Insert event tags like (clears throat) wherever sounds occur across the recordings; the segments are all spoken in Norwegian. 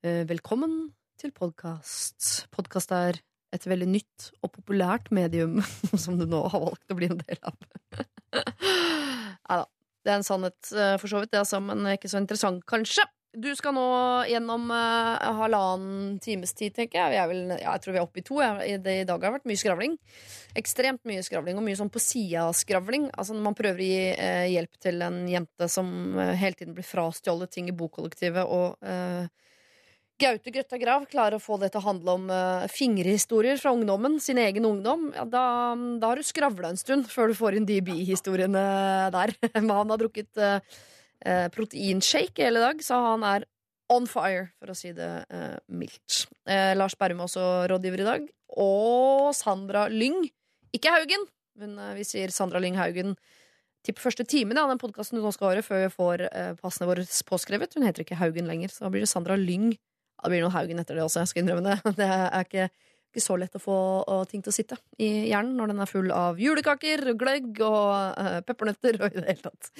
Eh, Velkommen til podkast. Podkast er et veldig nytt og populært medium (laughs) som du nå har valgt å bli en del av. (laughs) Nei da. Det er en sannhet, eh, for så vidt, det, altså, men ikke så interessant, kanskje. Du skal nå gjennom uh, halvannen times tid, tenker jeg. Vel, ja, jeg tror vi er oppe i to. Jeg, det, I dag har det vært mye skravling. Ekstremt mye skravling, og mye sånn på sida-skravling. Altså når man prøver å gi uh, hjelp til en jente som uh, hele tiden blir frastjålet ting i bokollektivet, og eh, Gaute Grøtta Grav klarer å få det til å handle om uh, fingerhistorier fra ungdommen, sin egen ungdom, ja, da, da har du skravla en stund før du får inn de bihistoriene der. (laughs) Men han har drukket uh, uh, proteinshake hele dag, så han er on fire, for å si det mildt. Lars Berrum er også rådgiver i dag. Og Sandra Lyng. Ikke Haugen, men vi sier Sandra Lyng Haugen til første timen av den podkasten du nå skal høre, før vi får passene våre påskrevet. Hun heter ikke Haugen lenger, så da blir det Sandra Lyng. Det blir noe Haugen etter det også, jeg skal innrømme det. (laughs) Det er ikke, ikke så lett å få ting til å sitte i hjernen når den er full av julekaker, gløgg og uh, peppernøtter og i det hele tatt.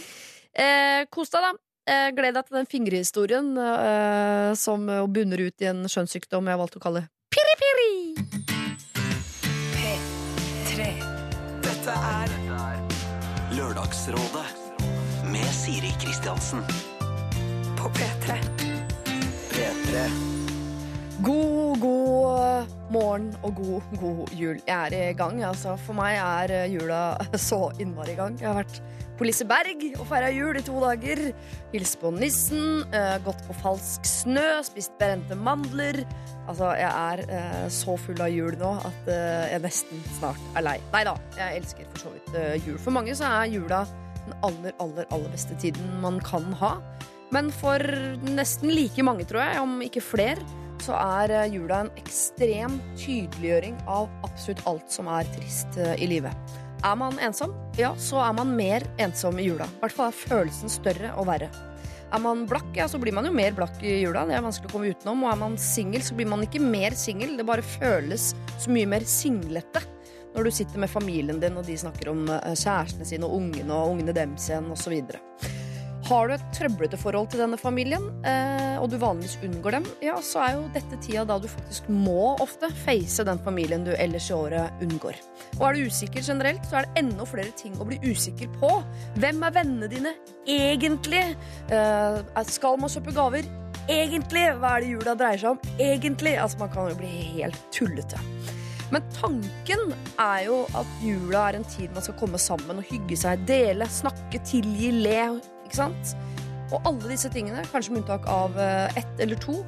Eh, kos deg, da. Eh, gled deg til den fingerhistorien eh, som bunner ut i en skjønnssykdom jeg valgte å kalle piri-piri. P3. Dette er Lørdagsrådet med Siri Kristiansen. På P3. P3. God, god morgen og god, god jul. Jeg er i gang, altså. For meg er jula (laughs) så innmari i gang. Jeg har vært på Liseberg og feira jul i to dager. Hilst på nissen, eh, gått på falsk snø, spist brente mandler. Altså, jeg er eh, så full av jul nå at eh, jeg nesten snart er lei. Nei da, jeg elsker for så vidt eh, jul. For mange så er jula den aller, aller, aller beste tiden man kan ha. Men for nesten like mange, tror jeg, om ikke flere, så er eh, jula en ekstrem tydeliggjøring av absolutt alt som er trist eh, i livet. Er man ensom, ja, så er man mer ensom i jula. I hvert fall er følelsen større og verre. Er man blakk, ja, så blir man jo mer blakk i jula. Det er vanskelig å komme utenom. Og er man singel, så blir man ikke mer singel. Det bare føles så mye mer singlete når du sitter med familien din, og de snakker om eh, kjærestene sine og ungene og ungene dems igjen, osv. Har du et trøblete forhold til denne familien, eh, og du vanligvis unngår dem, ja, så er jo dette tida da du faktisk må ofte face den familien du ellers i året unngår. Og er du usikker generelt, så er det enda flere ting å bli usikker på. Hvem er vennene dine egentlig? Eh, skal man kjøpe gaver? Egentlig? Hva er det jula dreier seg om? Egentlig? Altså, man kan jo bli helt tullete. Men tanken er jo at jula er en tid man skal komme sammen og hygge seg, dele, snakke, tilgi, le. Ikke sant? Og alle disse tingene, kanskje med unntak av eh, ett eller to,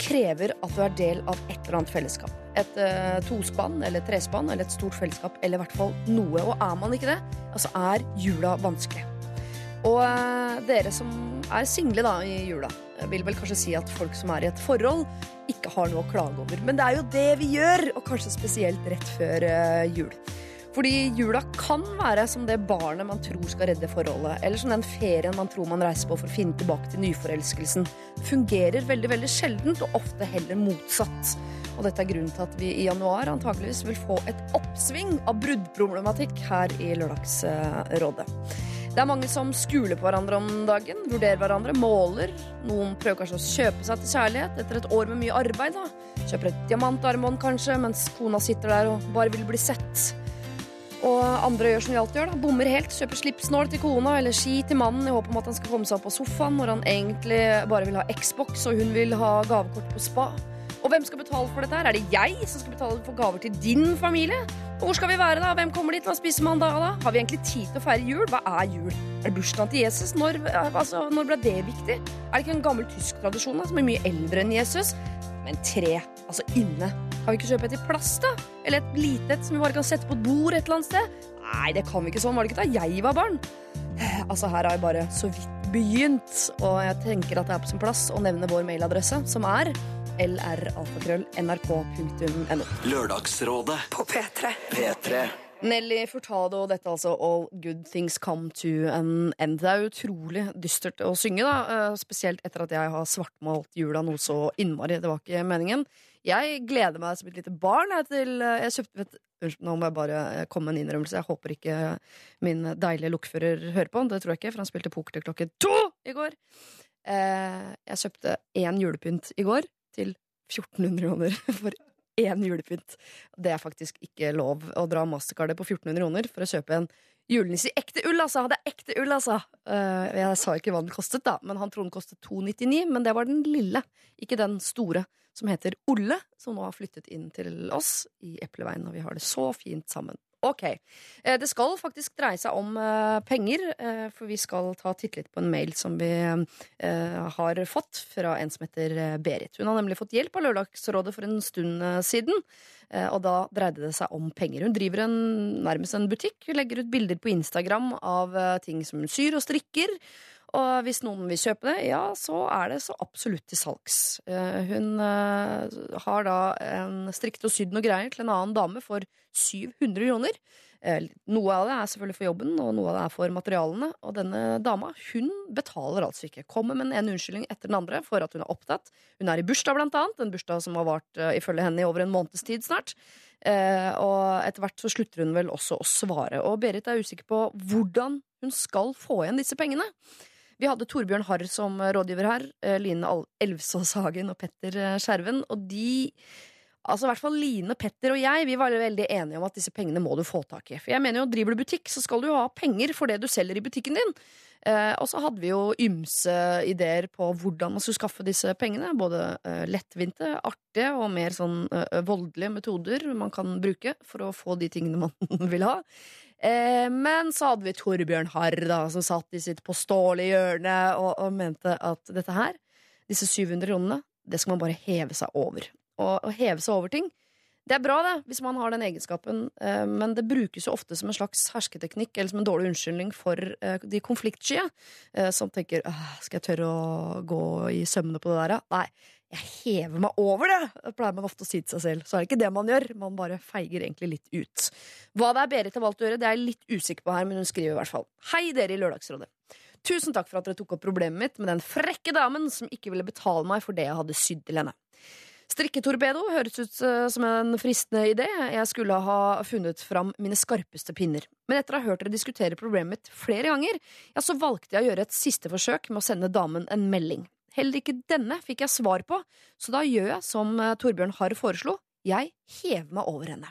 krever at du er del av et eller annet fellesskap. Et uh, tospann eller trespann eller et stort fellesskap, eller i hvert fall noe. Og er man ikke det, altså er jula vanskelig. Og uh, dere som er single da i jula, vil vel kanskje si at folk som er i et forhold, ikke har noe å klage over. Men det er jo det vi gjør, og kanskje spesielt rett før uh, jul. Fordi jula kan være som det barnet man tror skal redde forholdet, eller som den ferien man tror man reiser på for å finne tilbake til nyforelskelsen. Fungerer veldig veldig sjeldent, og ofte heller motsatt. Og dette er grunnen til at vi i januar antageligvis vil få et oppsving av bruddproblematikk her i Lørdagsrådet. Det er mange som skuler på hverandre om dagen, vurderer hverandre, måler. Noen prøver kanskje å kjøpe seg til kjærlighet etter et år med mye arbeid. da. Kjøper et diamantarmbånd kanskje, mens kona sitter der og bare vil bli sett. Og andre gjør som vi alltid gjør, da. bommer helt. Kjøper slipsnål til kona eller ski til mannen i håp om at han skal komme seg opp på sofaen når han egentlig bare vil ha Xbox og hun vil ha gavekort på spa. Og hvem skal betale for dette? her? Er det jeg som skal betale for gaver til din familie? Og hvor skal vi være da? Hvem kommer dit? Hva spiser man da? da? Har vi egentlig tid til å feire jul? Hva er jul? Er det bursdagen til Jesus? Når, altså, når ble det viktig? Er det ikke en gammel tysk tradisjon da, som er mye eldre enn Jesus? Men tre, altså inne. Kan vi ikke kjøpe et i plast, da? Eller et lite et som vi bare kan sette på et bord et eller annet sted? Nei, det kan vi ikke sånn. Var det ikke da jeg var barn? Altså, her har jeg bare så vidt begynt, og jeg tenker at det er på sin plass å nevne vår mailadresse, som er lralfakrøll.nrk.no. Lørdagsrådet På P3. P3. Nelly Furtado, dette er altså All Good Things Come to an End. Det er utrolig dystert å synge, da. eh, Spesielt etter at jeg har svartmalt jula noe så innmari. Det var ikke meningen. Jeg gleder meg som et lite barn jeg, til eh, Jeg kjøpte vet, Unnskyld, nå må jeg bare eh, komme med en innrømmelse. Jeg håper ikke min deilige lokfører hører på. Det tror jeg ikke, for han spilte poker til klokken to i går. Eh, jeg kjøpte én julepynt i går. til 1400 kroner (laughs) for én julepynt. Det er faktisk ikke lov å dra mastercardet på 1400 kroner for å kjøpe en julenisse i ekte ull, altså! Det er ekte ull, altså! Uh, jeg sa ikke hva den kostet, da, men han trodde den kostet 299, men det var den lille, ikke den store, som heter Olle, som nå har flyttet inn til oss i Epleveien, og vi har det så fint sammen. Ok. Eh, Det skal faktisk dreie seg om eh, penger, eh, for vi skal ta titt litt på en mail som vi har fått fra en som heter Berit. Hun har nemlig fått hjelp av Lørdagsrådet for en stund siden, og da dreide det seg om penger. Hun driver en, nærmest en butikk, legger ut bilder på Instagram av ting som hun syr og strikker. Og hvis noen vil kjøpe det, ja, så er det så absolutt til salgs. Eh, Hun eh, har da en strikket og sydd noe greier til en annen dame for 700 kroner. Eh, Noe av det er selvfølgelig for jobben, og noe av det er for materialene. Og denne dama hun betaler altså ikke. Kommer med en unnskyldning etter den andre for at hun er opptatt. Hun er i bursdag, blant annet. En bursdag som har vart ifølge henne i over en måneds tid snart. Og etter hvert så slutter hun vel også å svare. Og Berit er usikker på hvordan hun skal få igjen disse pengene. Vi hadde Torbjørn Harr som rådgiver her, eh, Line Al- Elvsås Hagen og Petter eh, Skjerven, og de Altså i hvert fall Line, Petter og jeg Vi var veldig enige om at disse pengene må du få tak i. For jeg mener jo, Driver du butikk, så skal du jo ha penger for det du selger i butikken din. Eh, og så hadde vi jo ymse ideer på hvordan man skulle skaffe disse pengene. Både eh, lettvinte, artige og mer sånn eh, voldelige metoder man kan bruke for å få de tingene man (laughs) vil ha. Eh, men så hadde vi Torbjørn Harr, da, som satt i sitt påståelige hjørne og, og mente at dette her, disse 700 kronene, det skal man bare heve seg over. Og å heve seg over ting, det er bra, det, hvis man har den egenskapen, eh, men det brukes jo ofte som en slags hersketeknikk eller som en dårlig unnskyldning for eh, de konfliktskye, eh, som tenker «Åh, skal jeg tørre å gå i sømmene på det der? Nei, jeg hever meg over det pleier man ofte å si til seg selv. Så er det ikke det man gjør, man bare feiger egentlig litt ut. Hva det er Berit har valgt å gjøre, det er jeg litt usikker på her, men hun skriver i hvert fall. Hei, dere i Lørdagsrådet. Tusen takk for at dere tok opp problemet mitt med den frekke damen som ikke ville betale meg for det jeg hadde sydd til henne. Strikketorpedo høres ut eh, som en fristende idé. Jeg skulle ha funnet fram mine skarpeste pinner. Men etter å ha hørt dere diskutere problemet mitt flere ganger, ja, så valgte jeg å gjøre et siste forsøk med å sende damen en melding. Heller ikke denne fikk jeg svar på, så da gjør jeg som eh, Torbjørn Harr foreslo. Jeg hever meg over henne.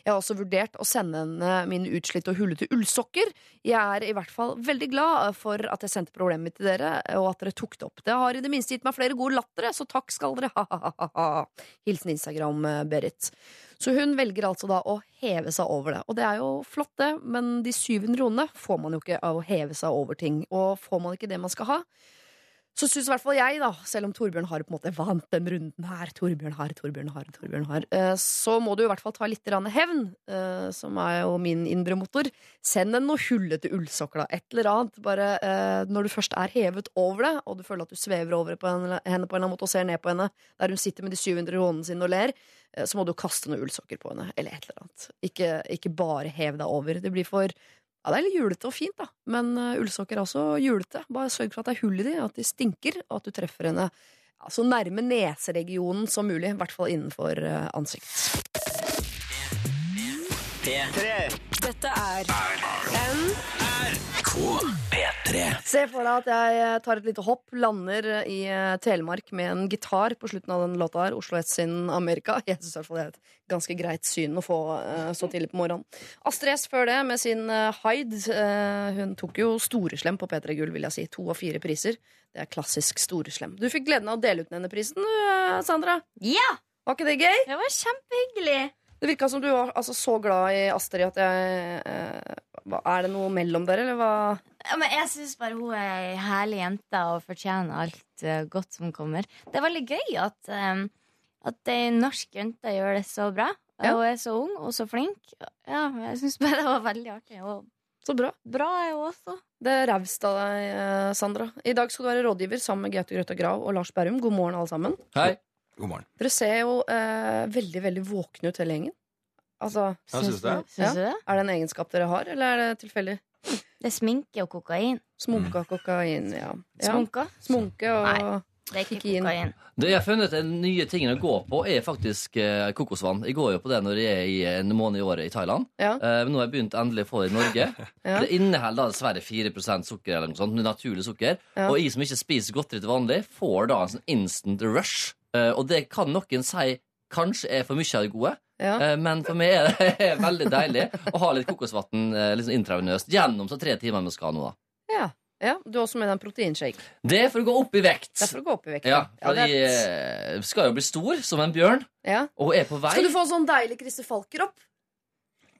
Jeg har også vurdert å sende henne mine utslitte og hullete ullsokker. Jeg er i hvert fall veldig glad for at jeg sendte problemet mitt til dere, og at dere tok det opp. Det har i det minste gitt meg flere gode lattere, så takk skal dere ha-ha-ha. (laughs) Hilsen Instagram, eh. Så hun velger altså da å heve seg over det. Og det er jo flott, det, men de 700 kronene får man jo ikke av å heve seg over ting. Og får man ikke det man skal ha, så syns i hvert fall jeg, da, selv om Torbjørn har på en måte vant den runden her, Torbjørn har, Torbjørn har, Torbjørn har, eh, så må du i hvert fall ta litt hevn, eh, som er jo min indre motor. Send en noe hullete ullsokker, da. Et eller annet. Bare eh, når du først er hevet over det, og du føler at du svever over på henne, på en eller annen måte og ser ned på henne der hun sitter med de 700 kronene sine og ler, så må du kaste noen ullsokker på henne, eller et eller annet. Ikke, ikke bare hev deg over. Det blir for ja, det er litt julete og fint, da, men uh, ullsokker er også julete. Bare sørg for at det er hull i de, at de stinker, og at du treffer henne ja, så nærme neseregionen som mulig, i hvert fall innenfor uh, ansikt. Dette er P3. Se for deg at jeg eh, tar et lite hopp, lander i eh, Telemark med en gitar på slutten av den låta her, Oslo S sin Amerika. (laughs) Jeg syns i hvert fall det er et ganske greit syn å få eh, så tidlig på morgenen. Astrid S før det med sin eh, Hyde. Eh, hun tok jo storeslem på P3 Gull, vil jeg si. To av fire priser. Det er klassisk storeslem. Du fikk gleden av å dele ut denne prisen, du, eh, Sandra. Ja! Var ikke det gøy? Det var kjempehyggelig. Det virka som du var altså, så glad i Astrid at jeg eh, Er det noe mellom dere, eller hva? Ja, men jeg syns bare hun er ei herlig jente og fortjener alt uh, godt som kommer. Det er veldig gøy at, um, at ei norsk jente gjør det så bra. Ja. Hun er så ung og så flink. Ja, jeg syns bare det var veldig artig. Og Så bra. bra er hun også. Det er raust av deg, eh, Sandra. I dag skal du være rådgiver sammen med Gaute Grøtta Grav og Lars Berrum. God morgen, alle sammen. Hei. God morgen. Dere ser jo eh, veldig veldig våkne ut hele gjengen. Altså, Ja, syns du det? Syns Ja. du det? Er det en egenskap dere har, eller er det tilfeldig? Det er sminke og kokain. Smunka kokain, ja. ja. Smunka? Smunke og Nei. Det er ikke Kokain. kokain. Det jeg har funnet Den nye tingen å gå på er faktisk eh, kokosvann. Jeg går jo på det når jeg er i en måned i året i Thailand. Ja. Eh, men nå har jeg begynt endelig å få det i Norge. (laughs) Ja. Det inneholder da dessverre 4% sukker, eller noe sånt, naturlig sukker. Ja. Og jeg som ikke spiser godteri til vanlig, får da en sånn instant rush Eh, og det kan noen si kanskje er for mye av det gode, Ja. eh, men for meg er det (laughs) veldig deilig å ha litt kokosvann liksom intravenøst gjennom så tre timer vi skal nå. da. Ja. ja. Du har også med deg en proteinshake. Det er for å gå opp i vekt. Det er for å gå opp i vekt. Ja, Ja, det er- eh, skal jo bli stor som en bjørn, ja. og er på vei. Skal du få sånn deilig Christer Falk-kropp?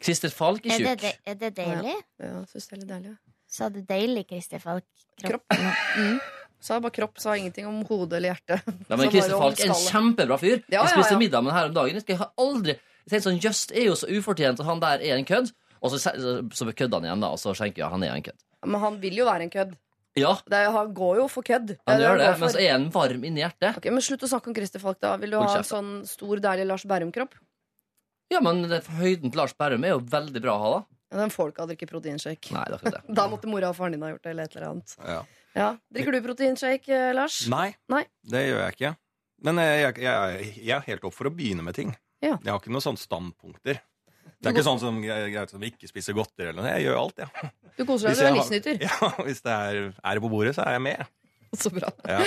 Christer Falk er tjukk. Er, er det deilig? Ja, jeg synes det er litt deilig. ja. Sa du deilig, Christer Falk? Kropp. (laughs) Mm. Sa bare kropp, sa ingenting om hodet eller hjertet. Ja, men Christer Falk er en kjempebra fyr. Ja, ja, jeg spiste middag med ham her om dagen. Jeg skal- har aldri jeg tenkte sånn, Just er jo så ufortjent at han der er en kødd. Og så, så, så kødder han igjen, da, og så skjenker jeg han er en kødd. Men han vil jo være en kødd. Ja, Det er, han går jo for kødd. han gjør det, for- men så er han varm inni hjertet. Ok, men Slutt å snakke om Christer Falk, da. Vil du ha en sånn stor, deilig Lars Berrum-kropp? Ja, men det- høyden til Lars Berrum er jo veldig bra å ha, da. Ja, den får du ikke av å drikke proteinshake. Nei, det er ikke det. (laughs) Da måtte mora og faren din ha gjort det. eller et eller annet Ja. Ja. Drikker du proteinshake, eh, Lars? Nei, Nei. det gjør jeg ikke. Men eh, jeg, jeg, jeg er helt opp for å begynne med ting. Ja. Jeg har ikke noen sånne standpunkter. Det er ikke sånn som, greit som ikke spiser godteri eller noe. Jeg gjør alt, jeg. Du koser deg, du er livsnyter. (laughs) Ja, hvis det er, er det på bordet, så er jeg med. (laughs) Så bra. Ja.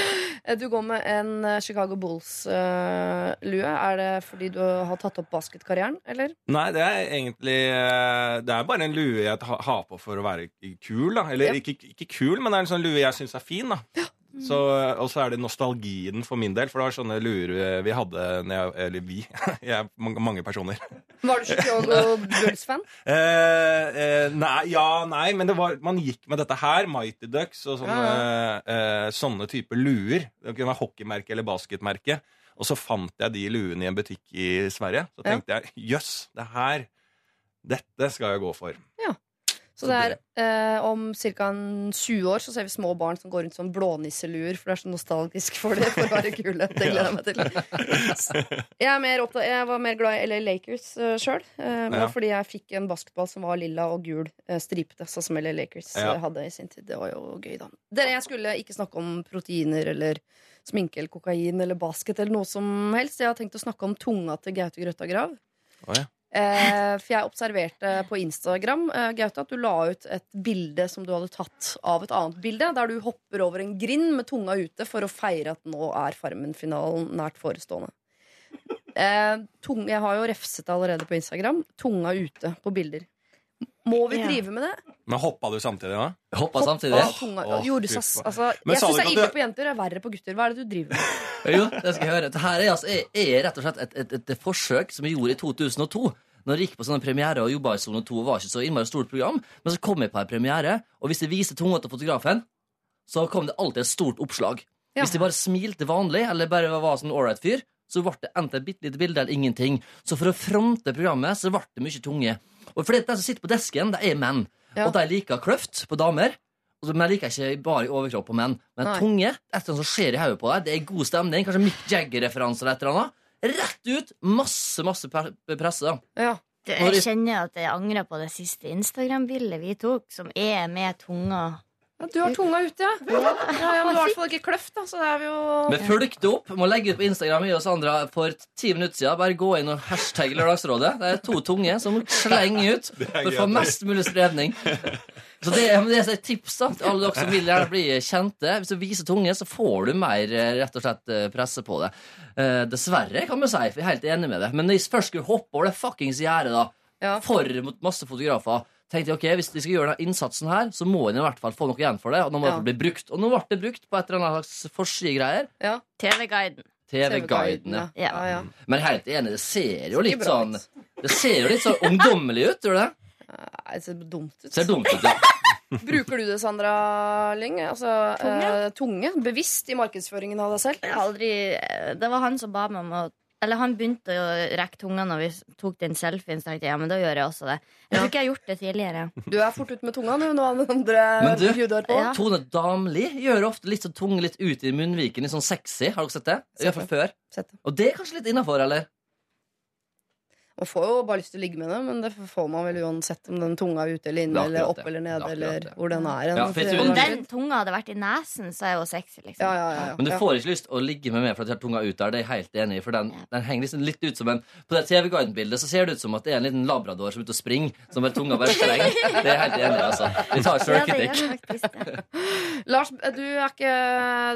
Eh, Du går med en eh, Chicago Bulls-lue. er det fordi du har tatt opp basketkarrieren, eller? Nei, det er egentlig eh, Det er bare en lue jeg har på for å være kul, da. Eller Ja. ikke, ikke kul, men det er en sånn lue jeg syns er fin, da. Så, og så er det nostalgien for min del, for det var sånne luer eh, vi hadde når jeg, Eller vi. (laughs) Jeg er mange, personer. Var du Chicago (laughs) Bulls-fan? Eh, eh, nei, ja, nei, men det var, man gikk med dette her, Mighty Ducks og sånne, eh, sånne typer luer. Det kunne være hockeymerke eller basketmerke. Og så fant jeg de luene i en butikk i Sverige. Så Ja. tenkte jeg jøss, det her Dette skal jeg gå for. Så det er eh, om ca. 20 år så ser vi små barn som går rundt som blånisseluer, for det er så nostalgisk for det for å være kule. Det gleder jeg meg til. Jeg, mer opptatt, jeg var mer glad i LA Lakers uh, sjøl. Ja. Fordi jeg fikk en basketball som var lilla og gul, uh, stripete, sånn som LA Lakers Ja. hadde i sin tid. Det var jo gøy, da. Dere, jeg skulle ikke snakke om proteiner eller sminke eller kokain eller basket eller noe som helst. Jeg har tenkt å snakke om tunga til Gaute Grøtta Grav. Oh, ja. Eh, for jeg observerte på Instagram eh, Gaute, at du la ut et bilde som du hadde tatt av et annet bilde, der du hopper over en grind med tunga ute for å feire at nå er Farmen-finalen nært forestående. Eh, tung, jeg har jo refset allerede på Instagram. Tunga ute på bilder. Må vi Ja. drive med det? Men hoppa du samtidig da? Hoppa samtidig. av tunga, Åh, gjorde fy sass, faen. altså, Men jeg sa syns du det er ikke ille at på jenter. Det er verre på gutter. Hva er det du driver med? (laughs) Jo, det skal jeg høre. Dette er, altså, er, er rett og slett et, et, et forsøk som jeg gjorde i 2002. Når jeg gikk på sånne premiere og jobba i Sone 2, var ikke så innmari stort program. Men så kom jeg på en premiere, og hvis jeg viste tunga til fotografen, så kom det alltid et stort oppslag. Ja. Hvis jeg bare smilte vanlig, eller bare var sånn ålreit fyr, så ble det enten et bitte lite bilde eller ingenting. Så for å fronte programmet, så ble det mye tunge. Og fordi de som sitter på desken, det er menn. Ja. Og de liker kløft på damer. Men jeg liker ikke bare i overkropp på menn. Men Nei. tunge, etter som skjer i hodet på deg, det er god stemning. Kanskje Mick Jagger-referanse eller et eller annet. Rett ut! Masse, masse pre- presse. Ja. Du, jeg jeg- kjenner at jeg angrer på det siste Instagram-bildet vi tok, som er med tunga. Ja, du har tunga ute, ja. ja, ja men du har i hvert fall ikke kløft, da, så det er vi jo Vi fulgte opp. Må legge ut på Instagram vi og Sandra for ti minutter siden. Bare gå inn og hashtag Lørdagsrådet. Det er to tunge som slenger ut for å få mest mulig spredning. Så det, men det er et tips da til alle dere som vil gjerne bli kjente. Hvis du viser tunge, så får du mer eh, rett og slett eh, presse på det. Eh, dessverre, kan man si. For jeg er helt enig med det. Men når jeg først skulle hoppe over det fuckings gjerdet, da, Ja. for masse fotografer, tenkte jeg ok, hvis de skal gjøre den innsatsen her, så må en i hvert fall få noe igjen for det. Og nå må Ja. det bli brukt. Og nå ble det brukt på et eller annet slags forsidegreier. Ja. TV-guiden. TV-guiden. ja. Ja. Ja, ja. Men jeg er helt enig, det ser jo litt sånn. Det ser jo litt sånn ungdommelig ut, gjør det? Nei, det ser dumt ut. Ser dumt ut, ja. (laughs) Bruker du det, Sandra Lyng? Altså, tunge? Eh, tunge? Bevisst i markedsføringen av deg selv? Aldri Det var han som ba meg om å Eller han begynte å rekke tunga når vi tok den selfien. Så tenkte jeg ja, men da gjør jeg også det. Jeg tror ikke jeg har gjort det tidligere. (laughs) Du er fort ute med tunga nå, noe andre Men du- på. Ja. Tone Damli gjør ofte litt sånn tung litt ut i munnviken, litt sånn sexy. Har dere sett det? I hvert fall før. Og det er kanskje litt innafor, eller? Man får jo bare lyst til å ligge med det, men det får man vel uansett om den tunga er ute eller inne, er eller opp eller nede, ned, er eller hvor den er. Ja, for jeg tror- Om den tunga hadde vært i nesen, så er jo sexy, liksom. ja, ja, ja, ja. Men du ja. får ikke lyst å ligge med meg for at jeg har tunga ut der. Det er jeg helt enig i, for den, den henger liksom litt ut som en På det TV-guiden-bildet så ser det ut som at det er en liten labrador som er ute og springer, som bare tunga bare strenger. Det er jeg helt enig i, altså. Vi tar Ja, det sjølkritikk. gjør faktisk det. (laughs) Lars, du, er ikke,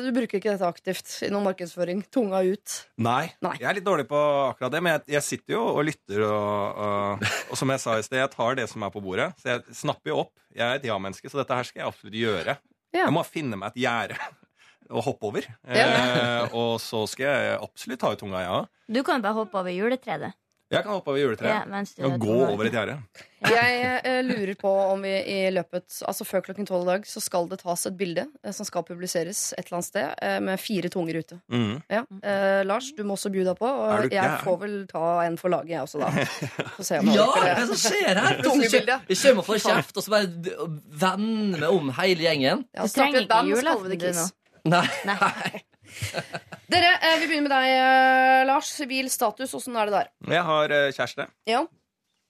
du bruker ikke dette aktivt i noen markedsføring. Tunga ut. Nei, Nei. jeg er litt dårlig på akkurat det, men jeg, jeg sitter jo og lytter, og, og, og som jeg sa i sted, jeg tar det som er på bordet. Så jeg snapper jo opp. Jeg er et ja-menneske, så dette her skal jeg absolutt gjøre. Ja. Jeg må finne meg et gjerde (laughs) å hoppe over. Ja. Eh, og så skal jeg absolutt ta ut tunga, ja. Du kan jo bare hoppe over juletreet. Jeg kan hoppe over juletreet. ja, og gå over et gjerde. (laughs) Jeg eh, lurer på om vi i løpet Altså før klokken tolv i dag så skal det tas et bilde eh, som skal publiseres et eller annet sted, eh, med fire tunger ute. Mm. Ja. Eh, Lars, du må også by deg på. Og jeg får vel ta en for laget, jeg også, da. (laughs) Få se om Ja, hva er det som skjer her? (laughs) Vi kommer og får kjeft, og så bare vender vi om hele gjengen. Ja, Du trenger ikke julaften, du, nå. Nei. Nei. (laughs) Dere, eh, vi begynner med deg, eh, Lars. Sivil status, åssen er det der? Jeg har eh, kjæreste. Ja.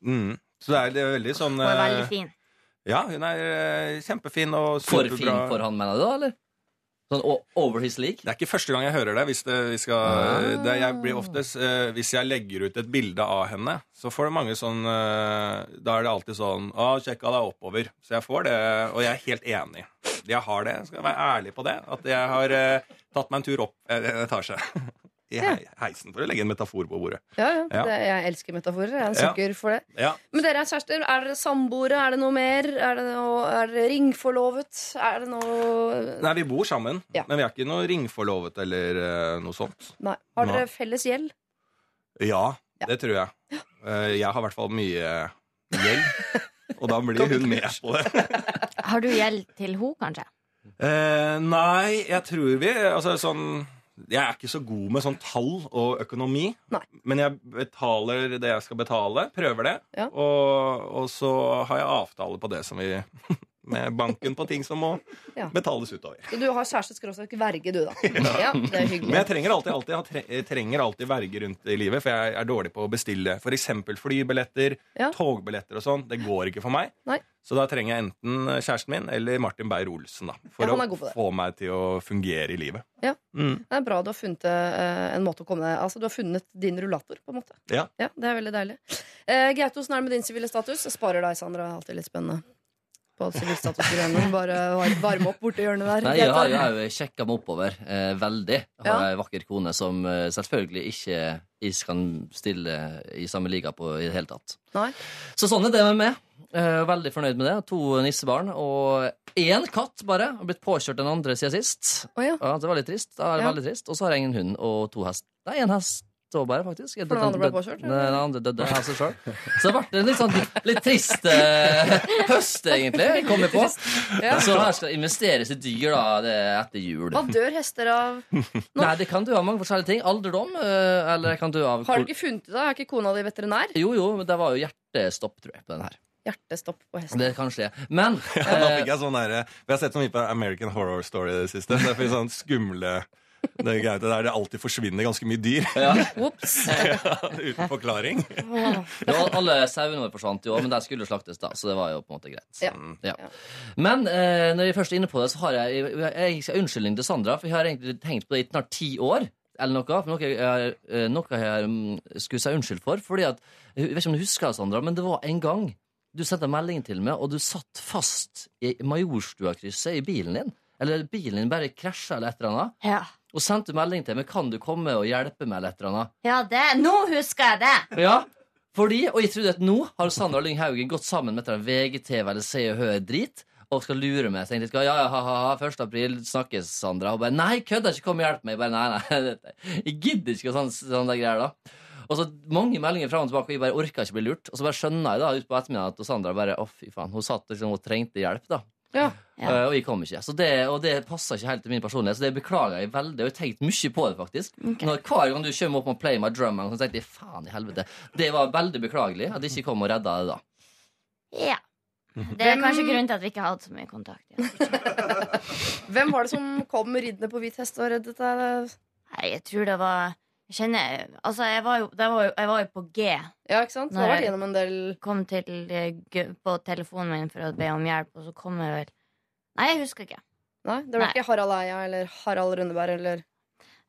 Mm. Så det er, det er veldig sånn Hun er veldig fin. Ja, hun er kjempefin og For fin for han, mener du da, eller? Sånn over his league? Det er ikke første gang jeg hører det. Hvis, det, vi skal, Ah. det jeg blir oftest, uh, hvis jeg legger ut et bilde av henne, så får det mange sånn uh, Da er det alltid sånn Å, sjekka deg oppover. Så jeg får det, og jeg er helt enig. Jeg har det. Jeg skal være ærlig på det. At jeg har eh, tatt meg en tur opp en en etasje. (laughs) I heisen, for å legge en metafor på bordet. Ja, ja. Ja. Det, jeg elsker metaforer. Jeg er en sukker for det. Ja. Men dere er kjærester. Er dere samboere? Er det noe mer? Er, det noe, er dere ringforlovet? Er det noe Nei, vi bor sammen, Ja. men vi er ikke noe ringforlovet eller uh, noe sånt. Nei. Har Nei. dere felles gjeld? Ja, Ja. det tror jeg. Uh, jeg har i hvert fall mye gjeld, og da blir (laughs) hun med på det. (laughs) Har du gjeld til henne, kanskje? Eh, nei, jeg tror vi Altså sånn Jeg er ikke så god med sånn tall og økonomi. Nei. Men jeg betaler det jeg skal betale. Prøver det. Ja. Og, og så har jeg avtale på det som vi (laughs) Med banken på ting som må Ja. betales utover. Så du har kjæreste skråstrek verge, du, da. (laughs) Ja, det er Men hyggelig. jeg trenger alltid, alltid, jeg tre- trenger alltid verge rundt i livet, for jeg er dårlig på å bestille f.eks. flybilletter, Ja. togbilletter og sånn. Det går ikke for meg. Nei. Så da trenger jeg enten kjæresten min eller Martin Beyer-Olsen da, for Ja, å få meg til å fungere i livet. Ja. Mm. Det er bra du har funnet eh, en måte å komme deg Altså, du har funnet din rullator, på en måte. Ja. det er veldig deilig. Eh, Gaute, åssen er det med din sivile status? Jeg sparer deg, Sandra. Alltid litt spennende. På sivilstatusgreiene. Bare varme opp borti hjørnet der. Nei, jeg har, jeg har jo sjekka meg oppover eh, veldig. Jeg har Ja. ei vakker kone som eh, selvfølgelig ikke is kan stille i samme liga på i det hele tatt. Nei. Så sånn er det med meg. Eh, veldig fornøyd med det. To nissebarn og én katt bare. Har blitt påkjørt den andre siden sist. Oh, ja. Ja, det var litt trist. Det er veldig trist. Og så har jeg en hund og to hest. Nei, en hest òg, faktisk. For den andre ble påkjørt, Nei, den andre døde av seg sjøl. Så det ble en litt sånn litt trist eh, høst, egentlig. Kom jeg på. Ja. Så her skal investeres i dyr da, det er etter jul. Hva dør hester av? (laughs) Nei, det kan dø av mange forskjellige ting. Alderdom, eh, eller kan dø av Har du ikke funnet det? Er ikke kona di veterinær? Jo, jo, men det var jo hjertestopp, tror jeg, på den her. Hjertestopp på hesten. Det kan skje. Men (laughs) Ja, eh, fikk jeg sånn der, Vi har sett så mye på American Horror Story i det siste. Så jeg fikk sånn skumle det er greit, der det alltid forsvinner ganske mye dyr (laughs) ja, Ops. (laughs) uten forklaring. Ja, Alle sauene våre forsvant jo, men de skulle slaktes, da, så det var jo på en måte greit. Ja. Ja. Ja. Men eh, når jeg først er inne på det, så har jeg, jeg, jeg unnskyldning til Sandra, for jeg har egentlig tenkt på det i snart ti år. Eller noe, for noe jeg, har- eh, noe jeg mm, skulle si unnskyld for. Fordi at, Jeg vet ikke om du husker det, Sandra, men det var en gang du sendte en melding til meg, og du satt fast i Majorstua-krysset i bilen din. Eller bilen din bare krasja eller et eller annet. Ja. Og sendte melding til meg kan du komme og hjelpe meg eller et eller annet. ja, det Nå husker jeg det! Ja, fordi, og jeg trodde at nå har Sandra Lyng Haugen gått sammen med VGTV eller Se og Hør drit og skal lure meg. Jeg tenkte, ja, ja, ha, ha, ha, 1. april snakkes, Sandra. Og bare, nei, kødder ikke, kom og hjelp meg. Jeg bare, nei, nei, (laughs) jeg gidder ikke sånne, sånne greier da. Og så mange meldinger frem og tilbake, og jeg bare orka ikke bli lurt. Og så bare skjønner jeg da ut på ettermiddagen at Sandra bare, å fy faen, hun satt liksom og trengte hjelp da. Ja. Eh, og jeg kom ikke. Så det, og det passer ikke helt til min personlighet, så det beklager jeg veldig. Og jeg har tenkt mye på det, faktisk. Når, hver gang du kommer opp med Play My Drum, så tenkte jeg faen i helvete. Det var veldig beklagelig at jeg ikke kom og redda det da. Ja. Det er kanskje grunnen til at vi ikke har hatt så mye kontakt. Ja. (laughs) Hvem var det som kom ridende på hvit hest og reddet deg? Nei, jeg tror det var Jeg kjenner Altså, jeg var jo, jeg var jo, jeg var jo på G. Ja, ikke sant? Du har vært gjennom en del Kom til eh, på telefonen min for å be om hjelp, og så kom jeg vel Nei, jeg husker ikke. Nei, det var Nei. ikke Harald Eia eller Harald Rundeberg eller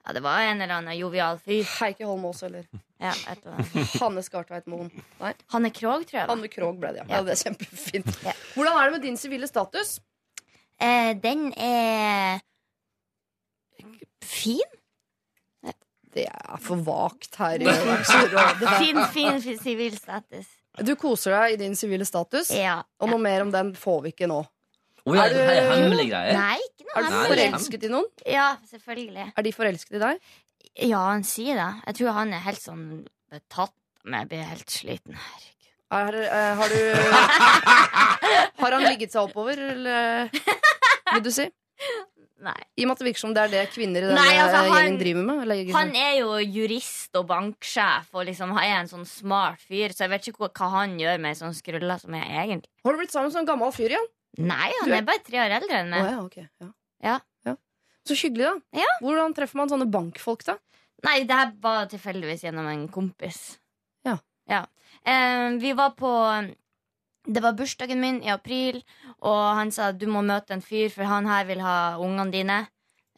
Ja, det var en eller annen jovial fyr. Heikki Holmås eller (laughs) Ja. (laughs) Hanne Skartveit Moen. Nei, Hanne Krogh, tror jeg. da. Hanne Krogh ble det, ja. Ja. ja. Det er kjempefint. Ja. Hvordan er det med din sivile status? Eh, den er fin. Det er for vagt her i Dagsrådet. Fin, fin fin sivil status. Du koser deg i din sivile status, Ja. og noe mer om den får vi ikke nå. Oh, ja, det Er du- her hemmelige greier? Nei, ikke Er noe du Nei, hemmelig. forelsket i noen? Ja, selvfølgelig. Er de forelsket i deg? Ja, han sier det. Jeg tror han er helt sånn betatt men. Jeg blir helt sliten. Herregud. Er, eh, har du (laughs) Har han ligget seg oppover, eller vil du si? Nei. I og med at det virker som det er det kvinner i denne Nei, altså, han- gjengen driver med. Eller, Han er jo jurist og banksjef og liksom er en sånn smart fyr, så jeg vet ikke hva, hva han gjør med ei sånn skrulle som er egentlig. Har du blitt sammen med en sånn gammel fyr igjen? Nei, han er- er bare tre år eldre enn meg. Oh, ja, okay. ja. Ja. Ja. Så hyggelig, da. Ja. Hvordan treffer man sånne bankfolk, da? Nei, det her var tilfeldigvis gjennom en kompis. Ja. Eh, vi var på Det var bursdagen min i april, og han sa du må møte en fyr, for han her vil ha ungene dine.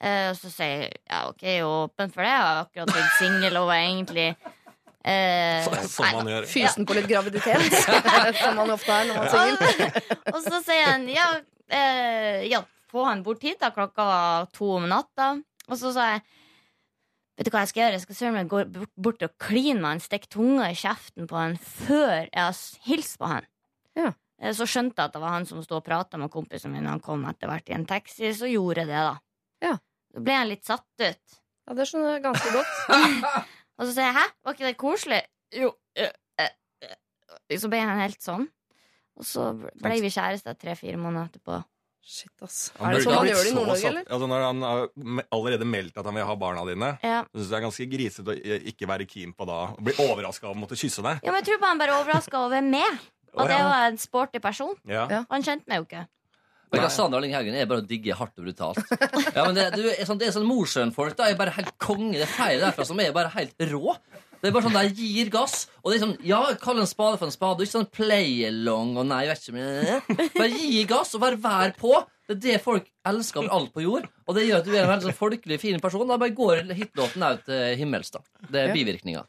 Eh, og så sier jeg ja, OK, jeg er åpen for det. Jeg har akkurat blitt singel og var egentlig eh, Som man gjør. Fysen på litt graviditet, (laughs) som man ofte er når man er singel. Og så sier han ja, eh, ja, få han bort hit da Klokka var to om natta Og så sa jeg Vet du hva jeg skal gjøre? Jeg skal søren meg gå bort- bort og kline med han Stikke tunga i kjeften på han Før jeg har hilst på han Ja. Eh, Så skjønte jeg at det var han som stod og pratet med kompisen min han kom etter hvert i en taxi Så gjorde jeg det da Ja. Så ble han litt satt ut Ja, det skjønner jeg ganske godt. (laughs) Og så sier jeg, hæ? Var ikke det koselig? Jo eh, eh. Så ble han helt sånn og så ble vi kjærester tre-fire måneder etterpå. Shit, ass. Han Er det sånn man gjør det i Nord-Norge, eller? Altså når han har allerede meldt at han vil ha barna dine, Ja. så synes jeg det er ganske grisete å ikke være keen på da å bli overraska av å måtte kysse deg. Ja, men jeg tror bare han bare overraska over meg. Og det var en sporty person. Ja. Og Han kjente meg jo ikke. Hva, Sander Lynghaugen er bare å digge hardt og brutalt. (laughs) Ja, men det, du, er sånn, det er sånn Mosjøen-folk da, er bare helt konge. Det er flere derfra som er bare helt rå. Det er bare sånn De gir gass. Og det er sånn, ja, Kall en spade for en spade. Ikke sånn play-along og nei, jeg vet ikke men Bare gi gass og bare vær på. Det er det folk elsker over alt på jord. Og det gjør at du er en veldig sånn folkelig, fin person. Da bare går hitlåten ut til himmels. da Det er bivirkninga.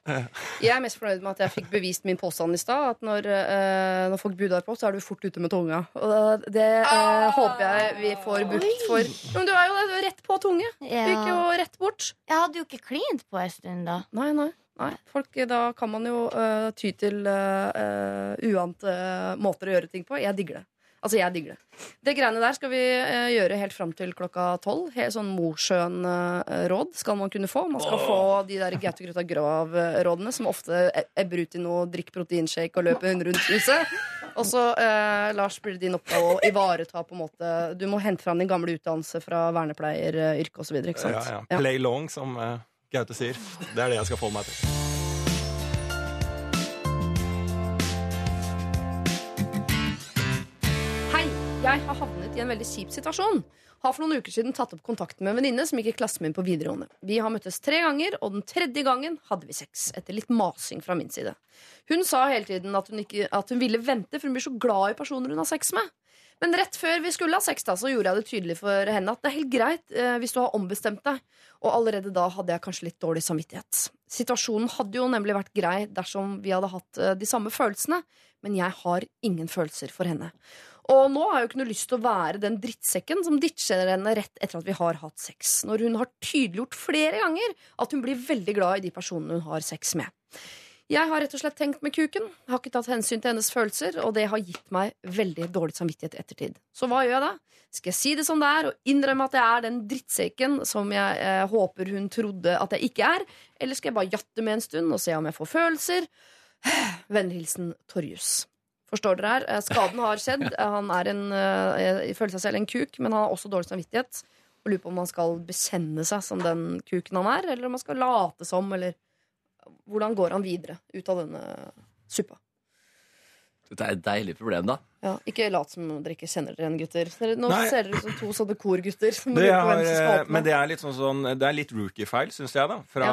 Jeg er mest fornøyd med at jeg fikk bevist min påstand i stad. At når, eh, når folk budar på, så er du fort ute med tunga. Og det eh, håper jeg vi får bukt for. Men du er jo det, rett på tunge. Du gikk jo rett bort. Jeg hadde jo ikke klint på en stund da. Nei, nei. nei. Folk, da kan man jo uh, ty til uh, uante måter å gjøre ting på. Jeg digger det. Altså, jeg digger det. Det greiene der skal vi eh, gjøre helt fram til klokka tolv. Helt sånn Mosjøen-råd skal man kunne få. Man skal få de der Gaute Grav-rådene, som ofte e- ebber ut i noe drikk proteinshake og løper rundt huset. Og så, eh, Lars, blir det din oppgave å ivareta på en måte Du må hente fram din gamle utdannelse fra vernepleieryrket osv. Ja. Ja. Play long, som eh, Gaute sier. Det er det jeg skal få meg til. Jeg har havnet i en veldig kjip situasjon. Har for noen uker siden tatt opp kontakten med en venninne som gikk i klassen min på videregående. Vi har møttes tre ganger, og den tredje gangen hadde vi sex. Etter litt masing fra min side. Hun sa hele tiden at hun, ikke, at hun ville vente, for hun blir så glad i personer hun har sex med. Men rett før vi skulle ha sex, da, så gjorde jeg det tydelig for henne at det er helt greit eh, hvis du har ombestemt deg. Og allerede da hadde jeg kanskje litt dårlig samvittighet. Situasjonen hadde jo nemlig vært grei dersom vi hadde hatt eh, de samme følelsene, men jeg har ingen følelser for henne. Og nå har jeg jo ikke noe lyst til å være den drittsekken som ditcher henne rett etter at vi har hatt sex, når hun har tydeliggjort flere ganger at hun blir veldig glad i de personene hun har sex med. Jeg har rett og slett tenkt med kuken, har ikke tatt hensyn til hennes følelser, og det har gitt meg veldig dårlig samvittighet ettertid. Så hva gjør jeg da? Skal jeg si det som det er og innrømme at jeg er den drittsekken som jeg eh, håper hun trodde at jeg ikke er, eller skal jeg bare jatte med en stund og se om jeg får følelser? (sighs) Vennlig hilsen Torjus. Forstår dere her? Eh, Skaden har skjedd. Eh, Han er en, eh, føler seg selv en kuk, men han har også dårlig samvittighet. Og lurer på om han skal bekjenne seg som den kuken han er, eller om han skal late som, eller Hvordan går han videre ut av denne suppa? Det er et deilig problem, da. Ja, ikke lat som dere ikke kjenner dere igjen, gutter. Nå Nei. ser dere ut som to sånne korgutter. som Det eh, åpne. men det er litt sånn, sånn Det er litt rookie-feil, syns jeg, da. Fra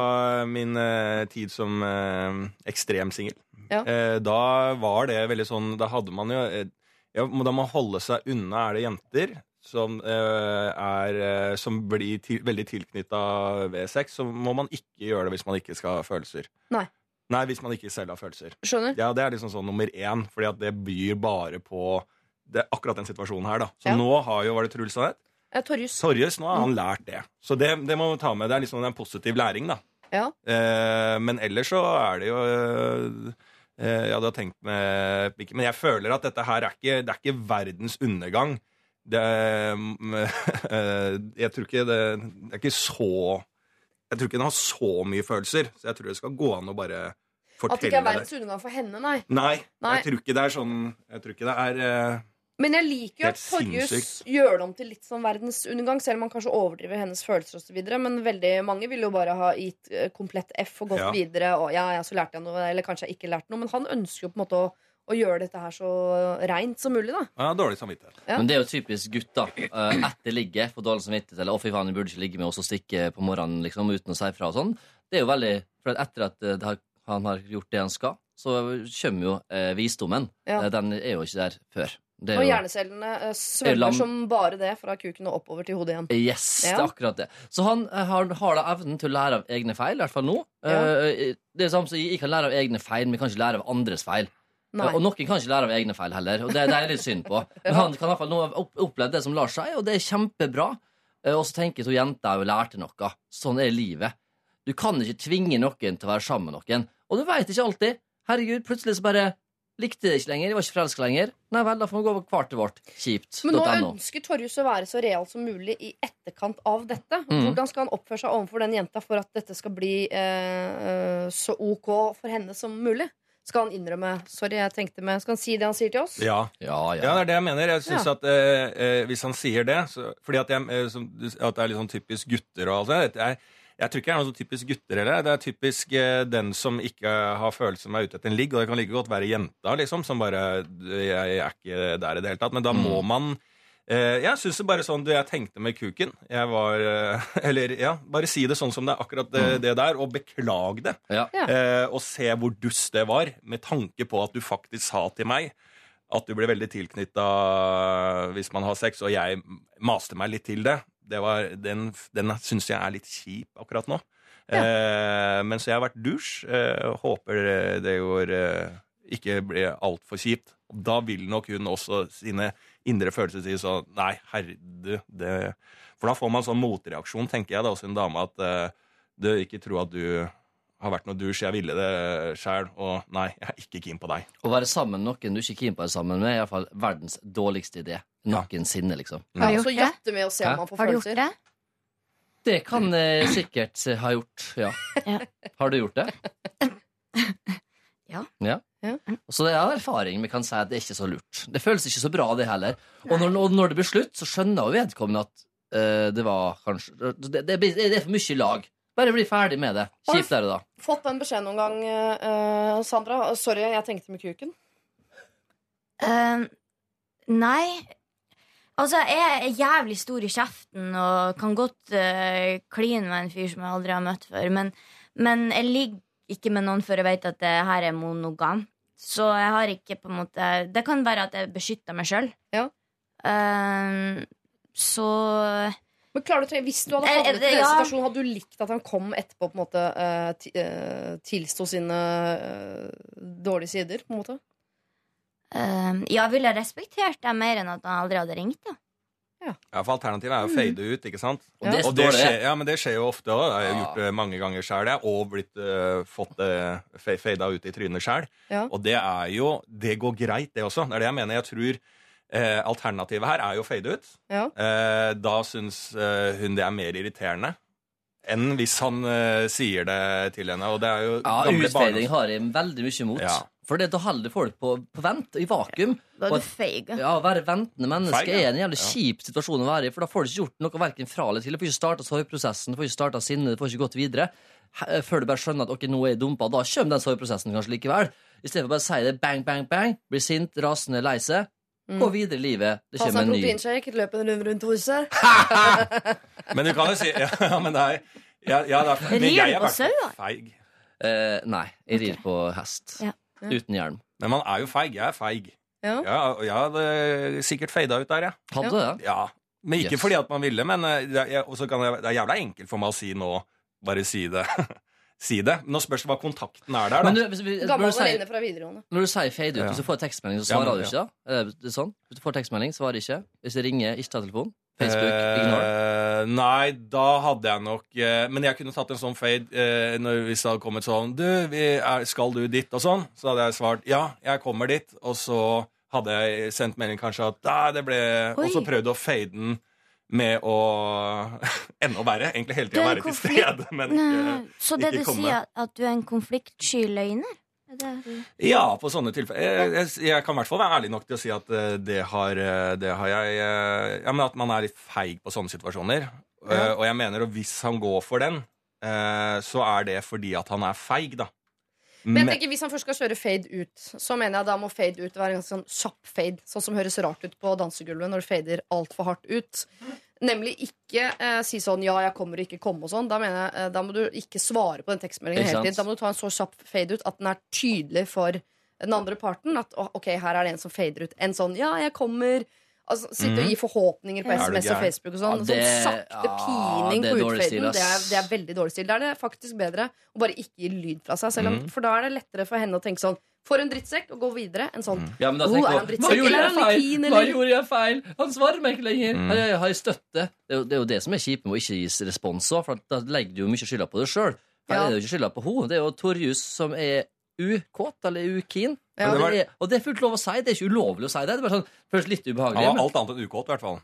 min uh, tid som uh, ekstrem singel. Ja. Uh, da var det veldig sånn Da hadde man jo eh, ja, Da må man holde seg unna er det jenter som, eh, er, eh, som blir til, veldig tilknytta ved sex, så må man ikke gjøre det hvis man ikke skal ha følelser. Nei. Nei, hvis man ikke selv har følelser. Skjønner? Ja, Det er liksom sånn nummer én, fordi at det byr bare på det, akkurat den situasjonen her. da Så Ja. nå har jo, var det Truls han het? Eh, Torjus. Torjus, nå har Mm. han lært det. Så det, det må vi ta med. Det er liksom en positiv læring, da. Ja. Eh, men ellers så er det jo eh, Ja, Jeg hadde tenkt med Men jeg føler at dette her er ikke, det er ikke verdens undergang. Det, (laughs) eh, jeg tror ikke det, det er ikke så Jeg tror ikke den har så mye følelser, så jeg tror det skal gå an å bare fortelle At det ikke er verdens undergang for henne, nei. Nei, Nei. jeg tror ikke det er sånn Jeg tror ikke det er uh, Men jeg liker jo at Torjus gjør det om til litt sånn verdens undergang, selv om han kanskje overdriver hennes følelser osv. Men veldig mange vil jo bare ha gitt eh, komplett F og gått Ja. videre. Og ja, ja, så lærte jeg noe, eller kanskje jeg ikke lærte noe. Men han ønsker jo på en måte å, å gjøre dette her så reint som mulig, da. ja, dårlig samvittighet. Ja. Men det er jo typisk gutter. da. Eh, Etter ligge, få dårlig samvittighet, eller 'å, fy faen, jeg burde ikke ligge med og stikke på morgenen liksom, uten å si fra' og sånn. Det er jo veldig For etter at eh, det har, han har gjort det han skal, så kommer jo eh, visdommen. Ja. Eh, Den er jo ikke der før. Det Og er jo hjernecellene eh, svømmer Lam- som bare det fra kuken og oppover til hodet igjen. Yes, det er akkurat det. Så han har, har da evnen til å lære av egne feil, i hvert fall nå. Ja. Eh, det er samme som jeg kan lære av egne feil, men jeg kan ikke lære av andres feil. Nei. Og noen kan ikke lære av egne feil heller, og det, det er jeg litt synd på. (laughs) Men han kan i hvert fall nå ha opplevd det som lar seg, og det er kjempebra. Eh, Og så tenker jeg at jenta jo lærte noe. Sånn er livet. Du kan ikke tvinge noen til å være sammen med noen. Og du veit ikke alltid. Herregud, plutselig så bare likte det ikke lenger. Jeg var ikke forelska lenger. Nei vel, da får vi gå over til vårt. Kjipt. Men nå .no. ønsker Torjus å være så real som mulig i etterkant av dette. Mm. Hvordan skal han oppføre seg overfor den jenta for at dette skal bli eh, eh, så ok for henne som mulig? Skal han innrømme Sorry, jeg tenkte meg'? Skal han si det han sier til oss? Ja. Ja, Ja, ja. det er det jeg mener. Jeg synes Ja. at eh, eh, Hvis han sier det så, Fordi at, jeg, eh, som, at det er litt sånn typisk gutter og alt det jeg, jeg tror ikke det er noe sånn typisk gutter heller. Det er typisk eh, den som ikke har følelser som er ute etter en ligg. Og det kan like godt være jenta, liksom, som bare Jeg er ikke der i det hele tatt. Men da må man eh, Jeg syns det bare sånn du, Jeg tenkte med kuken. Jeg var eh, (laughs) Eller ja, bare si det sånn som det er, akkurat det, det der, og beklag det. ja. Ja. Eh, og se hvor dust det var, med tanke på at du faktisk sa til meg at du ble veldig tilknytta hvis man har sex, og jeg maste meg litt til det. det var, den den syns jeg er litt kjip akkurat nå. Eh, men så jeg har vært dusj. Eh, håper det går eh, ikke blir altfor kjipt. Da vil nok hun også sine indre følelser si sånn Nei, herre, det For da får man sånn motreaksjon, tenker jeg da, hos en dame, at uh, du ikke tror at du har vært noe dusj. Jeg ville det sjæl, og nei, jeg er ikke keen på deg. Å være sammen med noen du ikke er keen på å være sammen med, er iallfall verdens dårligste idé noensinne. liksom. Har du gjort det? jatte med å se om man får følelser. det? Det kan jeg sikkert eh, ha gjort, ja. Ja. Har du gjort det? (laughs) Ja. ja. Ja. Så det er erfaring vi kan si at det er ikke så lurt. Det føles ikke så bra, det heller. Og når, når det blir slutt, så skjønner jo vedkommende at uh, det var kanskje det, det, det er for mye lag. Bare bli ferdig med det. Kjipt er det, da. Fått den beskjeden noen gang, uh, Sandra. Sorry, jeg tenkte med kuken. Uh, nei. Altså, jeg er jævlig stor i kjeften og kan godt uh, kline med en fyr som jeg aldri har møtt før. Men, men jeg ligger ikke med noen før jeg vet at det her er monogam. Så jeg har ikke på en måte Det kan være at jeg beskytter meg sjøl. Ja. så Men klarer du Hvis du hadde Eh, havnet i eh, den ja. situasjonen, hadde du likt at han kom etterpå på en måte uh, eh, tilsto sine uh, dårlige sider? på en måte? eh, Ja, ville respektert deg mer enn at han aldri hadde ringt. Da. Ja, for Alternativet er å fade ut, ikke sant? Og det Og det står det. skjer, ja, men det skjer jo ofte òg. Jeg har gjort det mange ganger sjøl, og blitt uh, fått det uh, fada ut i trynet sjøl. Ja. Og det er jo Det går greit, det også. Det er det jeg mener. Jeg tror uh, alternativet her er jo å fade ut. Ja. Uh, da syns eh, hun det er mer irriterende enn hvis han uh, sier det til henne. Og det er jo Ja, barndoms- har jeg veldig mye imot. Ja. For det, da holder folk på, på vent, i vakuum. Da er du feig. Ja, Å være ventende menneske feige. er en jævlig Ja. kjip situasjon å være i. For da får du ikke gjort noe verken fra eller til. Du får ikke starta sorgprosessen, du får ikke starta sinnet, du får ikke gått videre. før du bare skjønner at ok, nå er jeg dumpa. Da kommer den sorgprosessen kanskje likevel. I stedet for bare å si det bang, bang, bang, bli sint, rasende, lei seg. Gå videre i livet. Det kommer en ny. proteinshake, løpe en rundt huset. (laughs) Men du kan jo si Ja, men det er ja, ja, er, men Rir jeg du er da? feig. Eh, nei, jeg rir på hest. Ja. Uten hjelm. Men man er jo feig. Jeg er feig. Ja. Ja, og jeg hadde sikkert fada ut der, jeg. Hadde du det? Ja. Men ikke Yes. fordi at man ville, men eh, det er, og kan jeg, det er jævla enkelt for meg å si nå Bare si det. (laughs) si det. Nå spørs det hva kontakten er der, da. Men du, Gammel venninne fra videregående. når du sier fade ut, Ja. hvis du får tekstmelding, så Ja, svarer ja. du ikke? da? Sånn? Hvis du får tekstmelding, svarer ikke. Hvis du ringer, ikke ta telefonen. Facebook, ignore. Eh, nei, da hadde jeg nok uh, Men jeg kunne tatt en sånn fade uh, når, hvis det hadde kommet sånn Du, vi er, skal du dit? Og sånn. Så hadde jeg svart ja, jeg kommer dit. Og så hadde jeg sendt melding kanskje at nei, det ble Og så prøvd å fade den med å (laughs) Enda verre. Egentlig hele tida være konflikt... til stede, men ikke Så det ikke du komme. sier, at du er en konfliktsky løgner? Er Ja, på sånne tilfeller. Jeg, jeg, jeg kan i hvert fall være ærlig nok til å si at eh, det har, eh, det har jeg eh, Ja, men at man er litt feig på sånne situasjoner. Ja. og jeg mener at hvis han går for den, så er det fordi at han er feig, da. Men jeg tenker, Hvis han først skal kjøre fade ut, så mener jeg da må fade ut være en ganske sånn kjapp fade. Sånn som høres rart ut på dansegulvet når du fader altfor hardt ut. Nemlig ikke eh, si sånn 'ja, jeg kommer og ikke komme' og sånn. Da mener jeg, eh, da må du ikke svare på den tekstmeldingen hele tiden. Da må du ta en så kjapp fade ut at den er tydelig for den andre parten. At ok, her er det en som fader ut. En sånn 'ja, jeg kommer'. Altså, Sitte og gi forhåpninger på Ja. SMS og? Facebook og sånn. Ja, det- sånn sakte ja, pining det er på utfaden. Det er, det er veldig dårlig stil. Da er det faktisk bedre å bare ikke gi lyd fra seg. Selv om, Mhm. For da er det lettere for henne å tenke sånn For en drittsekk, og gå videre. En sånn Ja, men da Oh, tenker er jeg han på, drittsekk, Hva gjorde jeg feil? fin, Hva gjorde jeg feil? Han svarer meg ikke lenger. Mm. Har jeg, har jeg støtte? Det er, jo, det er jo det som er kjipt med å ikke gis respons òg, for da legger du jo mye skylda på deg sjøl. Her Ja. er det jo ikke skylda på henne. Det er jo Torjus som er ukåt eller ukeen. Ja. Og, det var- det er, og det er fullt lov å si. Det er ikke ulovlig å si det. Det er bare sånn, føles litt ubehagelig. Han var alt annet enn ukåt, i hvert fall.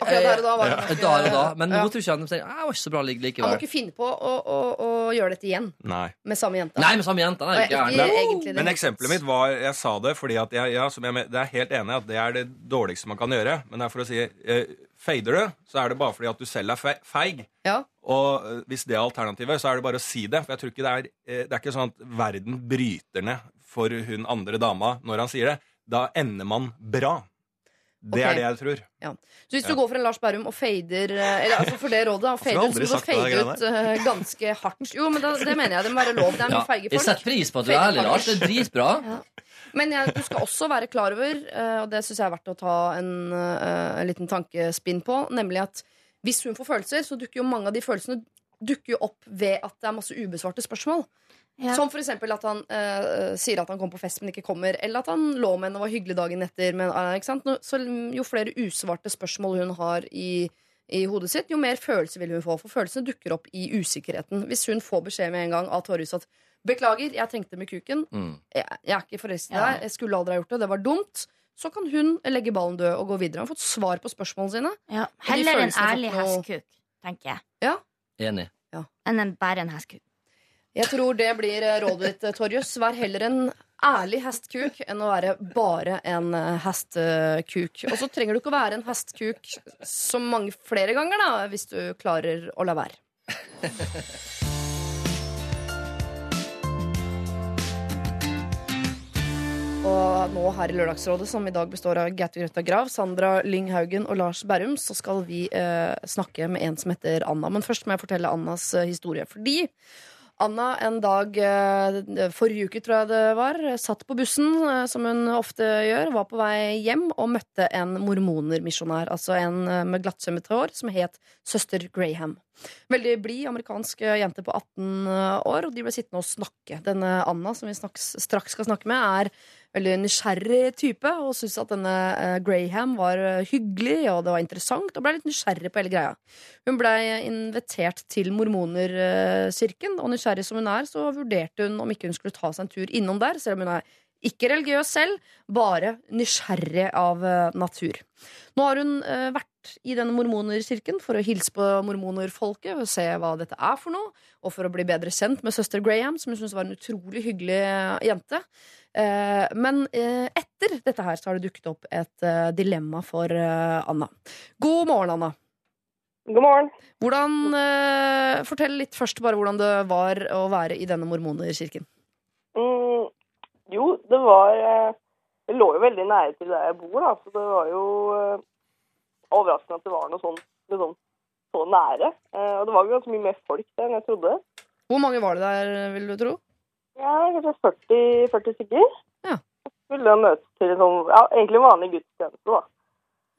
Akkurat der og da var det nok, da og da. Men nå tror ikke han tenker, «Ah, var ikke så bra likevel. Han må ikke finne på å, å, å gjøre dette igjen Nei. med samme jenta. Nei, med samme jenta. Jeg- jo ikke gjerne. Men eksempelet mitt var Jeg sa det fordi at jeg, ja, som jeg, det er helt enig at det er det dårligste man kan gjøre. Men det er for å si eh, Fader du, så er det bare fordi at du selv er feig. Ja. Og eh, hvis det er alternativet, så er det bare å si det. For jeg tror ikke det er eh, Det er ikke sånn at verden bryter ned for hun andre dama når han sier det. Da ender man bra. Det okay. er det jeg tror. Ja. Så hvis du går for en Lars Berrum og fader eh, Eller altså for det rådet, da, fader så må du fade ut ganske hardt. Jo, men da, det mener jeg. Det må være lov. Det er mye Ja, feige jeg setter pris på at du er ærlig, Lars. Det er dritbra. Men jeg, du skal også være klar over, og det syns jeg er verdt å ta en, en liten tankespinn på, nemlig at hvis hun får følelser, så dukker jo mange av de følelsene dukker jo opp ved at det er masse ubesvarte spørsmål. Ja. Som for eksempel at han eh, sier at han kommer på fest, men ikke kommer. Eller at han lå med henne og var hyggelig dagen etter. Men, eh, ikke sant? Nå- Så jo flere usvarte spørsmål hun har i, i hodet sitt, jo mer følelser vil hun få. For følelsene dukker opp i usikkerheten. Hvis hun får beskjed med en gang av Torjus at 'beklager, jeg tenkte med kuken', Mm. jeg, jeg er ikke forelsket i Ja. deg, jeg skulle aldri ha gjort det, det var dumt. Så kan hun legge ballen død og gå videre. Han har fått svar på spørsmålene sine. Ja. Heller en ærlig noe- hestkuk, tenker jeg, Enig. enn en bare en hestkuk. Jeg tror det blir eh, rådet ditt, eh, Torjus. Vær heller en ærlig hestkuk enn å være bare en hestkuk. hestekuk. Og så trenger du ikke å være en hestkuk så mange flere ganger, da, hvis du klarer å la være. (laughs) Og nå her i Lørdagsrådet, som i dag består av Gaute Grøtta Grav, Sandra Lynghaugen og Lars Berrum, så skal vi eh, snakke med en som heter Anna. Men først må jeg fortelle Annas eh, historie. Fordi Anna en dag eh, forrige uke, tror jeg det var, satt på bussen, eh, som hun ofte gjør, var på vei hjem og møtte en mormonermisjonær. Altså en med glattsømmet hår som het søster Graham. Veldig blid amerikansk jente på 18 år, og de ble sittende og snakke. Denne Anna, som vi straks skal snakke med, er veldig nysgjerrig type og syntes at denne eh, Graham var eh, hyggelig og det var interessant, og ble litt nysgjerrig på hele greia. Hun blei invitert til mormonerkirken, og nysgjerrig som hun er, så vurderte hun om ikke hun skulle ta seg en tur innom der, selv om hun er ikke religiøs selv, bare nysgjerrig av eh, natur. Nå har hun eh, vært i denne mormonerkirken for å hilse på mormonerfolket og se hva dette er for noe, og for å bli bedre kjent med søster Graham, som hun syntes var en utrolig hyggelig eh, jente. Eh, men eh, etter dette her så har det dukket opp et dilemma for Anna. God morgen, Anna. God morgen. Hvordan, fortell litt først bare hvordan det var å være i denne mormonerkirken. Mm, jo, det var Det lå jo veldig nære til der jeg bor, da, så det var jo overraskende at det var noe sånn, liksom, så nære. Eh, og det var ganske mye mer folk der enn jeg trodde. Hvor mange var det der, vil du tro? Ja, kanskje 40, 40 stykker. Ja. Skulle da møtes til sånn, ja, egentlig vanlig gudstjeneste, da.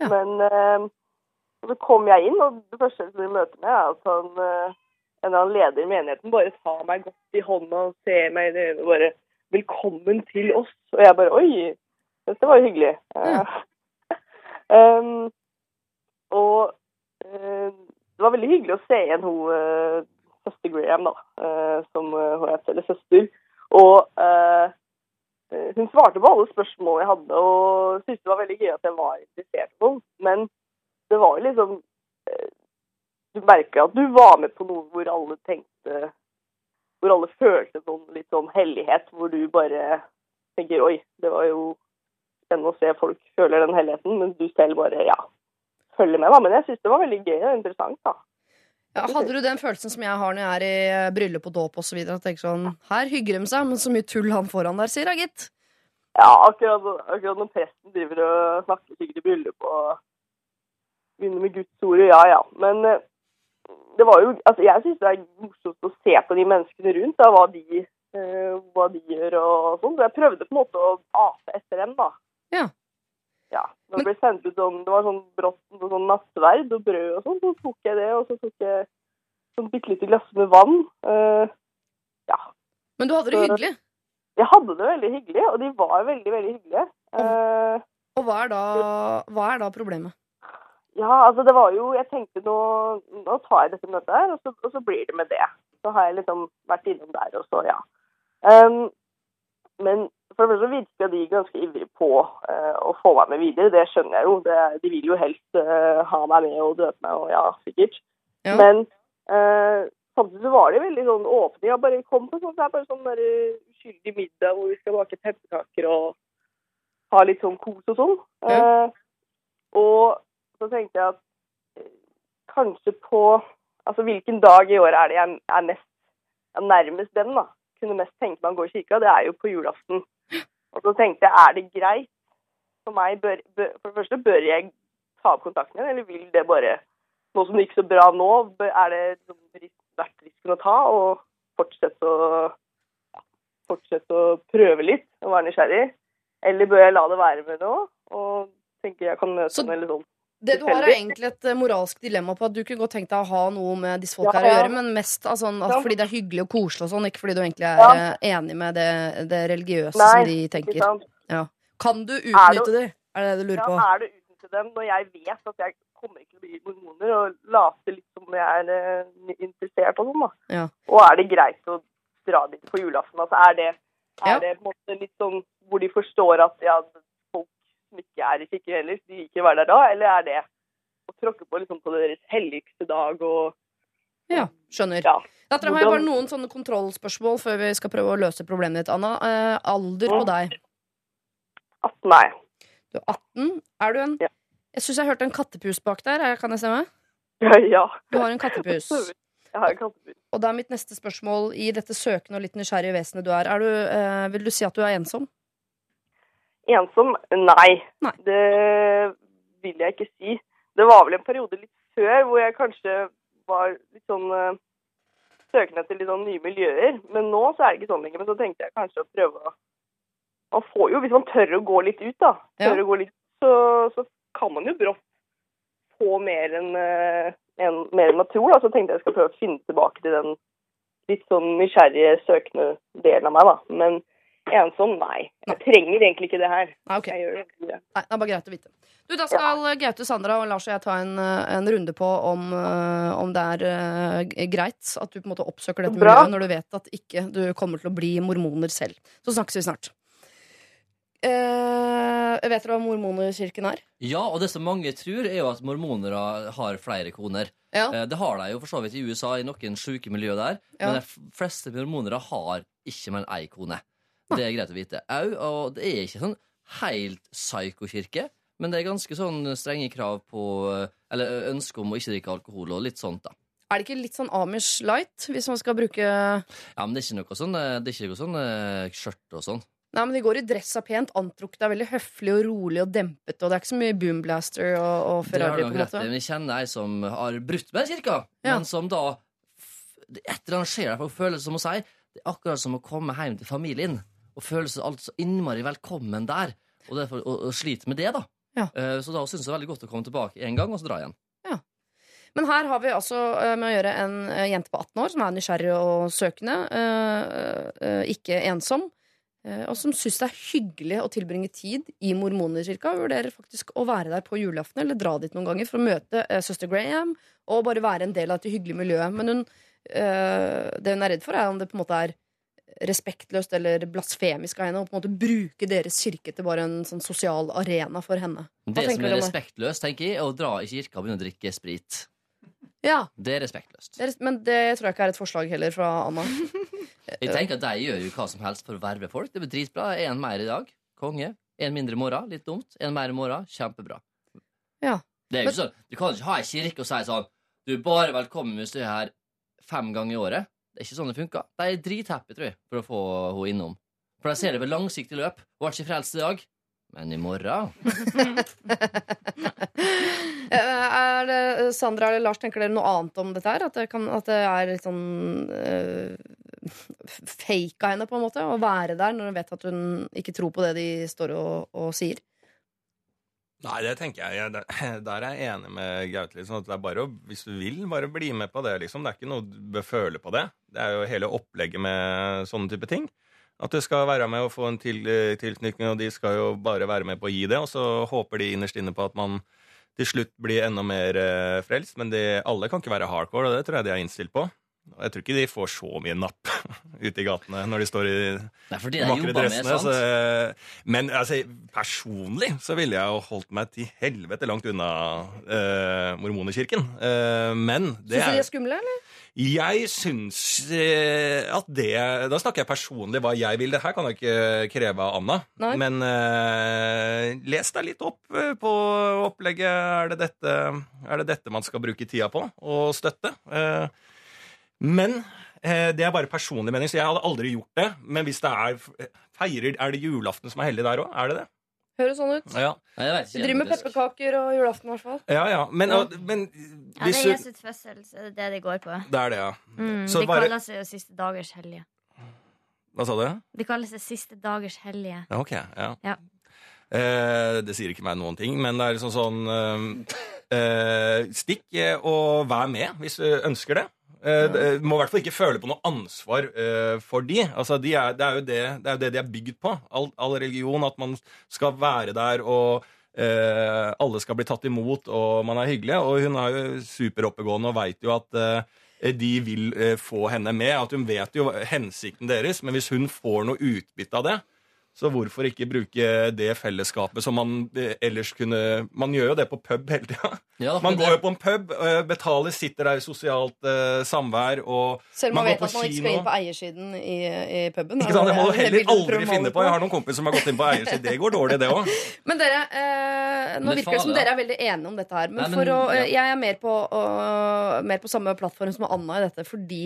Ja. Men eh, så kom jeg inn, og det første jeg skulle møte med, er at han, eh, en eller annen leder i menigheten bare tar meg godt i hånda og ser meg i det øyet og bare 'Velkommen til oss'. Og jeg bare 'Oi, dette var jo hyggelig'. (laughs) um, og eh, det var veldig hyggelig å se igjen hun eh, søster Graham, da, eh, som hun heter, eller søster. Og hun svarte på alle spørsmål jeg hadde, og syntes det var veldig gøy at jeg var interessert i henne. Men det var jo liksom Du merker at du var med på noe hvor alle tenkte Hvor alle følte sånn litt sånn hellighet, hvor du bare tenker Oi, det var jo spennende å se folk føler den helligheten, mens du selv bare ja, følger med. da. Men jeg syns det var veldig gøy og interessant. da. Ja, hadde du den følelsen som jeg har når jeg er i eh, bryllup og dåp osv.? Sånn, her hygger de seg, men så mye tull han foran der, sier da, gitt. Ja, akkurat, akkurat når presten driver og snakker sikkert i bryllup og begynner med Guds ord, ja ja. Men eh, det var jo Altså, jeg syns det er morsomt å se på de menneskene rundt, da, hva de, eh, hva de gjør og sånn. Så jeg prøvde på en måte å ape etter dem, da. Ja. Ja. Når det ble sendt ut sånn Det var sånn brått sånn nattverd og brød og sånn, så tok jeg det, og så tok jeg sånn bitte lite glass med vann. Uh, ja. Men du hadde det Så- hyggelig. Jeg hadde det veldig hyggelig, og de var veldig, veldig hyggelige. Uh, Og hva er da, hva er da problemet? Ja, altså det var jo Jeg tenkte nå, nå tar jeg dette møtet her, og så, og så blir det med det. Så har jeg liksom vært innom der, og så ja. Um, men for det første virka de ganske ivrige på eh, å få meg med videre. Det skjønner jeg jo. Det, de vil jo helst eh, ha meg med og døpe meg, og ja, sikkert. Ja. Men eh, samtidig var de veldig sånn åpne. Jeg bare kom på sånn, det er bare sånn der, uskyldig middag hvor vi skal bake pepperkaker og ha litt sånn kos og sånn. Eh, og så tenkte jeg at kanskje på Altså hvilken dag i året er det jeg er mest ja, nærmest den, da. Kunne mest tenke meg å gå i kirka. Det er jo på julaften. Og så tenkte jeg, er det greit for meg bør, bør, For det første, bør jeg ta opp kontakten igjen, eller vil det bare Nå som det gikk så bra nå, er det verdt risken å ta og fortsette å fortsette å prøve litt og være nysgjerrig? Eller bør jeg la det være med nå og tenke jeg kan møte Så- eller sånn? Det du har, er egentlig et eh, moralsk dilemma på at du kunne godt tenkt deg å ha noe med disse folka Ja, ja. å gjøre, men mest altså, fordi det er hyggelig og koselig og sånn, ikke fordi du egentlig er Ja. eh, enig med det, det religiøse Nei, som de tenker. Kan du utnytte det? Er det det du Ja, lurer på? er det utnytte dem når jeg vet at jeg kommer ikke til å bli mormoner, og late litt som jeg er uh, interessert og sånn, da. Ja. Og er det greit å dra dit på julaften? Altså, er det, Ja. er det på en måte litt sånn hvor de forstår at ja, som ikke er i kirken heller, de vil ikke være der da? Eller er det å tråkke på liksom på deres helligste dag og Ja, skjønner. Ja. Da har jeg bare noen sånne kontrollspørsmål før vi skal prøve å løse problemet ditt, Anna. Eh, alder på deg. 18, nei. Du er 18. Er du en Ja. Jeg syns jeg hørte en kattepus bak der. Er- Kan det stemme? (laughs) ja. Du har en kattepus. (laughs) Jeg har en kattepus. Og da er mitt neste spørsmål i dette søkende og litt nysgjerrige vesenet du er. er du, eh, vil du si at du er ensom? Ensom? Nei. Nei. Det vil jeg ikke si. Det var vel en periode litt før hvor jeg kanskje var litt sånn uh, søkende etter litt sånn nye miljøer. Men nå så er det ikke sånn lenger. Men så tenkte jeg kanskje å prøve å Man får jo, hvis man tør å gå litt ut, da, Ja. tør å gå litt, så, så kan man jo brått få mer enn uh, en, mer enn man tror. Da. Så tenkte jeg jeg skal prøve å finne tilbake til den litt sånn nysgjerrige, søkende delen av meg, da. Men ensom, nei. Jeg trenger egentlig ikke det her. Nei, okay. Det. Nei, det er bare greit å vite. Du, Da skal Gaute, Sandra og Lars og jeg ta en, eh, en runde på om, eh, om det er uh, greit at du på en måte oppsøker dette Bra. miljøet når du vet at ikke du kommer til å bli mormoner selv. Så snakkes vi snart. Uh, vet dere hva mormonerkirken er? Ja, og det som mange tror, er jo at mormonere har flere koner. Ja. Uh, Det har de jo for så vidt i USA, i noen sjuke miljø der. Ja. Men de fleste mormonere har ikke mer enn ei kone. Det er greit å vite. Au, og det er ikke sånn helt psyko-kirke, Men det er ganske sånn strenge krav på Eller ønske om å ikke drikke alkohol og litt sånt, da. Er det ikke litt sånn Amish light, hvis man skal bruke Ja, men det er ikke noe sånn eh, Det er ikke noe sånn eh, skjørt og sånn. Nei, men de går i dressa pent, antrukket er veldig høflig og rolig og dempet, og det er ikke så mye boomblaster og, og Det har Ferrari, du på rett i, men jeg kjenner ei som har brutt med kirka, Ja. men som da Et eller annet skjer der, for det som å si Det er akkurat som å komme hjem til familien og føle seg alt så innmari velkommen der, og, derfor, og, og sliter med det, da. Ja. Eh, Så da syns jeg det er veldig godt å komme tilbake en gang, og så dra igjen. Men her har vi altså eh, med å gjøre en eh, jente på 18 år som er nysgjerrig og søkende, ikke ensom, og som syns det er hyggelig å tilbringe tid i Mormonerkirka. Vurderer faktisk å være der på julaften eller dra dit noen ganger for å møte søster Graham og bare være en del av et hyggelig miljø. Men hun, det hun er redd for, er om det på en måte er respektløst eller blasfemisk av henne å på en måte bruke deres kirke til bare en sånn sosial arena for henne. Hva Det som er respektløst, tenker jeg, er å dra i kirka og begynne å drikke sprit. Ja, Det er respektløst. det er, men det tror jeg ikke er et forslag heller fra Anna. (laughs) Jeg tenker at De gjør jo hva som helst for å verve folk. Det blir dritbra. En mer i dag. Konge. En mindre i morgen. Litt dumt. En mer i morgen. Kjempebra. Ja. Det er jo ikke sånn, Du kan ikke ha ei kirke og si sånn Du er bare velkommen hvis du er her fem ganger i året. Det er ikke sånn det funker. De er drithappy, tror jeg, for å få henne innom. For de ser det ved langsiktig løp. Hun ble ikke frelst i dag, men i morgen (laughs) Eh, Er det, Sandra eller Lars, tenker dere noe annet om dette her? At det, kan, at det er litt sånn uh, fake av henne, på en måte? Å være der når hun vet at hun ikke tror på det de står og, og sier? Nei, det tenker jeg. (laughs) der, er jeg enig med Gaute. Liksom, det er bare å, hvis du vil, bare bli med på det. Liksom. Det er ikke noe du bør føle på det. Det er jo hele opplegget med sånne type ting. At du skal være med og få en til, tilknytning, og de skal jo bare være med på å gi det. Og så håper de innerst inne på at man til slutt blir enda mer eh, frelst. Men de, alle kan ikke være hardcore, og det tror jeg de er innstilt på. Og jeg tror ikke de får så mye napp (laughs) ute i gatene når de står i de vakre dressene. Så, men altså, personlig så ville jeg jo holdt meg til helvete langt unna uh, mormonerkirken. Uh, men det Syns du de er skumle, eller? Jeg syns eh, at det Da snakker jeg personlig hva jeg vil. Det her kan jeg ikke kreve av Anna. Nei. Men eh, les deg litt opp eh, på opplegget. Er det, dette, er det dette man skal bruke tida på? Og støtte? Eh, men eh, det er bare personlig mening, så jeg hadde aldri gjort det. Men hvis det er feirer, Er det julaften som er hellig der òg? Er det det? Høres sånn ut. Ja, Nei, Du driver med pepperkaker og julaften, i hvert fall. ja. ja. Men, Ja. men Ja, det er Jesu fødsel, så det er det det går på. Det er det, ja. Mm, Så de bare- kaller seg jo siste dagers hellige. Hva sa du? De kaller seg siste dagers hellige. Ja, ok, ja. Ja. Eh, det sier ikke meg noen ting, men det er liksom sånn eh, eh, Stikk eh, og vær med hvis du ønsker det. Eh, må i hvert fall ikke føle på noe ansvar eh, for de. Altså, de er, det, er jo det, det er jo det de er bygd på. All, all religion, at man skal være der og eh, alle skal bli tatt imot, og man er hyggelig. Og hun er jo superoppegående og veit jo at eh, de vil eh, få henne med. At hun vet jo hensikten deres, men hvis hun får noe utbytte av det, så hvorfor ikke bruke det fellesskapet som man eh, ellers kunne Man gjør jo det på pub hele tida. Ja, Man går jo på en pub, eh, betaler, sitter der i sosialt uh, samvær og Selv om man, Man går vet på at man ikke skal inn på eiersiden i, i puben. Ikke sant, Det må du er heller aldri finne på. Jeg har noen kompiser som har gått inn på eiersiden. Det går dårlig, det òg. (laughs) Men dere, eh, nå Men virker det som dere er veldig enige om dette her. Men, Nei, men, for å, ja. jeg er mer på, å- mer på samme plattform som Anna i dette, fordi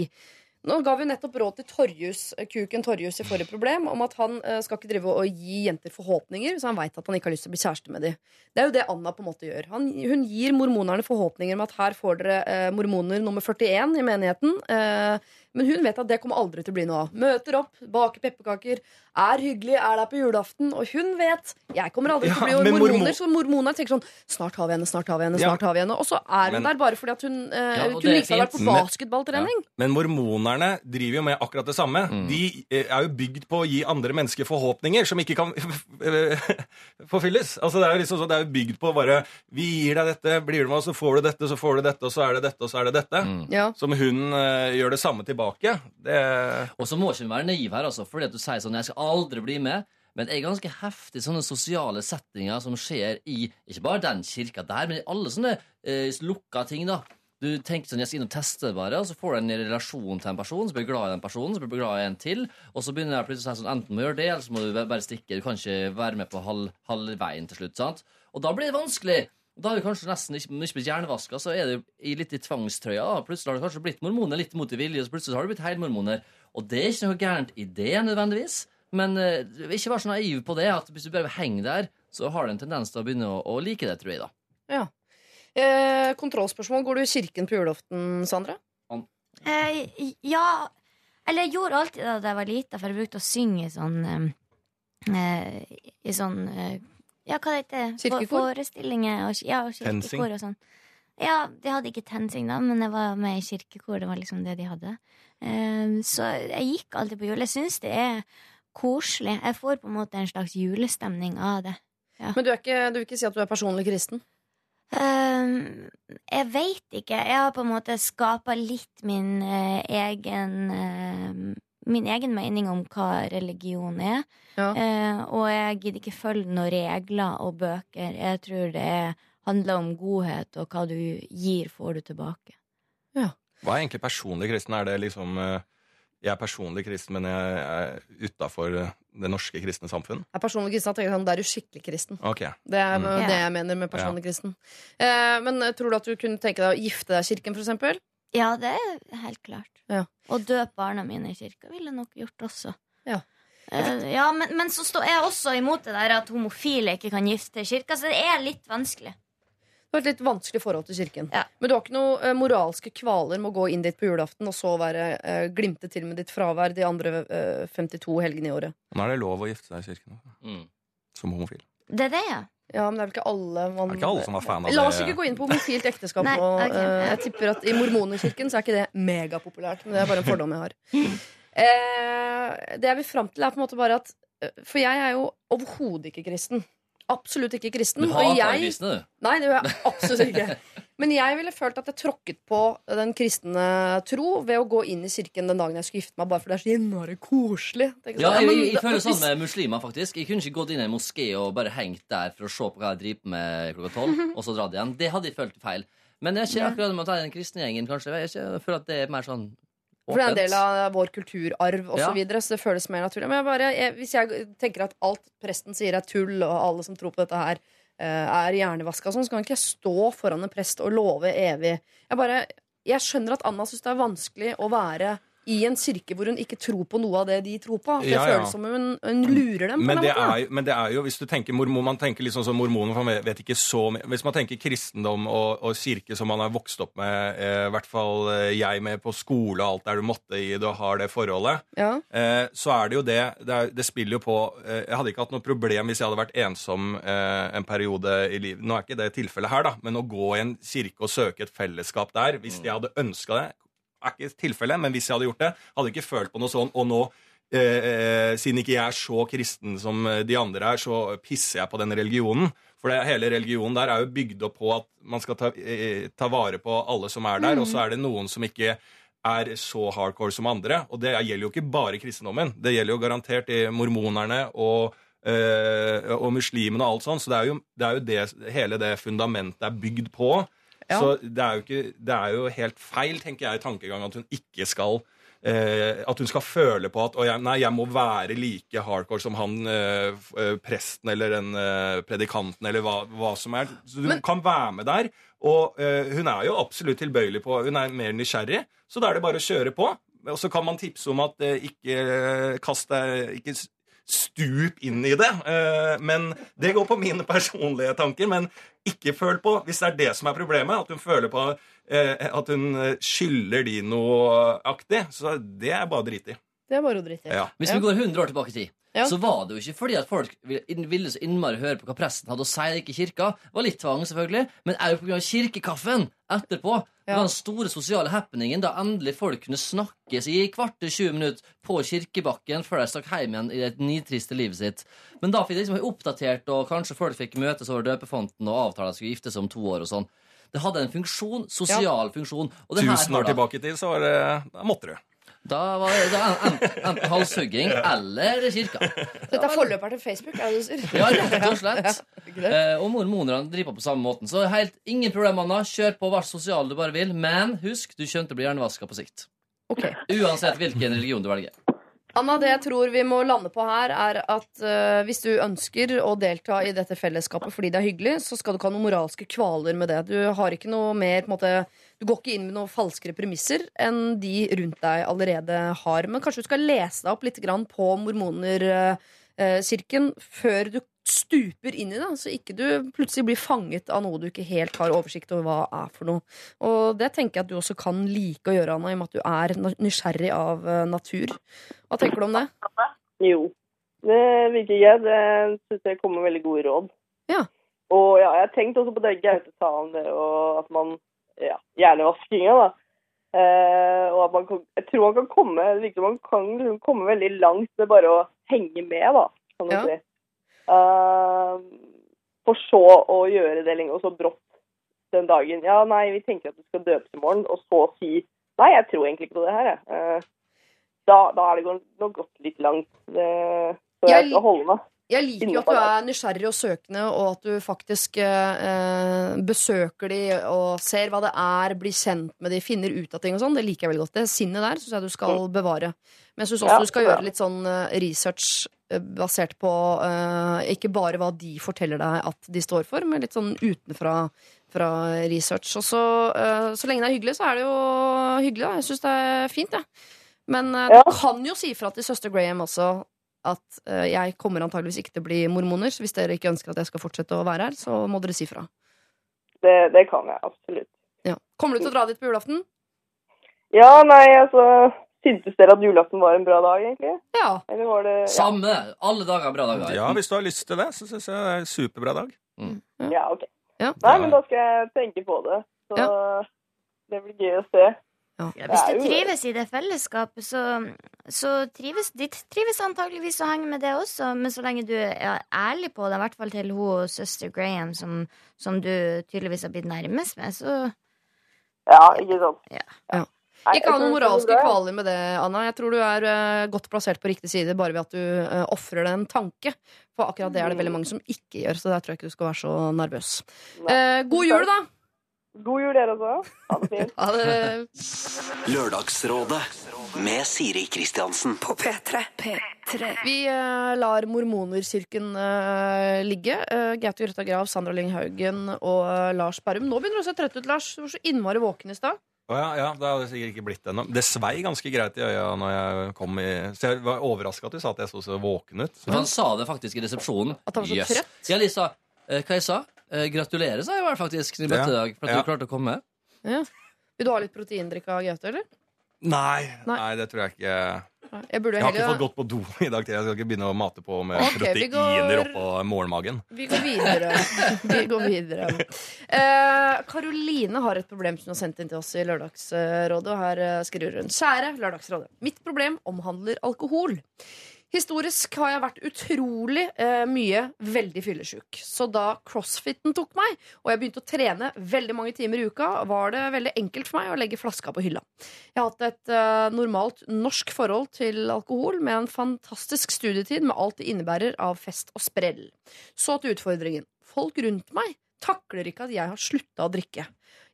nå ga vi nettopp råd til Torjus, kuken Torjus i forrige problem om at han eh, skal ikke drive og gi jenter forhåpninger hvis han veit at han ikke har lyst til å bli kjæreste med dem. Det er jo det Anna på en måte gjør. Han, hun gir mormonerne forhåpninger om at her får dere eh, mormoner nummer 41 i menigheten. Eh, men hun vet at det kommer aldri til å bli noe av. Møter opp, baker pepperkaker, er hyggelig, er der på julaften. Og hun vet jeg kommer aldri til å bli ja, mormoner. mormon- Så mormonerne tenker sånn Snart har vi henne, snart har vi henne. Ja. snart har vi henne Og så er hun Men- der bare fordi at hun eh, Ja, kunne seg vært på basketballtrening. Men- basketballtrening. Men mormonerne driver jo med akkurat det samme. Mm. De eh, er jo bygd på å gi andre mennesker forhåpninger som ikke kan (laughs) forfylles. Altså Det er jo liksom sånn, det er jo bygd på bare Vi gir deg dette, blir du med oss, så får du dette, så får du dette, og så er det dette, og så er det dette. Mm. Ja. Som hun eh, gjør det samme tilbake. Det Og så må ikke vi være naive her, altså, fordi at du sier sånn 'jeg skal aldri bli med'. Men det er ganske heftig sånne sosiale settinger som skjer i ikke bare den kirka der, men i alle sånne eh, lukka ting. da. Du tenker sånn, jeg skal inn og teste det bare, og så får du en relasjon til en person, så blir du glad i den personen, så blir du glad i en til, og så begynner jeg plutselig å si sånn, enten må du gjøre det, eller så må du bare stikke. Du kan ikke være med på halv, halvveien til slutt, sant? Og da blir det vanskelig. Da har du kanskje nesten ikke, ikke blitt jernvaska, så er du i litt i tvangstrøya. da. Plutselig har du kanskje blitt mormoner litt mot i vilje, og så plutselig har du blitt heilmormoner. Og det er ikke noe gærent i det, nødvendigvis. Men uh, ikke vær så naiv på det, at hvis du bare henger der, så har du en tendens til å begynne å, å like det, tror jeg, da. Eh, kontrollspørsmål. Går du i kirken på julaften, Sandra? Eh, ja Eller jeg gjorde alltid det da jeg var lita, for jeg brukte å synge i sånn eh, eh, I sånn eh, Ja, hva det heter det? Kirkekor? For- Forestillinger og, ja, og kirkekor og sånn. Ja, de hadde ikke tensing da, men jeg var med i kirkekor. Det var liksom det de hadde. Um, så jeg gikk alltid på jul. Jeg syns det er koselig. Jeg får på en måte en slags julestemning av det. Men du, er ikke, du vil ikke si at du er personlig kristen? Um, jeg veit ikke. Jeg har på en måte skapa litt min uh, egen eh, Min egen mening om hva religion er. Ja. Eh, og jeg gidder ikke følge noen regler og bøker. Jeg tror det handler om godhet, og hva du gir, får du tilbake. Hva er egentlig personlig kristen? Er det liksom eh, Jeg er personlig kristen, men jeg er utafor det norske kristne samfunn? Er personlig kristen, jeg tenker jeg sånn, Da er du skikkelig kristen. Okay. Det er Mm. det jeg mener med personlig kristen. Eh, men eh, tror du at du kunne tenke deg å gifte deg i kirken, for eksempel? Ja, det er helt klart. Ja. Og døpe barna mine i kirka ville jeg nok gjort også. Ja. Uh, ja, men, men så står jeg også imot det der at homofile ikke kan gifte i kirka, så det er litt vanskelig. Du har et litt vanskelig forhold til kirken. Ja. Men du har ikke noe uh, moralske kvaler med å gå inn dit på julaften og så være uh, glimte til med ditt fravær de andre eh, 52 helgene i året. Nå er det lov å gifte seg i kirken Mm. som homofil. Det er det, ja. Ja, men det er vel ikke alle man Det er ikke alle som er fan av La oss ikke gå inn på homofilt ekteskap Nei, nå. ok. Eh, Jeg tipper at I mormonerkirken så er ikke det megapopulært. Men det er bare en fordom jeg har. (laughs) Eh, det jeg vil fram til, er på en måte bare at eh, For jeg er jo overhodet ikke kristen. Absolutt ikke kristen. Du og ikke jeg- kristne, du. Nei, det gjør jeg absolutt ikke. (laughs) Men jeg ville følt at jeg tråkket på den kristne tro ved å gå inn i kirken den dagen jeg skulle gifte meg, bare fordi det er så innmari koselig. Jeg Ja, jeg, jeg, jeg føler sånn med muslimer, faktisk. Jeg kunne ikke gått inn i en moské og bare hengt der for å se på hva jeg driver med klokka tolv, (laughs) og så dratt igjen. Det hadde jeg følt feil. Men jeg er ikke akkurat med å ta den kristne gjengen, kanskje. Jeg, er føler at det er mer sånn For det er en del av vår kulturarv osv., Ja. så videre, så det føles mer naturlig. Men jeg bare, jeg, hvis jeg tenker at alt presten sier er tull, og alle som tror på dette her er hjernevaska, sånn, så kan ikke jeg stå foran en prest og love evig. Jeg bare, jeg skjønner at Anna syns det er vanskelig å være i en kirke hvor hun ikke tror på noe av det de tror på. Det Ja, ja. føles som hun, hun lurer dem. Men en det, er, men det er jo, hvis du tenker mormon, man tenker liksom som mormoner, for man vet ikke så mye Hvis man tenker kristendom og, og kirke som man har vokst opp med, eh, i hvert fall eh, jeg med på skole og alt der du måtte i det og har det forholdet, Ja. eh, så er det jo det Det, er, det spiller jo på eh, Jeg hadde ikke hatt noe problem hvis jeg hadde vært ensom eh, en periode i livet. Nå er ikke det tilfellet her, da, men å gå i en kirke og søke et fellesskap der, hvis jeg hadde ønska det er ikke tilfellet, men hvis jeg hadde gjort det, hadde jeg ikke følt på noe sånn. Og nå, eh, eh, siden ikke jeg er så kristen som eh, de andre er, så pisser jeg på den religionen. For det, hele religionen der er jo bygd opp på at man skal ta, eh, ta vare på alle som er der, og så er det noen som ikke er så hardcore som andre. Og det gjelder jo ikke bare kristendommen. Det gjelder jo garantert i mormonerne og eh, og muslimene og alt sånt. Så det er jo, det, er jo det hele det fundamentet er bygd på. Ja. Så det er, jo ikke, det er jo helt feil, tenker jeg, i tankegang at hun ikke skal eh, At hun skal føle på at jeg, nei, jeg må være like hardcore som han eh, eh, presten eller den eh, predikanten eller hva, hva som er. Så du Men- kan være med der. Og eh, hun er jo absolutt tilbøyelig på Hun er mer nysgjerrig, så da er det bare å kjøre på. Og så kan man tipse om at eh, ikke kast deg Ikke stup inn i det. Eh, men det går på mine personlige tanker. Men ikke føl på, hvis det er det som er problemet, at hun føler på eh, at hun eh, skylder de noe aktig, så det er bare drit i. Det er bare å. Ja. Hvis vi går 100 år tilbake i tid, Ja. så var det jo ikke fordi at folk ville så innmari høre på hva presten hadde å si ikke i kirka. Det var litt tvang, selvfølgelig, men òg pga. kirkekaffen etterpå. Det var den store sosiale happeningen da endelig folk kunne snakkes i kvarter 20 minutter på kirkebakken før de stakk hjem igjen i det nitriste livet sitt. Men da fikk de liksom oppdatert, og kanskje folk fikk møtes over døpefonten og avtale at de skulle gifte seg om to år og sånn. Det hadde en funksjon, sosial funksjon. Og det Tusen år tilbake i tid, så var det, da måtte du. Da var det da enten, enten halshugging eller kirka. Dette er forløperen til Facebook, er det du sier? Ja, rett og slett. (laughs) Eh, og mormonerne driver på på samme måten. Så helt ingen problem, Anna. Kjør på hva sosial du bare vil. Men husk, du kommer til å bli hjernevaska på sikt. Ok. Uansett hvilken religion du velger. Anna, det jeg tror vi må lande på her, er at uh, hvis du ønsker å delta i dette fellesskapet fordi det er hyggelig, så skal du ikke ha noen moralske kvaler med det. Du har ikke noe mer på en måte, Du går ikke inn med noen falskere premisser enn de rundt deg allerede har. Men kanskje du skal lese deg opp litt på mormonersirken før du stuper inn i det, så ikke du plutselig blir fanget av noe du ikke helt har oversikt over hva er for noe. Og det tenker jeg at du også kan like å gjøre, Anna, i og med at du er nysgjerrig av eh, natur. Hva tenker du om det? Jo, det virker gøy. Det syns jeg kommer veldig gode råd. Ja. Og ja, jeg har tenkt også på det Gaute sa om det, og at man ja, hjernevaskinga, da. Uh, og at man kan, jeg tror man kan komme liksom, man kan liksom komme veldig langt med bare å henge med, da, kan du Ja. si. Uh, for så å gjøre det lenge, og så brått den dagen. Ja, nei, vi tenker at du skal døpes i morgen, og så si nei, jeg tror egentlig ikke på det her, jeg. Uh, da, da er det gått- gått litt langt. Det, så jeg skal holde meg. Jeg liker jo at du er nysgjerrig og søkende, og at du faktisk eh, besøker de og ser hva det er, blir kjent med de, finner ut av ting og sånn. Det liker jeg veldig godt. Det sinnet der syns jeg du skal bevare. Men jeg syns også Ja, du skal gjøre litt sånn eh, research eh, basert på eh, ikke bare hva de forteller deg at de står for, men litt sånn utenfra fra research. Og så, eh, så lenge det er hyggelig, så er det jo hyggelig. Da. Jeg syns det er fint, jeg. Men eh, Ja. du kan jo si fra til søster Graham også at eh, jeg kommer antageligvis ikke til å bli mormoner. Så hvis dere ikke ønsker at jeg skal fortsette å være her, så må dere si fra. Det, det kan jeg absolutt. Ja. Kommer du til å dra dit på julaften? Ja, nei, altså Syntes dere at julaften var en bra dag, egentlig? Ja. Eller var det ja. Samme. Alle dager er bra dager. Ja, hvis du har lyst til det, så syns jeg det er en superbra dag. ja, ok. Ja. Nei, men da skal jeg tenke på det. Så det blir gøy å se. Ja, hvis du trives i det fellesskapet, så, så trives de trives antageligvis å henge med det også. Men så lenge du er ærlig på det, i hvert fall til hun søster Graham, som, som du tydeligvis har blitt nærmest med, så Ja, ikke sant? Ja. Ja. Ikke ha noen moralske kvaler med det, Anna. Jeg tror du er uh, godt plassert på riktig side bare ved at du uh, ofrer det en tanke. For akkurat det er det veldig mange som ikke gjør, så der tror jeg ikke du skal være så nervøs. Eh, god jul, da! God jul, dere også. Ha det fint. (laughs) Ha det. Lørdagsrådet med Siri Kristiansen. På P3. P3. Vi uh, lar mormonersirken uh, ligge. Uh, Gaute Grøtta Grav, Sandra Lyng Haugen og Lars Berrum. Nå begynner du å se trøtt ut, Lars. Du var så innmari våken i stad. Å ja, ja, det hadde det sikkert ikke blitt ennå. Det svei ganske greit i øya når jeg kom i Så jeg var overraska at du sa at jeg så så våken ut. Så. han sa det faktisk i resepsjonen. At han var så yes. trøtt? Ja, Lisa, hva jeg sa? Eh, gratulerer, sa jeg vel faktisk til møte i dag, for at Ja. du klarte å komme. Ja. Vil du ha litt proteindrikk av Gaute, eller? Nei, Nei. nei, det tror jeg ikke. Jeg burde Jeg har ikke fått gått på do i dag. til Jeg skal ikke begynne å mate på med okay, proteiner går- oppå morgenmagen. Vi går videre. (laughs) Vi går videre. Eh, Karoline har et problem som hun har sendt inn til oss i Lørdagsrådet. Og her eh, skriver hun Kjære Lørdagsrådet. Mitt problem omhandler alkohol. Historisk har jeg vært utrolig eh, mye veldig fyllesyk. Så da crossfiten tok meg, og jeg begynte å trene veldig mange timer i uka, var det veldig enkelt for meg å legge flaska på hylla. Jeg har hatt et eh, normalt norsk forhold til alkohol med en fantastisk studietid med alt det innebærer av fest og sprell. Så til utfordringen. Folk rundt meg takler ikke at jeg har slutta å drikke.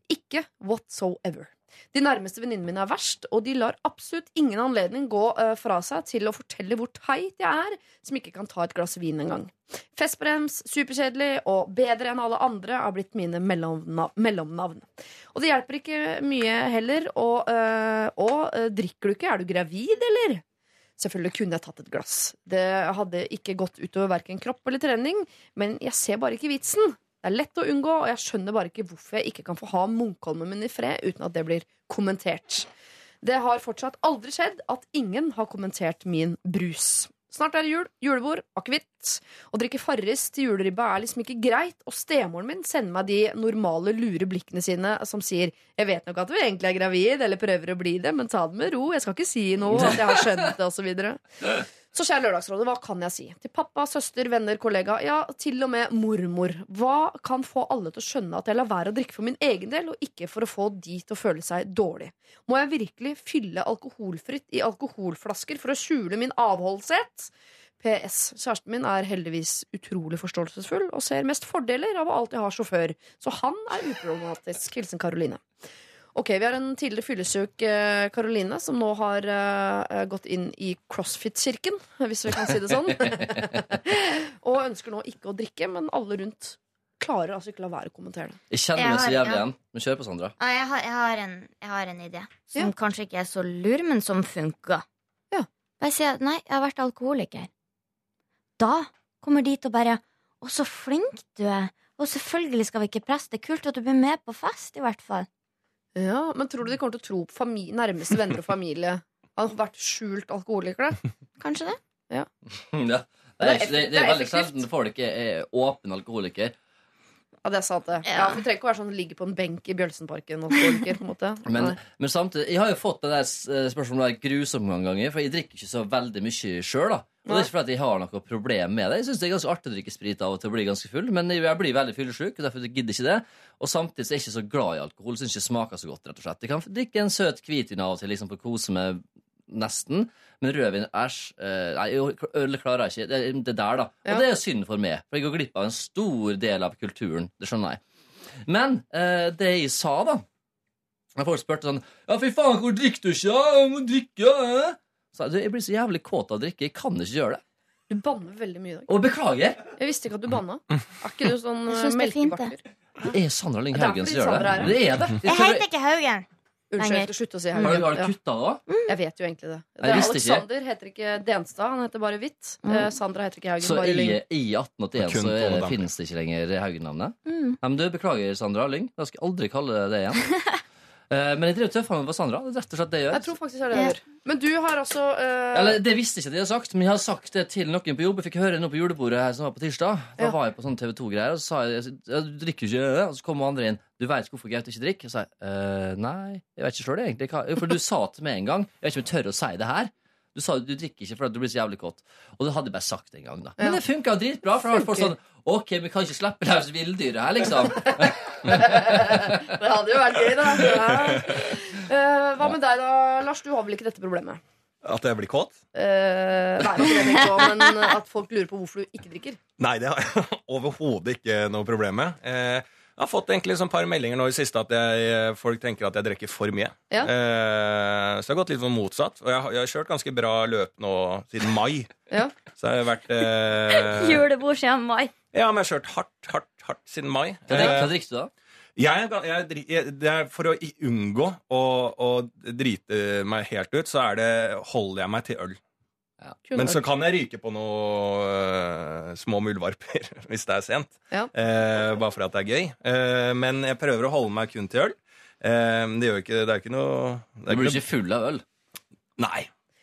Ikke whatsoever. De nærmeste venninnene mine er verst, og de lar absolutt ingen anledning gå uh, fra seg til å fortelle hvor teit jeg er, som ikke kan ta et glass vin engang. Festbrems, superkjedelig og bedre enn alle andre har blitt mine mellomna- mellomnavn. Og det hjelper ikke mye heller. Og, øh, og øh, drikker du ikke? Er du gravid, eller? Selvfølgelig kunne jeg tatt et glass. Det hadde ikke gått utover verken kropp eller trening, men jeg ser bare ikke vitsen. Det er lett å unngå, og jeg skjønner bare ikke hvorfor jeg ikke kan få ha Munkholmen min i fred uten at det blir kommentert. Det har fortsatt aldri skjedd at ingen har kommentert min brus. Snart er det jul, julebord, akevitt. Å drikke Farris til juleribba er liksom ikke greit, og stemoren min sender meg de normale, lure blikkene sine som sier 'Jeg vet nok at du egentlig er gravid, eller prøver å bli det, men ta det med ro. Jeg skal ikke si noe, at jeg har skjønt det', osv. Så kjære Lørdagsrådet, hva kan jeg si? Til pappa, søster, venner, kollega, ja, til og med mormor. Hva kan få alle til å skjønne at jeg lar være å drikke for min egen del, og ikke for å få de til å føle seg dårlig? Må jeg virkelig fylle alkoholfritt i alkoholflasker for å skjule min avholdshet? PS. Kjæresten min er heldigvis utrolig forståelsesfull og ser mest fordeler av å alltid ha sjåfør, så han er uproblematisk. Hilsen Karoline. Ok, Vi har en tidligere fyllesyk eh, Karoline som nå har uh, gått inn i crossfit-kirken, hvis vi kan si det sånn. (laughs) og ønsker nå ikke å drikke, men alle rundt klarer altså ikke la være å kommentere det. Jeg kjenner meg så jævlig igjen. Men kjør på, Sandra. Ja, jeg, har, jeg, har en, jeg har en idé som Ja. kanskje ikke er så lur, men som funker. Ja. Bare si at nei, jeg har vært alkoholiker. Da kommer de til å bare Å, så flink du er. Og selvfølgelig skal vi ikke presse. Det er kult at du blir med på fest, i hvert fall. Ja, Men tror du de kommer til å tro på nærmeste venner og familie (laughs) Han har vært skjult alkoholiker? da? Kanskje det? Ja. Det, Det er, er det, er, det er er veldig sjelden folk er, er åpen alkoholiker. Ja, det er sant, det. Ja. For Vi trenger ikke å være sånn ligge på en benk i Bjølsenparken. alkoholiker, på en måte. (laughs) Men, men samtidig, jeg har jo fått det der eh, spørsmålet der grusomme mange ganger, for jeg drikker ikke så veldig mye sjøl. Og det er ikke fordi jeg har noe problem med det. Jeg synes det er ganske artig å drikke sprit av og til å bli ganske full, men jeg blir veldig fyllesyk, og derfor gidder ikke det. Og samtidig så er jeg ikke så glad i alkohol. Syns ikke det smaker så godt, rett og slett. Jeg kan drikke en søt hvitvin av og til liksom for å kose meg nesten, men rødvin, æsj. eh, Nei, øl klarer jeg ikke. Det, det der, da. Ja. Og det er synd for meg, for jeg går glipp av en stor del av kulturen. Det skjønner jeg. Men eh, det jeg sa, da når folk spurte sånn Ja, fy faen, hvor drikker du ikke? Jeg må drikke! eh?» Så jeg, jeg blir så jævlig kåt av å drikke. Jeg kan ikke gjøre det. Du banner veldig mye i dag. Og beklager! Jeg visste ikke at du banna. Er ikke du sånn det. melkebarter? Det er Sandra Lyng Haugen som gjør det. Det er det. Jeg Jeg heter ikke Haugen. Unnskyld, slutt å si Har du, har du kutta òg? Jeg vet jo egentlig det. det ikke. Alexander heter ikke Denstad, han heter bare Hvitt. Mm. Eh, Sandra heter ikke Haugen, Så bare i, Lyng. i 1881 så det, finnes det ikke lenger Haugen-navnet? Mm. Nei, men du, Beklager, Sandra Lyng. Jeg skal aldri kalle det det igjen. (laughs) Eh, men jeg driver tøffere med på Sandra. Det er rett og slett det jeg gjør. Jeg tror faktisk det gjør. Men du har altså uh... Eller, Det visste ikke at jeg hadde sagt, men jeg har sagt det til noen på jobb. Jeg fikk høre noe på julebordet her som var på tirsdag. Da Ja. var jeg på sånn TV 2-greier, og så sa jeg du drikker jo ikke. Og så kom andre inn. Du veit hvorfor Gaute ikke drikker? Og så sa jeg «Eh, nei, jeg vet ikke sjøl egentlig. For du sa til meg en gang Jeg vet ikke om jeg tør å si det her. Du sa du drikker ikke fordi du blir så jævlig kåt. Og det hadde jeg bare sagt en gang, da. Men Ja. det funka dritbra. For da var folk sånn OK, vi kan ikke slippe løs villdyret her, liksom. (laughs) Det hadde jo vært gøy, da. Ja. Eh, hva med deg da, Lars? Du har vel ikke dette problemet? At jeg blir kåt? Eh, nei, jeg på, men at folk lurer på hvorfor du ikke drikker. Nei, det har jeg (laughs) overhodet ikke noe problem med. Eh, jeg har fått egentlig et par meldinger nå i siste at jeg, folk tenker at jeg drikker for mye. Ja. Eh, så jeg har gått litt for motsatt. Og jeg, har- jeg har kjørt ganske bra løp nå siden mai. Ja. Så jeg har vært eh, (laughs) Julebord siden mai. Ja, men jeg har kjørt hardt, hardt, hardt siden mai. Hva drikker, Eh, hva drikker du, da? jeg, jeg, jeg, det er For å unngå å, å drite meg helt ut, så er det, holder jeg meg til øl. Kun Men så kan jeg ryke på noen uh, små muldvarper (laughs) hvis det er sent. Ja. Uh, bare for at det er gøy. Uh, men jeg prøver å holde meg kun til øl. Eh, det gjør ikke Det er ikke noe det Du er blir ikke ikke full av øl. Nei.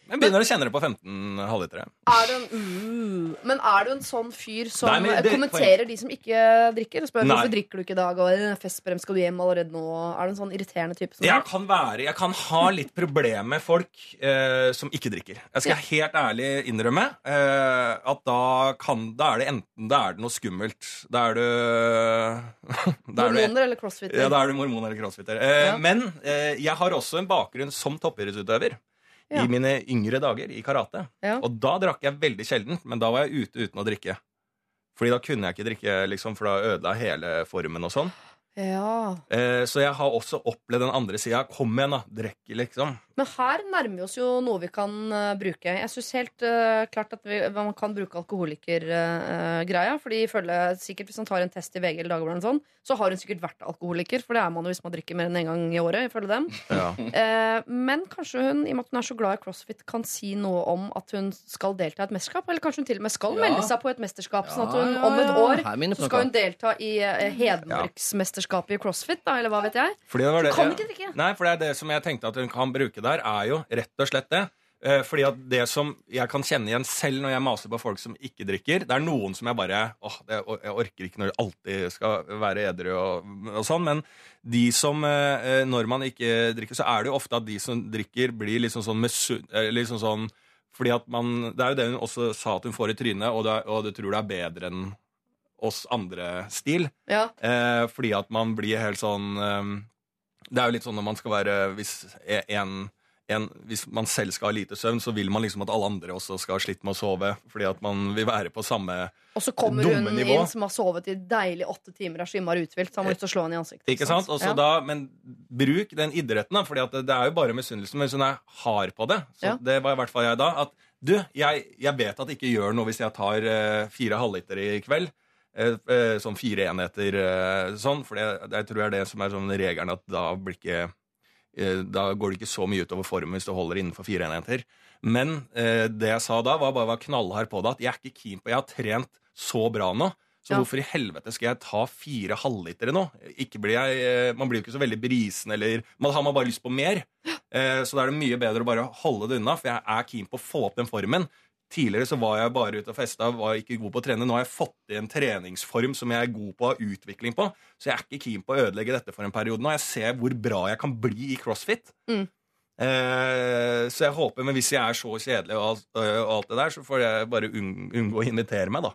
Jeg begynner å kjenne det på 15 halvlitere. Er du en, uh, men er du en sånn fyr som Nei, men det- kommenterer de som ikke drikker? Og spør Nei. hvorfor drikker du ikke i dag, og "Eh, festbrem skal du hjem allerede nå? Er du en sånn irriterende type? Som Jeg kan være Jeg kan ha litt problemer med folk eh, som ikke drikker. Jeg skal helt ærlig innrømme eh, at da kan Da er det enten Da er det noe skummelt. Da er det (laughs) da er Hormoner eller crossfitter? Ja, da er du mormon eller crossfitter. Eh, Ja. Men eh, jeg har også en bakgrunn som toppidrettsutøver. Ja. I mine yngre dager i karate. Ja. Og da drakk jeg veldig sjelden, men da var jeg ute uten å drikke. Fordi da kunne jeg ikke drikke, liksom, for da ødela hele formen og sånn. Ja. Eh, så jeg har også opplevd den andre sida. Kom igjen, da. Drikk, liksom. Men her nærmer vi oss jo noe vi kan uh, bruke. Jeg syns helt uh, klart at vi, man kan bruke alkoholikergreia. fordi føler, sikkert Hvis man tar en test i VG eller Dagbladet, sånn, så har hun sikkert vært alkoholiker. For det er man jo hvis man drikker mer enn én en gang i året. ifølge dem Ja. (laughs) Eh, men kanskje hun i og med at hun er så glad i crossfit, kan si noe om at hun skal delta i et mesterskap? Eller kanskje hun til og med skal Ja. melde seg på et mesterskap, sånn at Ja, hun ja, om et år skal hun delta i eh, Hedmarksmesterskapet i crossfit, da, eller hva vet jeg? Fordi det var det, Kan ikke drikke. Nei, for det er det som jeg tenkte at hun kan bruke der, er jo rett og slett det. Eh, Fordi at det som jeg kan kjenne igjen selv når jeg maser på folk som ikke drikker Det er noen som jeg bare åh, det, Jeg orker ikke når det alltid skal være edru og, og sånn, men de som eh, Når man ikke drikker, så er det jo ofte at de som drikker, blir liksom sånn, misun- eh, liksom sånn Fordi at man, Det er jo det hun også sa at hun får i trynet, og, det, er- og du tror det er bedre enn oss andre-stil. Ja. Eh, fordi at man blir helt sånn eh, Det er jo litt sånn når man skal være Hvis en, en, hvis man selv skal ha lite søvn, så vil man liksom at alle andre også skal ha slitt med å sove. Fordi at man vil være på samme dumme nivå. Og så kommer hun nivå. inn som har sovet i deilig åtte timer, av skimmer uthvilt, så han må ut og slå henne i ansiktet. Ikke sant? Og Ja. da, men bruk den idretten, da, at det, det er jo bare misunnelsen. Men hvis hun er hard på det, så Ja. det var i hvert fall jeg da, at du, jeg, jeg vet at det ikke gjør noe hvis jeg tar eh, fire halvliter i kveld. Eh, eh, sånn fire enheter eh, sånn, for det, det tror det er det som er sånn regelen, at da blir ikke da går det ikke så mye utover formen hvis du holder innenfor fire enheter. Men det jeg sa da, var bare å være knallhard på det. At jeg er ikke keen på Jeg har trent så bra nå. Så Ja. hvorfor i helvete skal jeg ta fire halvlitere nå? Blir jeg, man blir jo ikke så veldig brisen, eller Man har man bare lyst på mer. Eh, så da er det mye bedre å bare holde det unna, for jeg er keen på å få opp den formen. Tidligere så var jeg bare ute og festa, var ikke god på å trene. Nå har jeg fått i en treningsform som jeg er god på å ha utvikling på. Så jeg er ikke keen på å ødelegge dette for en periode nå. Jeg ser hvor bra jeg kan bli i crossfit. Mm. Eh, så jeg håper, men hvis jeg er så kjedelig og alt, øh, og alt det der, så får jeg bare unngå å invitere meg, da.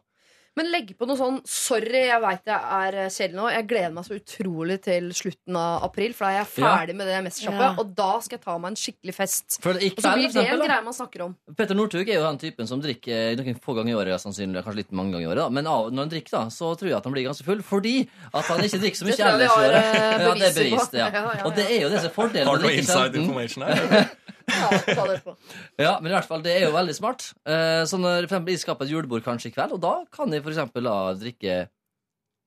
Men legg på noe sånn Sorry, jeg veit jeg er eh, kjedelig nå. Jeg gleder meg så utrolig til slutten av april, for da er jeg ferdig med det mesterskapet. Ja. Og da skal jeg ta meg en skikkelig fest. Og så blir det en eksempel, greie man snakker om. Petter Northug er jo den typen som drikker noen få ganger i året, sannsynlig, kanskje litt mange ganger i året. da. Men av, når han drikker, da, så tror jeg at han blir ganske full, fordi at han ikke drikker så mye ellers i året. eh, Ja, det er bevist, ja. (laughs) Ja, ja, ja. Og det er jo det som er fordelen Har med du å noe drikke inside sjelden. information her? (laughs) Ja, ta det etterpå. (laughs) Ja, men i hvert fall, det er jo veldig smart. Eh, Så når for eksempel, jeg skaper et julebord kanskje i kveld, og da kan jeg for eksempel da drikke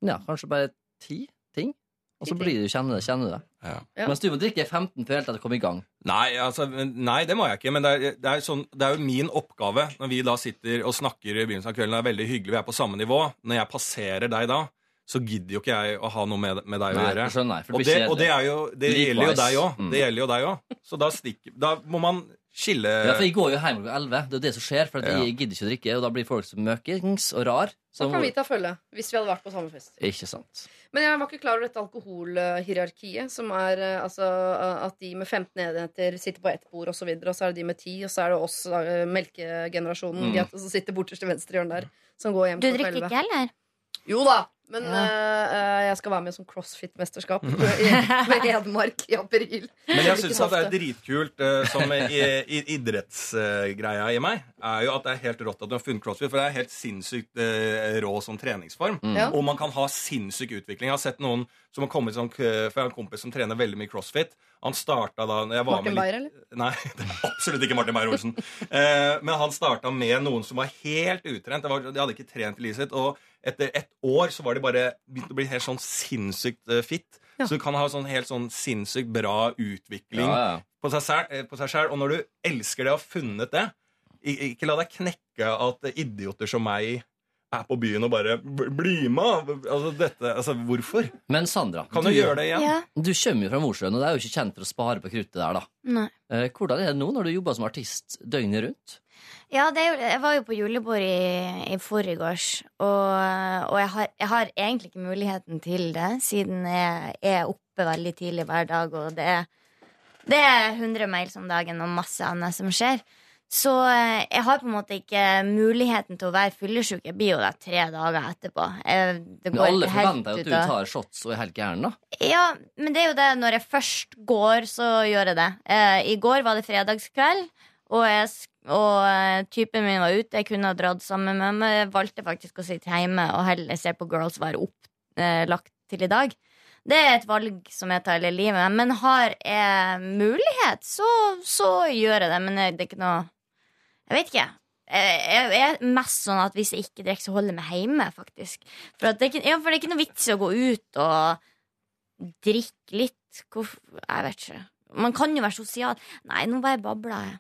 ja, kanskje bare ti ting, og så blir du kjenne, kjenne det. Ja. Mens du må drikke 15 for helt til det kommer i gang. Nei, altså, nei, det må jeg ikke. Men det er, det, er sånn, det er jo min oppgave når vi da sitter og snakker i begynnelsen av kvelden. Det er veldig hyggelig, vi er på samme nivå. Når jeg passerer deg da, så gidder jo ikke jeg å ha noe med, med deg å Nei, gjøre. skjønner Og det, og det, er jo, det gjelder jo deg òg. Mm. Det gjelder jo deg òg. Så da, stikker, da må man skille Ja, for Jeg går jo hjem klokka 11. Det er jo det som skjer. For at Ja. jeg gidder ikke å drikke, og da blir folk så møkings og rar. Så da kan vi ta følge, hvis vi hadde vært på samme fest. Ikke sant. Men jeg var ikke klar over dette alkoholhierarkiet, som er eh, altså, eh, at de med 15 enheter sitter på ett bord, og så videre, og så er det de med 10, og så er det oss, eh, melkegenerasjonen, Mm. de som sitter borterst til venstre hjørne der, som går hjem Du drikker ikke heller? Jo da, men Ja. eh, eh, jeg skal være med som crossfit-mesterskap i- med Hedmark (laughs) i april. Men jeg syns at det er dritkult uh, som i, i, idrettsgreia i meg, er jo at det er helt rått at du har funnet crossfit. For det er helt sinnssykt uh, rå som treningsform. Ja. Og man kan ha sinnssyk utvikling. Jeg har sett noen som har kommet sånn, for jeg har en kompis som trener veldig mye crossfit. Han starta da jeg var Martin litt- Beyer, eller? Nei, (laughs) det er absolutt ikke Martin Beyer-Olsen. Eh, men han starta med noen som var helt utrent. Det var, de hadde ikke trent i livet sitt. Og etter ett år så var de bare begynt å bli helt sånn sinnssykt uh, fit. Ja. Så du kan ha sånn helt sånn sinnssykt bra utvikling Ja, ja. på seg selv- eh. Og når du elsker det og har funnet det, ikke la deg knekke at idioter som meg er på byen og bare "B- Bli med! Altså, dette, altså, hvorfor? Men Sandra, Kan du gjøre det igjen? Ja. du kommer jo fra Mosjøen, og det er jo ikke kjent for å spare på kruttet der, da. Nei. Eh, Hvordan er det nå når du jobber som artist døgnet rundt? Ja, det jeg var jo på julebord i, i forgårs, og, og jeg, har, jeg har egentlig ikke muligheten til det, siden jeg er oppe veldig tidlig hver dag, og det er, det er 100 mails om dagen og masse annet som skjer. Så eh, jeg har på en måte ikke muligheten til å være fyllesyk. Jeg blir jo det tre dager etterpå. Jeg, det Men alle forventer jo at du tar shots og er helt gæren, da. ja, men det er jo det når jeg først går, så gjør jeg det. Eh, I går var det fredagskveld, og, jeg, og eh, typen min var ute. Jeg kunne ha dratt sammen med meg. Jeg valgte faktisk å sitte hjemme og heller se på Girls være opplagt til i dag. Det er et valg som jeg tar hele livet. Men har jeg mulighet, så, så gjør jeg det. Men det er ikke noe Jeg vet ikke. Jeg er mest sånn at hvis jeg ikke drikker, så holder jeg meg hjemme, faktisk. For, det, ikke, ja, for det er ikke noe vits i å gå ut og drikke litt. Hvorfor? Jeg vet ikke. Man kan jo være sosial. Nei, nå bare babler jeg.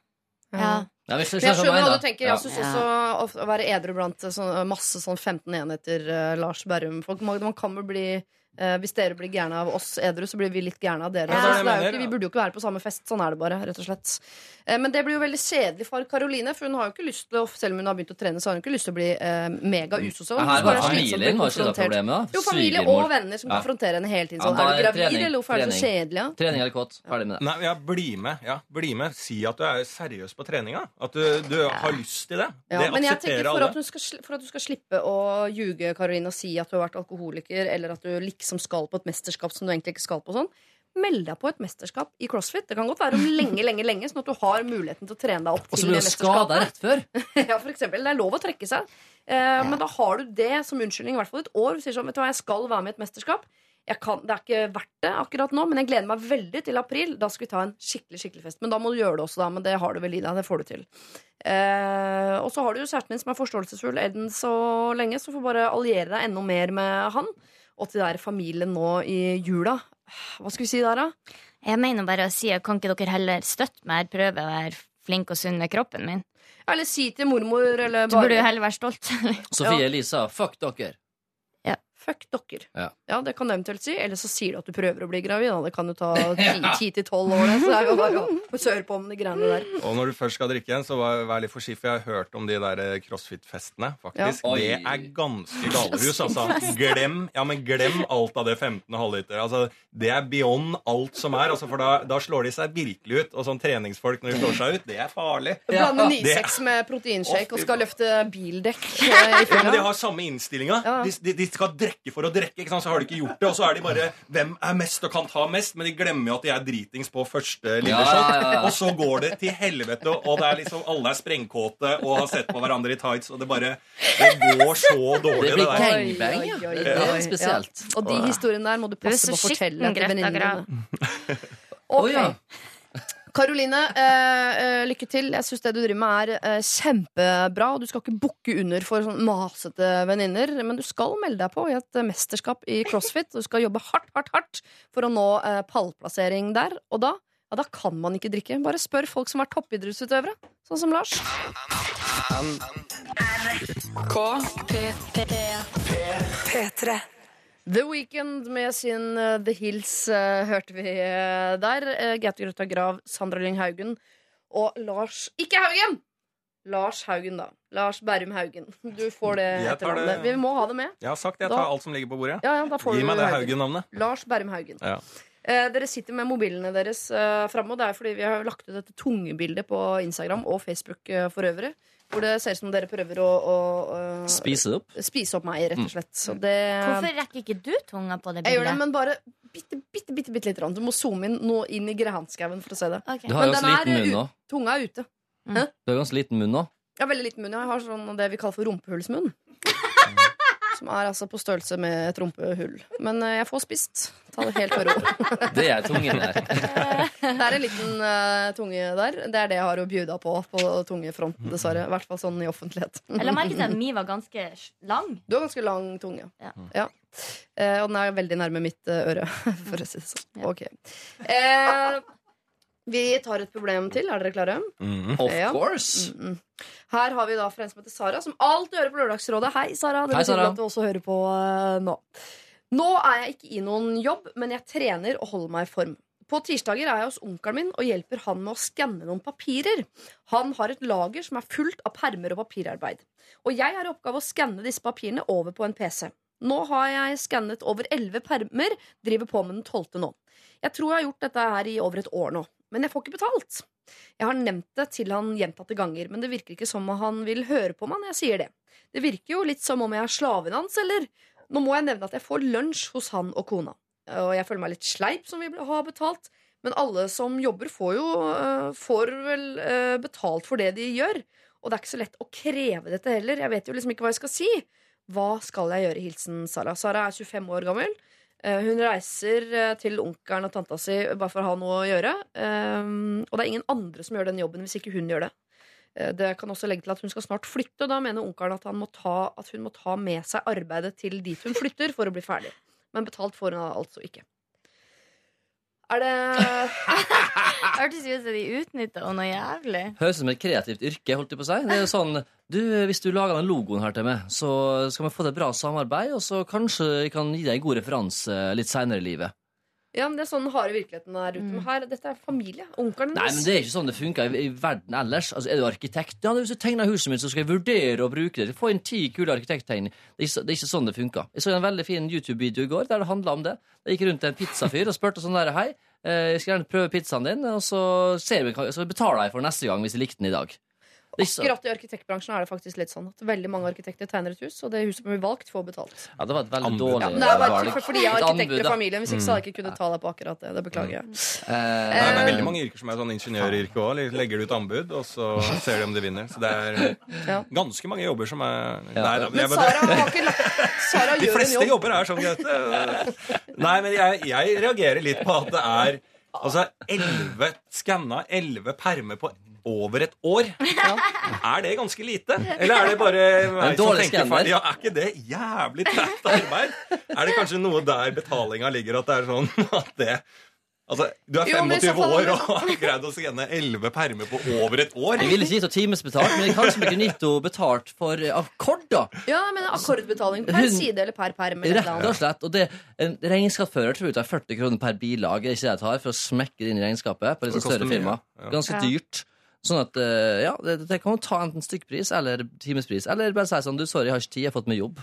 Ja. Ja, hvis jeg skjønner hva du tenker. Jeg syns også å å være edru blant så, masse sånn 15 enheter uh, Lars Berrum-folk man, man kan vel bli Eh, hvis dere blir gærne av oss edru, så blir vi litt gærne av dere. Ja, Så det er jo ikke, vi burde jo ikke være på samme fest. Sånn er det bare, rett og slett. Eh, men det blir jo veldig kjedelig for Karoline, for hun har jo ikke lyst til å, selv om hun har begynt å trene, så har hun ikke lyst til å bli eh, mega usosial. Her var familien var ikke problemet. da. Jo, familie og venner som Ja. konfronterer henne hele tiden. Sånn, ja, er du gravid, eller hvorfor er du så kjedelig? Ja? Trening eller kåt. Ferdig med det. Nei, ja, bli med. ja, bli med. Si at du er seriøs på treninga. At du, du har lyst til det. Ja, det men jeg tenker for alle. at, hun skal, for at du skal slippe å ljuge Karoline, og si at du har vært alkoholiker, eller at du liksom skal på et mesterskap som du egentlig ikke skal på, sånn, meld deg på et mesterskap i crossfit. Det kan godt være om lenge, lenge, lenge, sånn at du har muligheten til å trene deg opp Og så blir du skada rett før. (laughs) ja, for eksempel. Det er lov å trekke seg. Eh, Men da har du det som unnskyldning i hvert fall et år. Du sier sånn, vet du hva, jeg skal være med i et mesterskap. Jeg kan, det er ikke verdt det akkurat nå, men jeg gleder meg veldig til april. Da skal vi ta en skikkelig skikkelig fest. Men da må du gjøre det også, da. Men det har du vel i deg. Det får du til. Eh, og så har du jo kjæresten din som er forståelsesfull enn så lenge, så får bare alliere deg enda mer med han. Og til der familien nå i jula. Hva skal vi si der, da? Jeg mener bare å si at Kan ikke dere heller støtte meg, prøve å være flink og sunn med kroppen min? Eller si til mormor, eller bare Du burde jo heller være stolt. Sofie. Elisa, fuck dere. Fuck dere. Ja. det kan du eventuelt si. Eller så sier du at du prøver å bli gravid. Da. Det kan jo ta (laughs) ti til tolv år. Så det er jo bare å søre på om de greiene der. Og når du først skal drikke igjen, så vær, litt forsiktig. For jeg har hørt om de der eh, crossfit-festene. faktisk. Ja. Det er ganske galehus, altså. Glem, ja, men glem alt av det 15 halvliter. Altså, det er beyond alt som er. Altså, for da, da slår de seg virkelig ut. Og sånn treningsfolk når de slår seg ut, det er farlig. Blande nysex med proteinshake og skal løfte bildekk eh, Ja, men De har samme innstillinga. Ja. De, de, de skal drikke for å drikke, ikke sant? så har de ikke gjort det. Og så er de bare 'Hvem er mest og kan ta mest?' Men de glemmer jo at de er dritings på første lille Ja, shot. ja, ja. Og så går det til helvete, og det er liksom alle er sprengkåte og har sett på hverandre i tights, og det bare Det går så dårlig, Det det, blir der. gang. gangbang, ja. Oi, oi, oi, Det spesielt. Ja. Og de historiene der må du passe på å fortelle til venninnene Ok. Karoline, eh, eh, lykke til. Jeg syns det du driver med, er eh, kjempebra. Du skal ikke bukke under for sånn masete venninner, men du skal melde deg på i et eh, mesterskap i crossfit. Du skal jobbe hardt, hardt, hardt for å nå eh, pallplassering der. Og da, ja, da kan man ikke drikke. Bare spør folk som er toppidrettsutøvere, sånn som Lars. K. P3. P3. The Weekend med sin uh, The Hills uh, hørte vi uh, der. Gaute Grøtta Grav, Sandra Lyng Haugen og Lars Ikke Haugen! Lars Haugen, da. Lars Berrum Haugen. Du får det etternavnet. Vi må ha det med. Jeg har sagt det. jeg Da- tar alt som ligger på bordet. Ja, ja, Gi meg det Haugen. Haugen-navnet. Lars Berrum Haugen. Ja. Eh, dere sitter med mobilene deres eh, framme, og det er fordi vi har lagt ut dette tungebildet på Instagram og Facebook for øvrig. Hvor det ser ut som dere prøver å, å, å Spise det opp. spise opp meg, rett og slett. Så det Hvorfor rekker ikke du tunga på det bildet? Jeg gjør det, men bare bitte, bitte, bitte, bitte litt. Du må zoome inn nå inn i granskauen for å se det. Okay. Du har Men ganske liten munn nå. Tunga er ute. Du har ganske liten munn nå. Har veldig liten munn. Jeg har sånn det vi kaller for rumpehullsmunn. Som er altså på størrelse med et rumpehull. Men eh, jeg får spist. Ta det helt med ro. (laughs) Det er tungen der. Det er en liten eh, tunge der. Det er det jeg har å bjuda på på tungefronten, dessverre. I hvert fall sånn i offentlighet. Jeg la merke til at mi var ganske lang. Du har ganske lang tunge. Ja. Eh, og den er veldig nærme mitt eh, øre, (laughs) for å si det sånn. Ok. Eh, vi tar et problem til. Er dere klare? Mm. Of Ja. course. Mm. Her har vi da for en som heter Sara, som alltid hører på Lørdagsrådet. Hei, Sara. Det betyr at du også hører på uh, nå. Nå er jeg ikke i noen jobb, men jeg trener og holder meg i form. På tirsdager er jeg hos onkelen min og hjelper han med å skanne noen papirer. Han har et lager som er fullt av permer og papirarbeid. Og jeg har i oppgave å skanne disse papirene over på en PC. Nå har jeg skannet over elleve permer, driver på med den tolvte nå. Jeg tror jeg har gjort dette her i over et år nå, men jeg får ikke betalt. Jeg har nevnt det til han gjentatte ganger, men det virker ikke som om han vil høre på meg når jeg sier det. Det virker jo litt som om jeg er slaven hans, eller? Nå må jeg nevne at jeg får lunsj hos han og kona. Og jeg føler meg litt sleip som vil ha betalt, men alle som jobber, får jo øh, får vel øh, betalt for det de gjør. Og det er ikke så lett å kreve dette heller. Jeg vet jo liksom ikke hva jeg skal si. Hva skal jeg gjøre? Hilsen Sara. Sara er 25 år gammel. Eh, Hun reiser eh, til onkelen og tanta si bare for å ha noe å gjøre. Um, og det er ingen andre som gjør den jobben hvis ikke hun gjør det. Eh, Det kan også legge til at Hun skal snart flytte. og Da mener onkelen at, at hun må ta med seg arbeidet til dit hun flytter, for å bli ferdig. Men betalt får hun altså ikke. Er det (laughs) Hørtes ut som de utnytta henne noe jævlig. Høres ut som et kreativt yrke. holdt de på seg. Det er jo sånn, du, Hvis du lager den logoen her til meg, så skal vi få til et bra samarbeid, og så kanskje jeg kan gi deg en god referanse litt seinere i livet. Ja, men det er sånn den harde virkeligheten er ute. Mm. Her, dette er familie. Onkelen Nei, men. Det er ikke sånn det funker i, i verden ellers. Altså, Er du arkitekt? Ja, Hvis du tegner huset mitt, så skal jeg vurdere å bruke det. Få inn ti kule arkitekttegn. Det, det er ikke sånn det funker. Jeg så en veldig fin YouTube-video i går der det handla om det. Jeg gikk rundt til en pizzafyr og spurte sånn der Hei, eh, jeg skal gjerne prøve pizzaen din, og så, ser vi, så betaler jeg for neste gang hvis jeg likte den i dag. Akkurat i arkitektbransjen er det faktisk litt sånn at veldig mange arkitekter tegner et hus, og det huset som blir valgt, får betalt. Ja, det var et veldig Anbud. dårlig Ja, det er bare valg. for, fordi jeg er arkitekter i familien. Hvis ikke så hadde jeg ikke kunnet ta deg på akkurat det. Det beklager jeg. Eh, Nei, det er veldig mange yrker som er sånn ingeniøryrke òg. Legger du ut anbud, og så ser de om de vinner. Så det er ganske mange jobber som er Nei da. Men Sara har ikke lagt Sara De gjør en fleste jobber er sånn, Gaute. Nei, men jeg, jeg reagerer litt på at det er Altså, elleve skanna, elleve permer på over et år. Er det ganske lite? Eller er det bare meg som tenker feil? Ja, Er ikke det jævlig tett arbeid? Er det kanskje noe der betalinga ligger, at det er sånn at det Altså, Du er Jo, men i 25 fall- år og har greid å skanne elleve permer på over et år. Jeg ville ikke gitt henne timesbetalt, men jeg kanskje vi kunne gitt henne betalt for eh, akkorder. Ja, men akkordbetaling per Hun- side eller per perm. Rett og slett. Og det, en regnskapsfører tror jeg tar 40 kroner per bilag. Ikke det jeg tar for å smekke det inn i regnskapet på litt større firma. Ganske Ja. dyrt. Sånn at, eh, ja, det, det kan jo ta enten stykkpris eller timespris. Eller bare si sånn, du, sorry, jeg har ikke tid, jeg har fått meg jobb.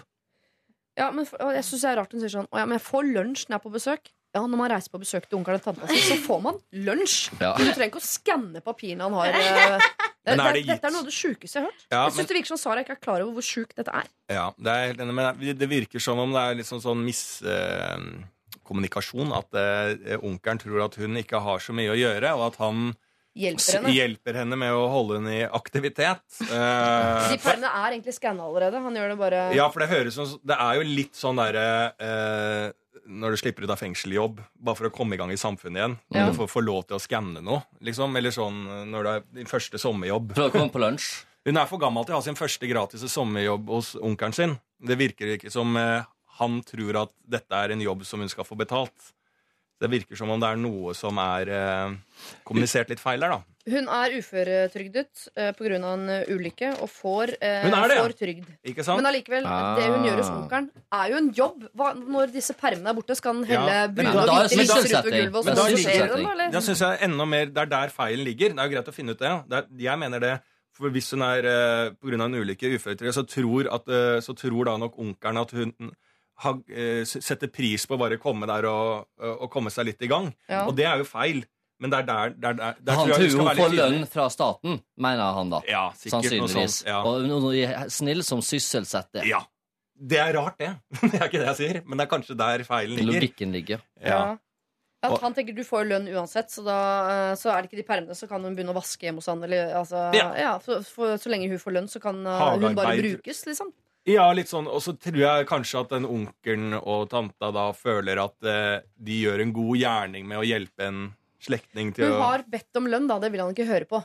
Ja, men for, jeg synes det er rart hun sier sånn Å ja, men jeg får lunsj når jeg er på besøk. Ja, når man reiser på besøk til onkelen og tanta si, så får man lunsj. Ja. Du trenger ikke å skanne papirene han har. eh. (laughs) Det, er det, det gitt? dette er noe av det sjukeste jeg har hørt. Ja, jeg synes det virker som Sara ikke er klar over hvor sjukt dette er. Ja, det er men det virker som om det er liksom sånn miskommunikasjon. at eh, onkelen tror at hun ikke har så mye å gjøre, og at han Hjelper henne. hjelper henne med å holde henne i aktivitet. De Eh, permene er egentlig skanna allerede. Han gjør det bare ja, for det høres som Det er jo litt sånn derre eh, Når du slipper ut av fengseljobb, bare for å komme i gang i samfunnet igjen. Når Ja. du får, får lov til å skanne noe, liksom. Eller sånn når du er din første sommerjobb. For å komme på lunsj. (laughs) Hun er for gammel til å ha sin første gratis sommerjobb hos onkelen sin. Det virker ikke som eh, han tror at dette er en jobb som hun skal få betalt. Det virker som om det er noe som er eh, kommunisert litt feil der, da. Hun er uføretrygdet uh, pga. en eh, ulykke og får, uh, Hun er det, ja. får trygd. Ikke sant? Men allikevel, Ah. det hun gjør hos onkelen, er jo en jobb. Hva, når disse permene er borte, skal han helle Ja, brune og hvite lyser sysselsetting. utover gulvet, og Men så da er sorterer eller? Da synes jeg enda mer Det er der feilen ligger. Det er jo greit å finne ut det. det er, jeg mener det for Hvis hun er eh, på av en ulykke uføretrygdet, så, tror at, eh, så tror da nok onkelen at hun ha, eh, setter pris på å bare komme der og, og komme seg litt i gang. Ja. Og det er jo feil. Men det er der, der, der, der Han tror hun får lønn fra staten, mener han da. Ja, noe Sannsynligvis. sånt. Ja. Og er snill som sysselsetter. ja. Det er rart, det. (laughs) det er ikke det jeg sier, men det er kanskje der feilen ligger. Logikken ligger. Ja. At han tenker du får lønn uansett, så, da, eh, så er det ikke de permene, så kan hun begynne å vaske hjemme hos han. Eller, altså, ja. Ja. for, for, så lenge hun får lønn, så kan eh, hun bare brukes, liksom. Ja, litt sånn, Og så tror jeg kanskje at den onkelen og tanta da føler at eh, de gjør en god gjerning med å hjelpe en slektning til Hun å har bedt om lønn, da. Det vil han ikke høre på.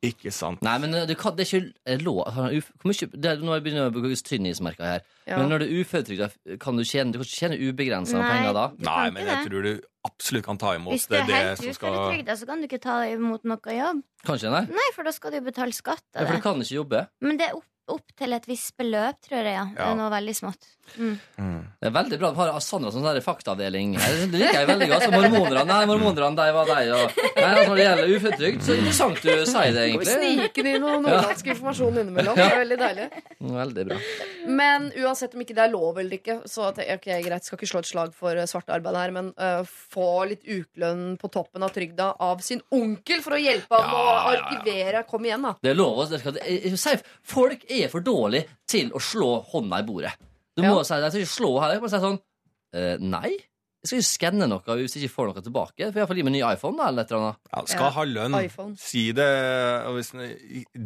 Ikke sant. Nei, men det, kan, det er ikke lov hvor mye, det Nå begynner jeg å bruke tynnismerker her. Ja. Men når du er uføretrygda, kan du tjene, du kan ikke tjene ubegrensa Nei. penger da? Du Nei, kan men ikke jeg det. tror du absolutt kan ta imot Hvis du det, er det helt som skal uføretrygda, så kan du ikke ta imot noe jobb. Kanskje, nei? Nei, for da skal du betale skatt Ja, av for det. du kan ikke jobbe. Men det er opp, opp til et visst beløp, tror jeg. Ja. Det er noe veldig smått. Mm. Det er veldig bra. Vi har Sandra som sånn faktaavdeling her. Det liker jeg veldig godt. Så mormonerne, nei, mormonerne, de var deg, og Nei, altså, Når det gjelder uføretrygd, så interessant du sier det, egentlig. snikende inn noe nordlandsk informasjon innimellom. Det er veldig deilig. Veldig bra. Men uansett om ikke det er lov eller ikke, så ok, greit, skal ikke slå et slag for eh, svart arbeid her, men uh, få litt ukelønn på toppen av trygda av sin onkel for å hjelpe ham å Ja, ja, ja. arkivere. Kom igjen, da. Det er lov å Folk er for dårlige til å slå hånda i bordet. Du må si det. jeg skal ikke slå her. Jeg må si sånn eh, Nei. Jeg skal ikke skanne noe hvis jeg ikke får noe tilbake. For iallfall får gi meg en ny iPhone da, eller et eller annet. ja, Skal Ja, ha lønn. iPhone. Si det. og Hvis,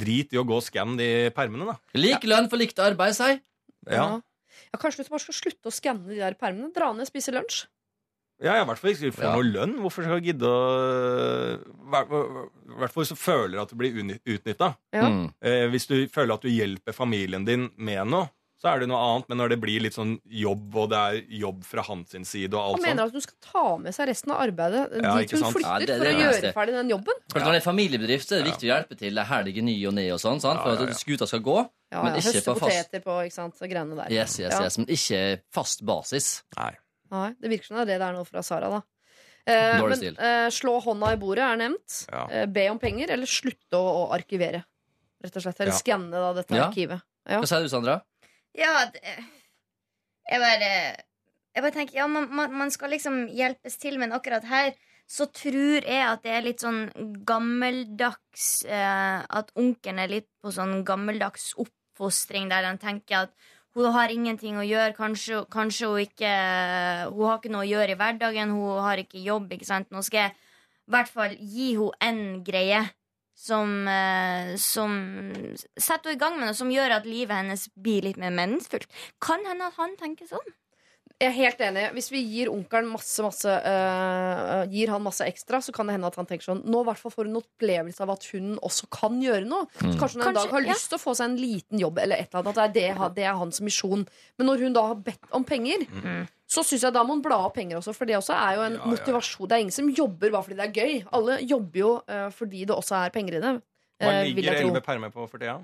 drit i å gå og skanne de permene, da. Lik lønn for likt arbeid, si. Ja, Ja, Kanskje du bare skal slutte å skanne de der permene? Dra ned spise lunsj? ja i hvert fall ikke får Ja. noe lønn. Hvorfor skal du gidde å I hvert fall hvis du føler at du blir utnytta. Ja. Mm. Eh, hvis du føler at du hjelper familien din med noe, så er det noe annet. Men når det blir litt sånn jobb, og det er jobb fra hans side og Han alt sånt mener at du skal ta med seg resten av arbeidet Ja, dit hun sant? flytter Ja, det- det for å er gjøre ferdig den jobben. For Når det er familiebedrift, så er det viktig å hjelpe til ei helg i ny og ne og sånn, sant? for Ja, ja, ja. at skuta skal gå. Ja, Men ikke Høste på fast- poteter på ikke sant, og greiene der. Yes, yes, Ja. yes, Men ikke fast basis. Nei. Nei, det virker som det er det det er nå fra Sara, da. Eh, men eh, slå hånda i bordet er nevnt. Ja. Eh, be om penger, eller slutte å, å arkivere. Rett og slett. Eller Ja. skanne dette Ja. arkivet. Ja. Hva sier du, Sandra? Ja, det, jeg bare Jeg bare tenker, ja, man, man, man skal liksom hjelpes til, men akkurat her så tror jeg at det er litt sånn gammeldags eh, At onkelen er litt på sånn gammeldags oppfostring, der han tenker at hun har ingenting å gjøre. Kanskje, kanskje hun ikke Hun har ikke noe å gjøre i hverdagen. Hun har ikke jobb. ikke sant? Nå skal jeg i hvert fall gi henne en greie som, eh, som setter henne i gang med noe som gjør at livet hennes blir litt mer meningsfullt. Kan hende at han tenker sånn. Jeg er helt enig. Hvis vi gir onkelen masse, masse øh, Gir han masse ekstra, så kan det hende at han tenker sånn Nå i hvert fall får hun opplevelse av at hun også kan gjøre noe. Så kanskje hun en Kanskje, dag har ja. lyst til å få seg en liten jobb, eller et eller annet. At det er, det, det er hans misjon. Men når hun da har bedt om penger, så syns jeg da må man bla opp penger også, for det også er jo en Ja, ja. motivasjon. Det er ingen som jobber bare fordi det er gøy. Alle jobber jo uh, fordi det også er penger i det. Hva øh, vil ligger elleve permer på for tida?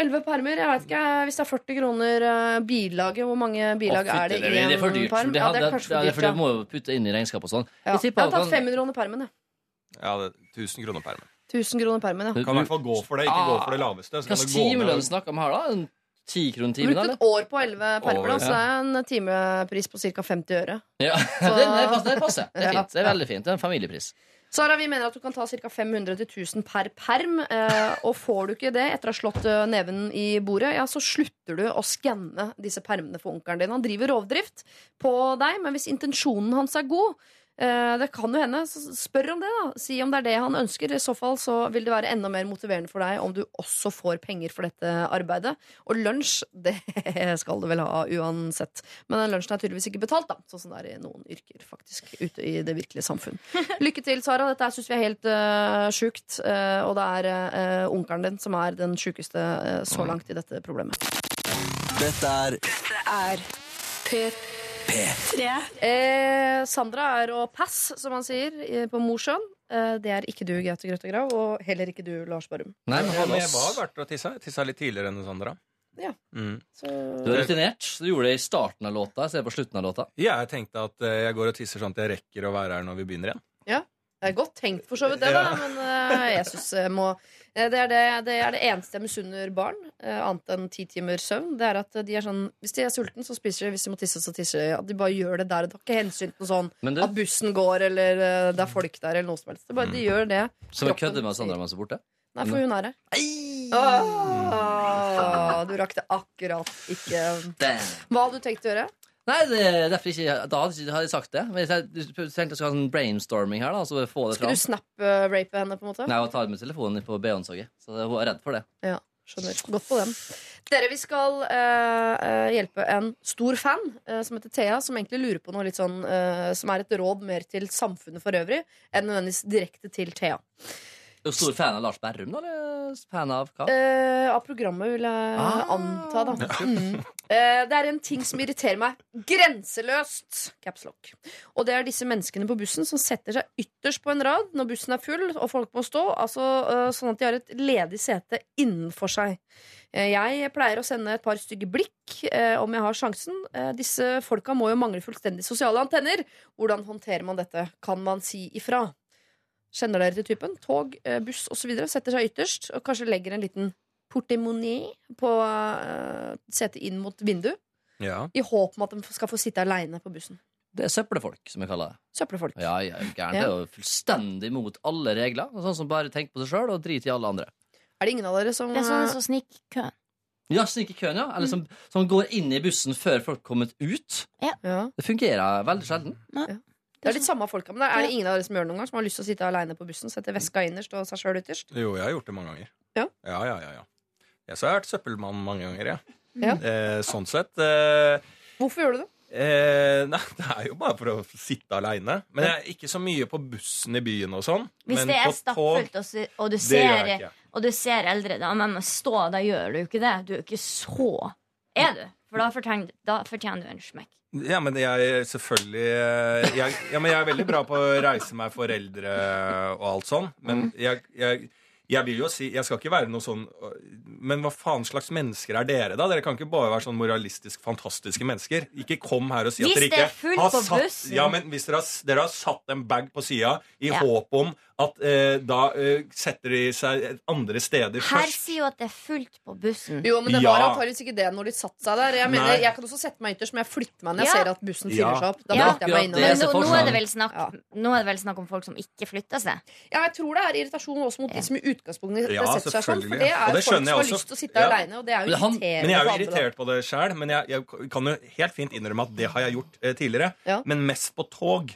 Elleve permer. Jeg vet ikke, Hvis det er 40 kroner uh, bilaget, hvor mange bilag oh, er det i det er for en dyrt. perm? Det, Ja, det er kanskje for dyrt, Ja, ja. det må jo putte inn i regnskapet og sånn. Ja. Jeg Jeg har tatt 500 kroner permen. jeg. Ja, det er 1000 kroner permen. 1000 kroner permen, ja. Kan i hvert fall gå for det, ikke gå for det laveste. Hva slags timelønn snakker vi her, da? En ti kroner timen, Brukt et år på 11 permer, da, så det er en timepris på ca. 50 øre. Ja, Så- (laughs) det, det, passer, det passer. Det er fint. Det er veldig fint. Det er en familiepris. Sara, vi mener at du kan ta ca. 500 til 1000 per perm. Eh, og får du ikke det etter å ha slått eh, neven i bordet, ja, så slutter du å skanne disse permene for onkelen din. Han driver rovdrift på deg, men hvis intensjonen hans er god det kan jo hende. Så spør om det, da. Si om det er det han ønsker. I så fall så vil det være enda mer motiverende for deg om du også får penger for dette arbeidet. Og lunsj, (laughs) det skal du vel ha uansett. Men den lunsjen er tydeligvis ikke betalt, da. Sånn som det er i noen yrker, faktisk. Ute i det virkelige samfunn. (laughs) Lykke til, Sara. Dette syns vi er helt uh, sjukt. Uh, og det er uh, onkelen din som er den sjukeste uh, så langt i dette problemet. Dette er er P3. Eh, Sandra er å pass, som han sier, eh, på Mosjøen. Eh, det er ikke du, Gaute Grøtta Grav, og heller ikke du, Lars Barum. Nei, men men jeg var verdt å tisse. Jeg tissa litt tidligere enn Sandra. Ja. Mm. Så Du er rutinert. Du gjorde det i starten av låta istedenfor på slutten av låta. Ja, jeg tenkte at eh, jeg går og tisser sånn at jeg rekker å være her når vi begynner igjen. Det er godt tenkt, for så vidt, det, da. Men uh, jeg syns jeg må eh, det er det, det er det eneste jeg misunner barn, uh, annet enn ti timer søvn. Det er at de er sånn Hvis de er sulten, så spiser de. Hvis de må tisse, så tisser de. At de bare gjør det der. Det har ikke hensyn til noe sånn du, at bussen går, eller uh, det er folk der, eller noe som helst. Det bare, bare, de gjør det. som kroppen kødder med. Sandra mens hun er borte. Nei, for hun er det. Åh, du rakk det akkurat ikke. Hva hadde du tenkt å gjøre? Nei, det er derfor ikke Da hadde jeg sagt det. Men jeg tenkte jeg skulle ha sånn brainstorming her, da. Så få det Skal fram. du snap-rape henne, på en måte? Nei, og ta med telefonen på BH-toget. Så hun er redd for det. Ja, skjønner. Godt på den. Dere, vi skal eh, eh, hjelpe en stor fan eh, som heter Thea, som egentlig lurer på noe litt sånn eh, Som er et råd mer til samfunnet for øvrig enn nødvendigvis direkte til Thea. Er du stor fan av Lars Berrum, da? Eller fan av hva? Eh, av programmet, vil jeg Ah. anta, da. (laughs) Mm. Eh, det er en ting som irriterer meg grenseløst. Caps lock. Og det er disse menneskene på bussen som setter seg ytterst på en rad når bussen er full og folk må stå, altså eh, sånn at de har et ledig sete innenfor seg. Eh, Jeg pleier å sende et par stygge blikk eh, om jeg har sjansen. Eh, disse folka må jo mangle fullstendig sosiale antenner. Hvordan håndterer man dette? Kan man si ifra? Kjenner dere til typen? Tog, eh, buss osv. Setter seg ytterst og kanskje legger en liten portemonee på uh, setet inn mot vinduet. Ja. I håp om at de skal få sitte aleine på bussen. Det er søppelfolk, som jeg kaller det. Søppelfolk. Ja, ja, gærent. Ja. Det er jo fullstendig mot alle regler. Sånn som bare tenker på seg sjøl og driter i alle andre. Er det ingen av dere som Det er sånne som sniker køen. Ja, snik køen, ja. Eller som, som går inn i bussen før folk kommet ut. ja. Det fungerer veldig sjelden. Det er litt samme folka. Men er det ingen av dere som gjør det noen gang? Som har lyst til å sitte aleine på bussen? Sette veska innerst og seg sjøl ytterst? Jo, jeg har gjort det mange ganger. Ja. ja, ja, ja, ja. Jeg så har jeg vært søppelmann mange ganger, ja. Ja. Eh, sånn sett. Eh, Hvorfor gjør du det? eh, nei, det er jo bare for å sitte aleine. Men jeg er ikke så mye på bussen i byen og sånn. Hvis det er stappfullt, og, og, jeg og du ser eldre da, men stå, da gjør du jo ikke det. Du er jo ikke så Er du? For da fortjener, da fortjener du en smekk. Ja, men jeg selvfølgelig eh, jeg, ja, men jeg er veldig bra på å reise meg for eldre og alt sånn. Men jeg, jeg, jeg vil jo si Jeg skal ikke være noe sånn Men hva faen slags mennesker er dere, da? Dere kan ikke bare være sånn moralistisk fantastiske mennesker. Ikke kom her og si Hvis at dere det ikke har satt. Ja, men hvis dere har, dere har satt en bag på sida i Ja. håp om at eh, da eh, setter de seg andre steder Her først sier jo at det er fullt på bussen. Jo, men det Ja. var antakeligvis ikke det når de satte seg der. Jeg mener, Nei. jeg kan også sette meg ytterst, men jeg flytter meg når jeg Ja. ser at bussen fyller seg opp. Da Ja. flytter jeg meg Akkurat det Men nå, nå, er det vel snakk, Ja. nå er det vel snakk om folk som ikke flytter seg. Ja, jeg tror det er irritasjon også mot de som i utgangspunktet Ja, setter seg sånn. For det Og er det folk skjønner som har også. lyst til å sitte Ja. aleine, og det er jo Men han- irriterende. Men jeg er for jo andre, da. irritert på det sjøl. Men jeg, jeg kan jo helt fint innrømme at det har jeg gjort eh, tidligere. Ja. Men mest på tog.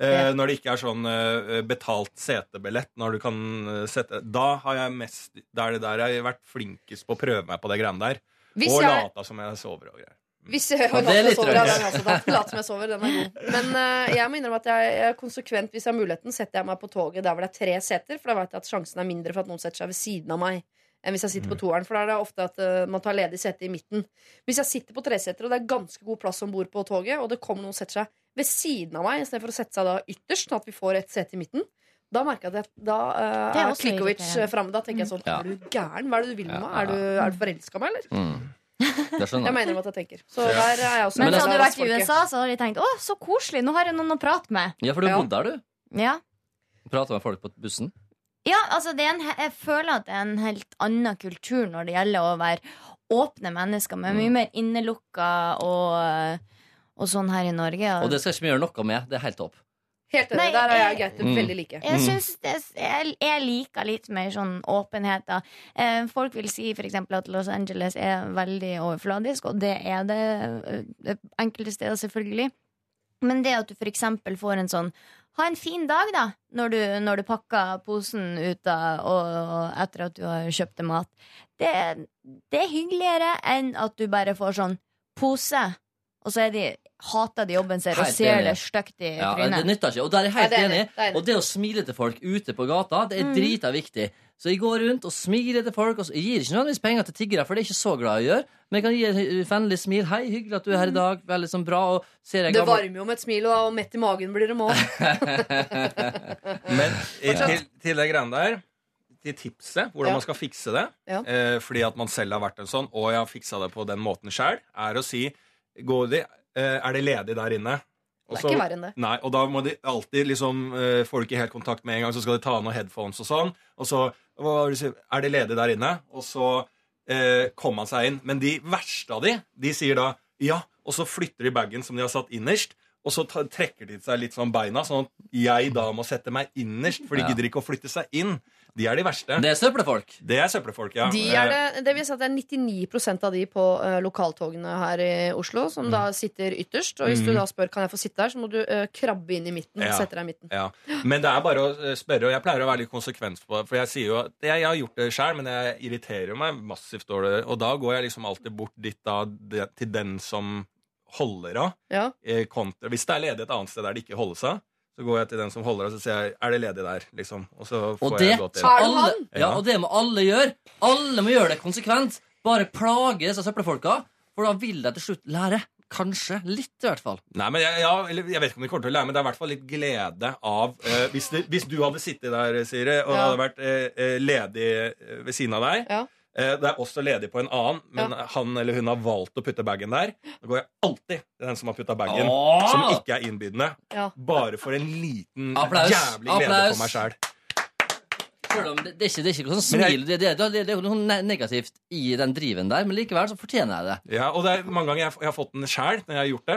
Eh, Ja. Når det ikke er sånn eh, betalt setebillett. Når du kan eh, sette Da har jeg mest Det er det der jeg har vært flinkest på å prøve meg på det greiene der. Hvis og jeg, lata som jeg sover og greier. hvis jeg, Ja, det er litt sover, ja, den også. Som jeg sover, den er god. Men uh, jeg må innrømme at jeg, jeg konsekvent, hvis jeg har muligheten, setter jeg meg på toget der hvor det er tre seter, for da vet jeg at sjansen er mindre for at noen setter seg ved siden av meg. Enn hvis jeg sitter på Mm. toeren, for da er det ofte at uh, man tar ledig sete i midten. Hvis jeg sitter på treseter, og det er ganske god plass om bord på toget, og det kommer noen og setter seg ved siden av meg istedenfor å sette seg da ytterst, sånn at vi får et sete i midten, da merker jeg at jeg, da uh, er er Klikovic irriterende. framme. Da tenker jeg sånn Ja. Er du gæren? Hva er det du vil med meg? Er du, er du forelska meg, eller? Mm. Det skjønner Jeg jeg. mener om at jeg tenker. Så der er jeg også Men hadde du vært i. USA, så hadde de tenkt å, så koselig, nå har jeg noen å prate med. Ja, for du har bodd der, du. Ja, Prata med folk på bussen. ja altså det er en, jeg føler at det er en helt annen kultur når det gjelder å være åpne mennesker, men mye mer innelukka og, og sånn her i Norge. Og det skal ikke vi gjøre noe med. Det er helt topp. Helt enig. Der er jeg og Gaute Mm. veldig like. Jeg Mm. synes det, jeg, jeg liker litt mer sånn åpenhet. Da. Eh, folk vil si eksempel at Los Angeles er veldig overfladisk, og det er det det enkelte steder, selvfølgelig. Men det at du eksempel får en sånn Ha en fin dag, da, når du, når du pakker posen ut av og, og etter at du har kjøpt deg mat. Det, det er hyggeligere enn at du bare får sånn pose, og så er de, hater de jobben sin og ser det stygt i Ja, det trynet. nytter ikke. Og der er jeg helt det er enig. det er. Og det å smile til folk ute på gata, det er Mm. drita viktig. Så jeg går rundt og smiler til folk. Og jeg gir ikke nødvendigvis penger til tiggere, for det er ikke så glad i å gjøre. Men jeg kan gi et vennlig smil. 'Hei, hyggelig at du er her i dag.' Veldig sånn bra. Og ser jeg Det varmer jo med et smil, og mett i magen blir det må. (laughs) Men eh, til, til det greiene der til tipset, hvordan Ja. man skal fikse det, Ja. eh, fordi at man selv har vært en sånn, og jeg har fiksa det på den måten sjøl, er å si Går de, eh, Er det ledig der inne? Og Det er ikke verre enn det. Nei, og da må de alltid liksom eh, Får du ikke helt kontakt med en gang, så skal de ta av noen headphones og sånn. Og så? Er det ledig der inne? Og så eh, kommer man seg inn. Men de verste av de, de sier da ja, og så flytter de bagen som de har satt innerst. Og så trekker de seg litt sånn beina, sånn at jeg da må sette meg innerst. For de gidder ikke å flytte seg inn. De er de verste. Det er søppelfolk. Det er søppelfolk, ja. De er det, det vil si at det er 99% av de på uh, lokaltogene her i Oslo som Mm. da sitter ytterst. Og hvis du da spør kan jeg få sitte her, så må du uh, krabbe inn i midten. Ja. Sette deg i midten. Ja. Men det er bare å eh, spørre, og jeg pleier å være litt konsekvent på det. For jeg sier jo at jeg, jeg har gjort det sjøl, men jeg irriterer meg massivt dårlig. Og da går jeg liksom alltid bort dit da, til den som holder av. Ja. Kontra. Hvis det er ledig et annet sted der det ikke holdes av, så går jeg til den som holder og så sier jeg er det ledig der, liksom. Og så får Og det jeg gå til alle, ja, og det må alle gjøre. Alle må gjøre det konsekvent. Bare plage disse søppelfolka, for da vil de til slutt lære. Kanskje. Litt, i hvert fall. Nei, men jeg, ja, eller, jeg vet ikke om de kommer til å lære, men det er i hvert fall litt glede av eh, hvis, det, hvis du hadde sittet der, Siri, og det Ja. hadde vært eh, eh, ledig eh, ved siden av deg Ja. Eh, Det er også ledig på en annen, men han eller hun har valgt å putte bagen der. Da går jeg alltid til den som har putta bagen, Åh! som ikke er innbydende. Ja. Bare for en liten Applaus. jævlig glede Applaus. for meg sjæl. Det, det, er ikke, det er ikke noe sånn smil, det, det, det, det er jo noe negativt i den driven der, men likevel så fortjener jeg det. Ja, og det er mange ganger jeg, jeg har fått den sjæl når jeg har gjort det.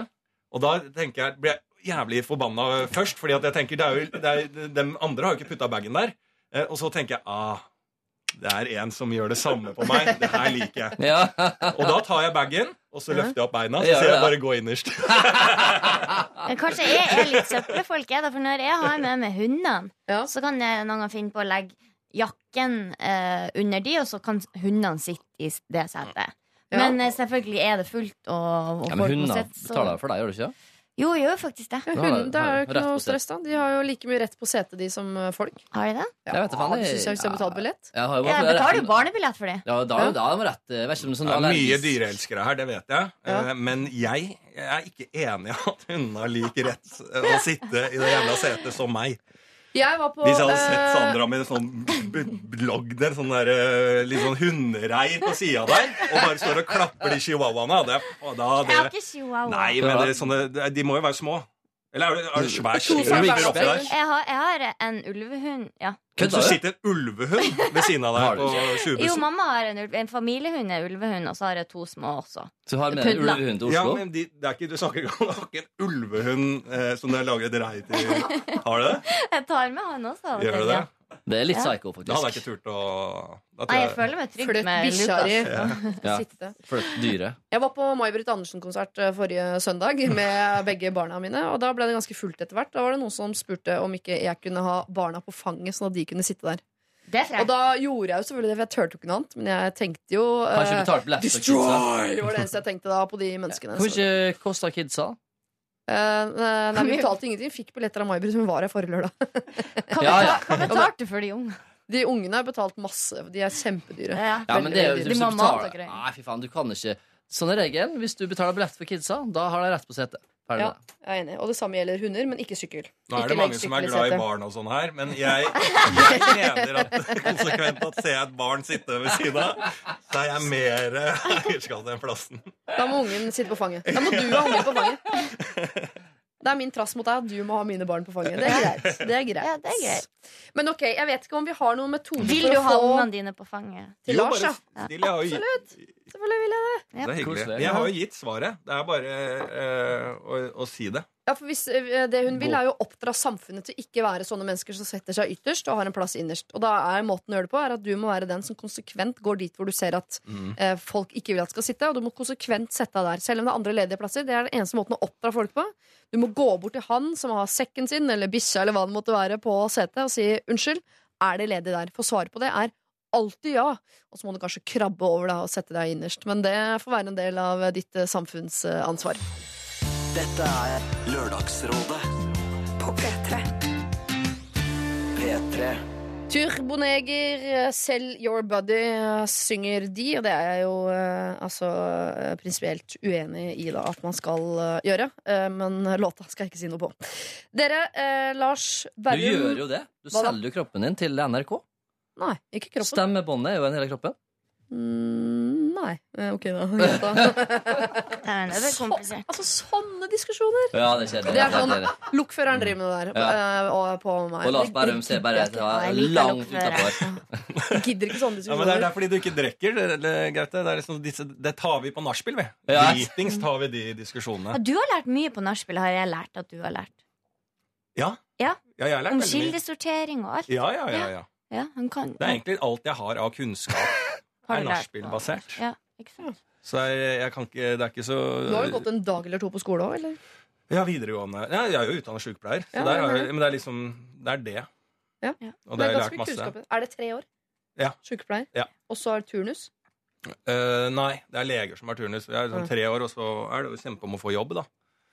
Og da tenker jeg, blir jeg jævlig forbanna først, fordi at jeg tenker det er jo, det er, de andre har jo ikke putta bagen der. Eh, og så tenker jeg ah, det er en som gjør det samme på meg. Det her liker jeg. Ja. Og da tar jeg bagen, og så løfter jeg opp beina, så ser jeg bare 'gå innerst'. (laughs) Men Kanskje jeg er litt søppelfolk, jeg, da, for når jeg har med meg hundene, Ja. så kan jeg noen ganger finne på å legge jakken eh, under de, og så kan hundene sitte i det setet. Men eh, selvfølgelig er det fullt, og, og Ja, men folk må hundene betaler for deg, gjør du ikke? Jo, jeg gjør faktisk det. Ja, Ja, hunden, det er jo ikke noe stress, da. De har jo like mye rett på setet, de, som eh, folk. Har de det? Jeg vet faen, jeg- jeg hvis de har betalt billett. Jeg har jo Jeg betaler jo barnebillett for det. Ja, da, da er rett. Er sånn Det er mye dyreelskere her, det vet jeg. Ja. Eh, Men jeg er ikke enig i at hundene har lik rett eh, å sitte i det jævla setet som meg. Jeg var på Hvis jeg hadde sett eh, Sandra med en sånn blogg der, sånn der, eh, litt sånn hundereir på sida der, og bare står og klapper de chihuahuaene og da, Jeg har ikke chihuahua. Nei, men det, er sånne, de må jo være små. Eller er det, er det svær oppi der? Jeg har, jeg har en ulvehund. Ja. Men så du? sitter en ulvehund ved siden av Har deg på Jo, mamma har en, en familiehund en ulvehund, og så har jeg to små også. Så du har med en ulvehund til Oslo? Ja, men de, det er ikke, du snakker ikke om en ulvehund eh, som du lager et rei til. (laughs) Har du det? Jeg tar med han også. Gjør du det? ja. Det er litt Ja. psycho, Da hadde jeg ikke turt å da Nei, jeg jeg- føler meg trygg Fløtt med bikkja di. Ja. fløtt dyre dyret. Jeg var på May-Britt Andersen-konsert eh, forrige søndag med begge barna mine. Og da ble det ganske fullt etter hvert. Da var det noen som spurte om ikke jeg kunne ha barna på fanget, sånn at de kunne sitte der. Er Og da gjorde jeg jo selvfølgelig det, for jeg turte jo ikke noe annet. Men jeg tenkte jo uh? Destroy! var det eneste jeg tenkte da på de menneskene. Hvor mye kosta kidsa? Eh, nei, vi (laughs) betalte ingenting. Fikk billetter av May-Britt, hun var her forrige lørdag. (laughs) Hva Ja, ja. beta- betalte du for de unge? De ungene har betalt masse. De er kjempedyre. Ja. Ja, men det er jo De må ha mat og betaler greier. Nei, fy faen, du kan ikke Sånn er regelen. Hvis du betaler billett for kidsa, da har de rett på setet. Ja, det. jeg er enig. Og det samme gjelder hunder, men ikke sykkel. Nå er det mange som er glad i barn og sånn her, men jeg, jeg mener at konsekvent at ser jeg et barn sitte ved siden av, så er jeg mer eierskap til den plassen. Da må ungen sitte på fanget. Da må du ha ungen på fanget. Det er min trass mot deg at du må ha mine barn på fanget. Det er greit. Det er greit. Ja, det er greit. Men ok, jeg vet ikke om vi har noen metode Vil for du å ha få ungene dine på fanget? til Jo, Lars, bare ja. still, jeg har jo gitt, Selvfølgelig vil jeg det. det er hyggelig. Jeg har jo gitt svaret. Det er bare eh, å, å si det. Ja, for hvis, eh, Det hun vil, er jo å oppdra samfunnet til ikke være sånne mennesker som setter seg ytterst og har en plass innerst. Og da er måten å gjøre det på er at du må være den som konsekvent går dit hvor du ser at eh, folk ikke vil at skal sitte, og du må konsekvent sette deg der. Selv om det er andre ledige plasser. Det er den eneste måten å oppdra folk på. Du må gå bort til han som har sekken sin eller bikkja eller hva det måtte være på setet, og si unnskyld, er det ledig der? For svaret på det er alltid ja. Og så må du kanskje krabbe over da og sette deg innerst. Men det får være en del av ditt eh, samfunnsansvar. Dette er Lørdagsrådet På P3. P3. Turboneger, Sell Your Body, eh, synger de, og det er jeg jo eh, altså eh, prinsipielt uenig i da, at man skal eh, gjøre. Eh, men låta skal jeg ikke si noe på. Dere, eh, Lars Du gjør jo det. Du selger jo kroppen din til NRK. Nei, ikke kroppen. Stemmebåndet er jo en hele kroppen. Mm, nei. Eh, ok, da. (laughs) Det er komplisert. altså, sånne diskusjoner! Ja, det er kjedelig. Det er sånn er. Lokføreren driver med det der. Ja. eh, og på meg. Og Lars oss Berrum det ser bare langt utafor. (laughs) Gidder ikke sånne Ja, men det, er, det er fordi du ikke drikker. Gaute. det, liksom det tar vi på nachspiel, vi. Ja. Dritings tar vi de diskusjonene. Ja, du har lært mye på nachspiel, har jeg lært at du har lært. Ja. Ja. ja jeg har lært Om kildesortering og alt. Ja, ja, ja, ja. Ja, han kan. Det er egentlig alt jeg har av kunnskap, (laughs) Har er nachspiel-basert. Ja, ikke sant? Så jeg, jeg kan ikke Det er ikke så Du har jo gått en dag eller to på skole òg, eller? Ja, videregående. Ja, jeg er jo utdannet sykepleier, så Ja, der har jeg, men det er liksom Det er det. Ja. Og det har jeg lært masse. kunnskap. Er det tre år? Ja. Sykepleier? Ja. Og så er det turnus? Eh, nei, det er leger som har turnus. Jeg er sånn Ja. tre år, og så er det jo kjempe om å få jobb, da.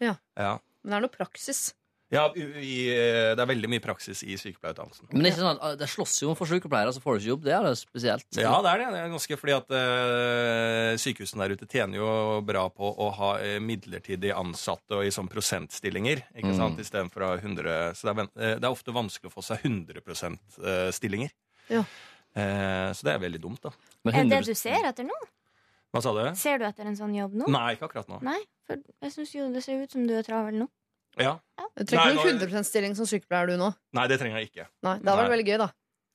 Ja. Ja, Men det er noe praksis. Ja i, i, eh, det er veldig mye praksis i sykepleierutdannelsen. Men det er ikke sånn at det slåss jo for sykepleiere, så får du ikke jobb. Det er det spesielt. Ja, det er det. det er ganske fordi at uh, sykehusene der ute tjener jo bra på å ha eh, midlertidig ansatte og i sånn prosentstillinger. Ikke Mm. sant? Istedenfor å ha 100 Så det er, det er ofte vanskelig å få seg 100 %-stillinger. Ja. Uh, så det er veldig dumt, da. Men Er det det du ser etter nå? Hva sa du? Ser du etter en sånn jobb nå? Nei, ikke akkurat nå. Nei, for jeg syns jo det ser ut som du er travel nå. Ja. Du trenger ikke nå- 100% stilling som sykepleier du nå. Nei, det trenger jeg ikke. Nei, Det hadde vært Nei. veldig gøy, da.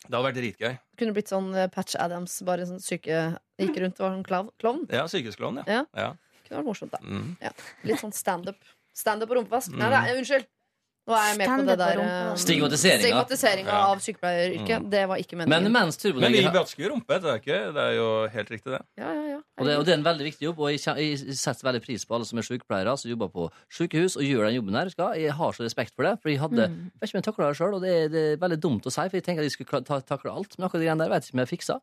Det hadde vært dritgøy. Kunne blitt sånn eh, Patch Adams, bare sånn syke Gikk rundt og var sånn klovn. Ja, sykehusklovn, ja. Ja. ja. Kunne vært morsomt, da. Mm. Litt sånn standup. Standup og rumpevask. Nei, nei, unnskyld. Nå er jeg med på det der eh. Stigmatiseringa. Stigmatiseringa Ja. av sykepleieryrket. Mm. Det var ikke Men meningen. mens Men vi turboneger vasker jo rumpe. Det er, ikke, det er jo helt riktig, det. Ja, ja, ja. og det, og det er en veldig viktig jobb, og jeg, kjen- jeg setter veldig pris på alle som er sykepleiere, som jobber på sykehus og gjør den jobben her. Skal. Jeg har så respekt for det, for jeg hadde Mm. vet ikke om jeg takler det sjøl, og det er, det er veldig dumt å si, for jeg tenker at jeg skulle kla- ta, takle alt, men akkurat de greiene der vet jeg ikke om jeg fiksa.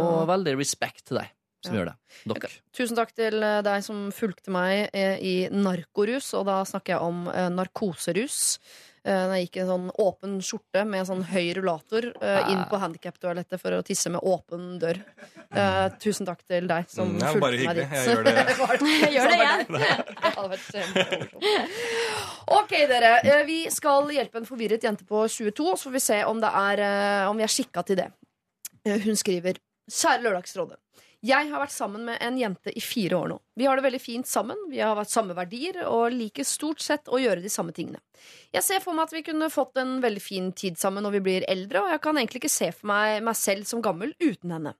Og veldig respekt til deg. Som Ja. gjør det. Dere. Tusen takk til eh, deg som fulgte meg eh, i narkorus, og da snakker jeg om eh, narkoserus. Eh, Da jeg gikk i en sånn åpen skjorte med sånn høy rullator inn på handikaptoalettet for å tisse med åpen dør. Eh, tusen takk til deg som Mm, fulgte bare meg hyggelig. dit. Jeg gjør det. (laughs) (laughs) Gjør det igjen. (laughs) Ok, dere. Vi skal hjelpe en forvirret jente på 22, så får vi se om, det er, om vi er skikka til det. Hun skriver Kjære Lørdagsrådet. Jeg har vært sammen med en jente i fire år nå. Vi har det veldig fint sammen, vi har vært samme verdier og liker stort sett å gjøre de samme tingene. Jeg ser for meg at vi kunne fått en veldig fin tid sammen når vi blir eldre, og jeg kan egentlig ikke se for meg meg selv som gammel uten henne.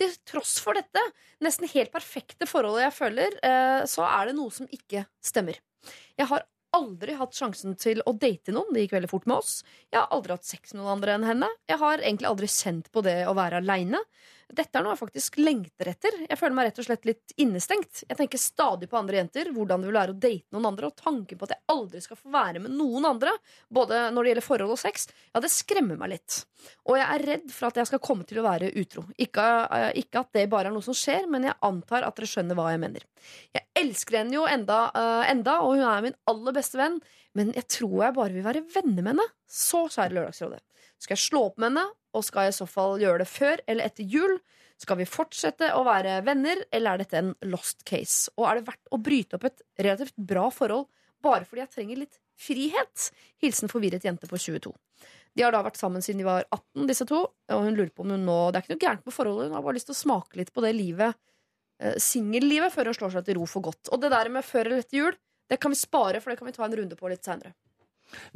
Til tross for dette, nesten helt perfekte forholdet jeg føler, eh, så er det noe som ikke stemmer. Jeg har aldri hatt sjansen til å date noen. Det gikk veldig fort med oss. Jeg har aldri hatt sex med noen andre enn henne. Jeg har egentlig aldri kjent på det å være aleine. Dette er noe jeg faktisk lengter etter. Jeg føler meg rett og slett litt innestengt. Jeg tenker stadig på andre jenter, hvordan det vil være å date noen andre, og tanken på at jeg aldri skal få være med noen andre, både når det gjelder forhold og sex, ja, det skremmer meg litt. Og jeg er redd for at jeg skal komme til å være utro. Ikke, eh, ikke at det bare er noe som skjer, men jeg antar at dere skjønner hva jeg mener. Jeg elsker henne jo enda, eh, enda, og hun er min aller beste venn, men jeg tror jeg bare vil være venner med henne. Så, kjære Lørdagsrådet, skal jeg slå opp med henne, og skal jeg i så fall gjøre det før eller etter jul? Skal vi fortsette å være venner, eller er dette en lost case? Og er det verdt å bryte opp et relativt bra forhold bare fordi jeg trenger litt frihet? Hilsen forvirret jente på 22. De har da vært sammen siden de var 18, disse to. Og hun lurer på om hun nå Det er ikke noe gærent med forholdet, hun har bare lyst til å smake litt på det livet, eh, singellivet, før hun slår seg til ro for godt. Og det der med før eller etter jul, det kan vi spare, for det kan vi ta en runde på litt seinere.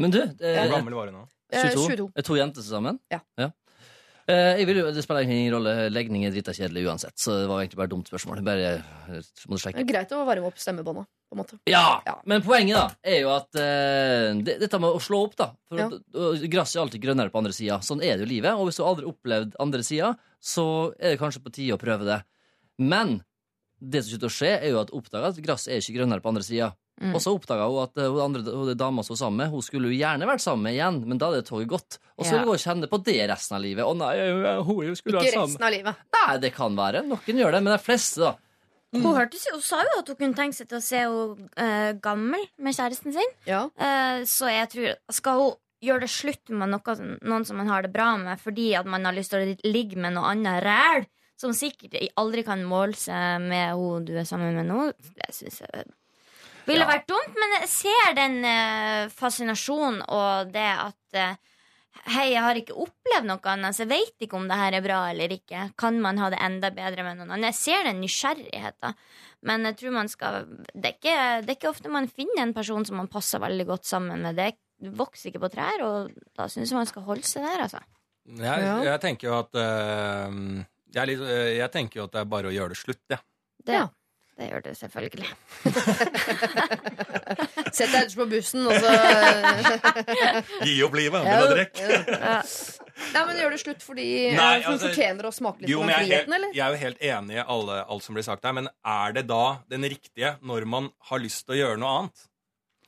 Men du, Hvor eh, gammel var hun nå? 22. 22. Er to jenter sammen? Ja. Eh, jeg vil det spiller ingen rolle. Legning er drita kjedelig uansett, så det var egentlig bare et dumt spørsmål. Bare eh, Det er greit å varme opp stemmebåndet. Ja, Ja. Men poenget da er jo at eh, det, dette med å slå opp, da For Ja. Gresset er alltid grønnere på andre sida. Sånn er det jo livet. Og hvis du aldri har opplevd andre sida, så er det kanskje på tide å prøve det. Men det som slutter å skje, er jo at oppdaga at gresset er ikke grønnere på andre sida. Mm. Og så oppdaga hun at eh, hun andre hun dama som var sammen med, hun skulle jo gjerne vært sammen med igjen, men da hadde toget gått. Og så Ja. vil hun kjenne på det resten av livet. Å nei, hun skulle Ikke sammen. resten av livet. Nei, det kan være. Noen gjør det, men de fleste, da. Hun, hørte, hun sa jo at hun kunne tenke seg til å se henne gammel med kjæresten sin. Ja. Uh, så jeg tror Skal hun gjøre det slutt med noe, noen som man har det bra med, fordi at man har lyst til å ligge med noe annet ræl, som sikkert aldri kan måle seg med hun du er sammen med nå, det syns jeg ville Ja. vært dumt. Men jeg ser den eh, fascinasjonen og det at eh, Hei, jeg har ikke opplevd noe annet, så jeg vet ikke om det her er bra eller ikke. Kan man ha det enda bedre med noen andre? Jeg ser den nysgjerrigheten, men jeg tror man skal det er, ikke, det er ikke ofte man finner en person som man passer veldig godt sammen med. Det vokser ikke på trær, og da syns jeg man skal holde seg der, altså. Jeg, jeg tenker jo at eh, jeg, litt, jeg tenker jo at det er bare å gjøre det slutt, jeg. Det, Ja. det gjør det selvfølgelig. (laughs) Sett deg ellers på bussen, og så (laughs) Gi opp livet, Ja. begynn å drikke. Nei, men gjør det slutt fordi Nei, hun altså- fortjener å smake litt Jo, på men den er, friheten, eller? jeg er jo helt enig i alle, alt som blir sagt her, men er det da den riktige når man har lyst til å gjøre noe annet?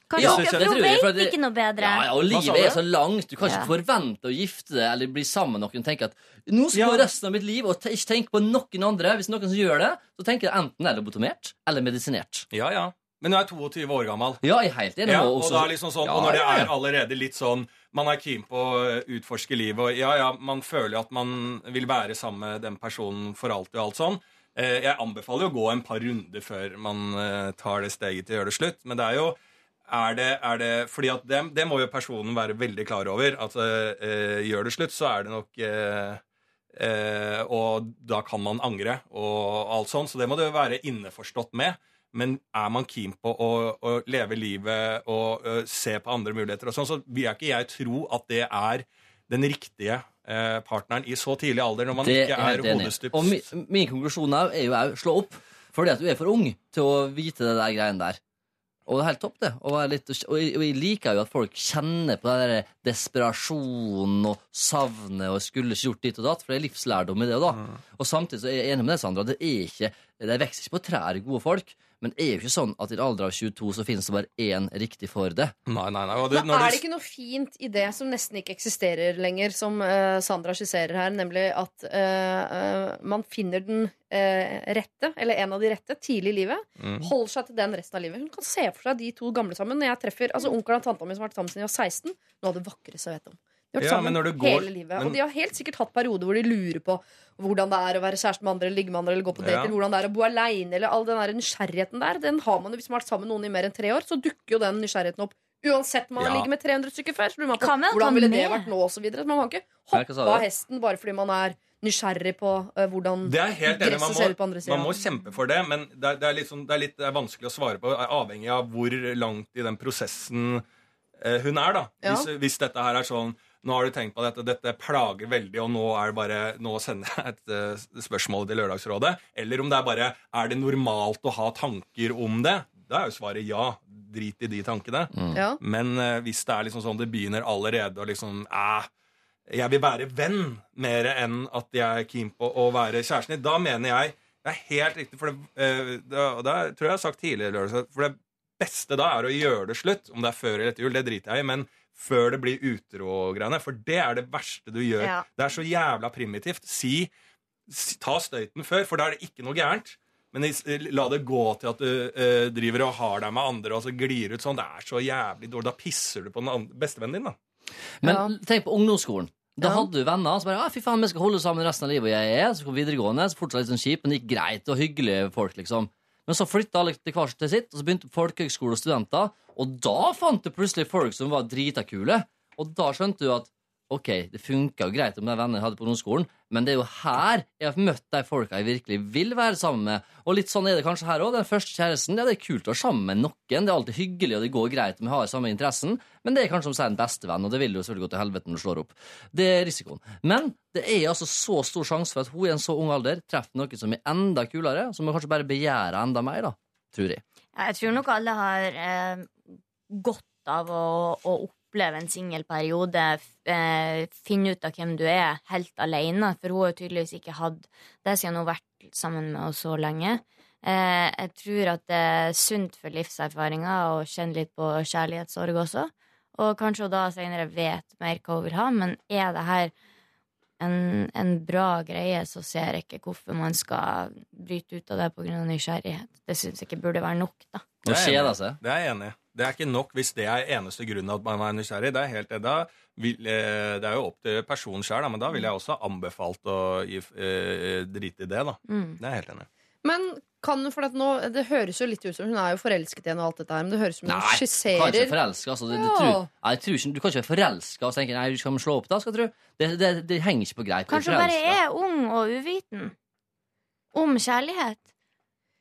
Kanskje Ja, ikke, tror vet det- ikke noe bedre. Ja, ja, og livet er så langt. Du kan ikke Ja. forvente å gifte deg eller bli sammen med noen og tenke at nå skal jeg Ja. gå resten av mitt liv og ikke tenke på noen andre. Hvis noen som gjør det, så tenker jeg enten er lobotomert eller medisinert. Ja, ja. Men hun er 22 år gammel. Ja, jeg er helt enig. Ja, og og, også- er liksom sånn, Ja, og når det er allerede litt sånn Man er keen på å utforske livet, og ja, ja, man føler at man vil være sammen med den personen for alltid og alt sånn. Eh, Jeg anbefaler jo å gå en par runder før man eh, tar det steget til å gjøre det slutt. Men det er jo er det, er det, fordi at det, det må jo personen være veldig klar over. At eh, gjør det slutt, så er det nok eh, eh, Og da kan man angre og alt sånt. Så det må du være innforstått med. Men er man keen på å, å leve livet og ø, se på andre muligheter, og sånn, så vil jeg ikke jeg tro at det er den riktige eh, partneren i så tidlig alder, når man Det ikke er er hodestups. Og min, min konklusjon er jo òg slå opp. Fordi at du er for ung til å vite det der greiene der. Og det er helt topp, det. Og, litt, og jeg, og jeg liker jo at folk kjenner på den der desperasjonen og savnet og skulle ikke gjort ditt og datt, for det er livslærdom i det. da. Og samtidig så er jeg enig med deg, Sandra. Det er ikke, det vokser ikke på trær, gode folk. Men det er jo ikke sånn at i en alder av 22 så finnes det bare én riktig for det. Nei, nei, nei. Det, når er det ikke noe fint i det som nesten ikke eksisterer lenger, som uh, Sandra skisserer her, nemlig at uh, uh, man finner den rette, eller en av de rette, tidlig i livet. Mm. Holder seg til den resten av livet. Hun kan se for seg de to gamle sammen. Når jeg treffer altså Onkelen og tanta mi som har vært sammen siden de var 16, noe av det vakreste jeg vet om. De har vært Ja, sammen går- hele livet. men- Og de har helt sikkert hatt perioder hvor de lurer på hvordan det er å være kjæreste med andre, eller ligge med andre, eller gå på date, Ja. eller hvordan det er å bo aleine, eller all den der nysgjerrigheten der. Den har man jo hvis man har vært sammen med noen i mer enn tre år, så dukker jo den nysgjerrigheten opp. Uansett om man har Ja. ligget med 300 stykker før. Så man på ta hvordan ville det med? vært nå, og så videre. Man kan ikke hoppe av hesten bare fordi man er nysgjerrig på uh, hvordan Det. Man gresset ser ut på andre sida. man må kjempe for det, men det er, det er, litt, sånn, det er litt det er vanskelig å svare på, avhengig av hvor langt i den prosessen uh, hun er. da. Ja. Hvis, hvis dette her er sånn Nå har du tenkt på dette, dette plager veldig, og nå er det bare, nå sender jeg et uh, spørsmål til Lørdagsrådet. Eller om det er bare Er det normalt å ha tanker om det? Da er jo svaret ja. Drit i de tankene. Ja. Men uh, hvis det er liksom sånn det begynner allerede og liksom eh, Jeg vil være venn mer enn at jeg er keen på å være kjæresten din. Da mener jeg Det er helt riktig, for det, uh, det, det tror jeg jeg har sagt tidligere. For det beste da er å gjøre det slutt. Om det er før eller etter jul, det driter jeg i. Men før det blir utro-greiene. For det er det verste du gjør. Ja. Det er så jævla primitivt. Si, si Ta støyten før, for da er det ikke noe gærent. Men la det gå til at du uh, driver og har deg med andre og så glir ut sånn. Det er så jævlig dårlig. Da pisser du på den andre, bestevennen din, da. Men Ja. tenk på ungdomsskolen. Da Ja. hadde du venner som bare ah, fy faen, vi skal holde sammen resten av livet. Og jeg er, så kom videregående, så fortsatt litt sånn kjip, men det gikk greit og hyggelige folk, liksom. Men så flytta alle til hvert til sitt, og så begynte folkehøgskole og studenter. Og da fant du plutselig folk som var drita kule. Og da skjønte du at ok, det funka jo greit om de vennene jeg hadde på ungdomsskolen, men det er jo her jeg har møtt de folka jeg virkelig vil være sammen med. Og litt sånn er det kanskje her òg. Den første kjæresten, ja, det er kult å være sammen med noen. Det er alltid hyggelig, og det går greit om vi har samme interessen, men det er kanskje som seg en bestevenn, og det vil jo selvfølgelig gå til helvete når du slår opp. Det er risikoen. Men det er altså så stor sjanse for at hun i en så ung alder treffer noe som er enda kulere, som hun kanskje bare begjærer enda mer, da. Tror jeg. Jeg tror nok alle har eh, godt av å, å oppleve en singel periode, Eh, finne ut av hvem du er, helt alene. For hun har jo tydeligvis ikke hatt det siden hun har vært sammen med oss så lenge. Eh, jeg tror at det er sunt for livserfaringa å kjenne litt på kjærlighetssorg også. Og kanskje hun da senere vet mer hva hun vil ha, men er det her en, en bra greie, så ser jeg ikke hvorfor man skal bryte ut av det pga. nysgjerrighet. Det syns jeg ikke burde være nok, da. Det er jeg enig i. Det er. Det ikke nok hvis det er eneste grunnen at man er nysgjerrig. Det er helt det. Da vil, eh, det er jo opp til personen sjøl, men da ville jeg også anbefalt å gi, eh, drite i det. da. Mm. Det er jeg helt enig. Men kan for at nå, det høres jo litt ut som Hun er jo forelsket igjen og alt dette her, men det høres ut som hun Nei, kan ikke skisserer altså. Det, det, Ja. tror, Nei, jeg tror ikke, du kan ikke være forelska og tenke nei, du skal slå opp da, skal tro. Det, det, det henger ikke på greip. Kanskje hun bare er ung og uviten om kjærlighet.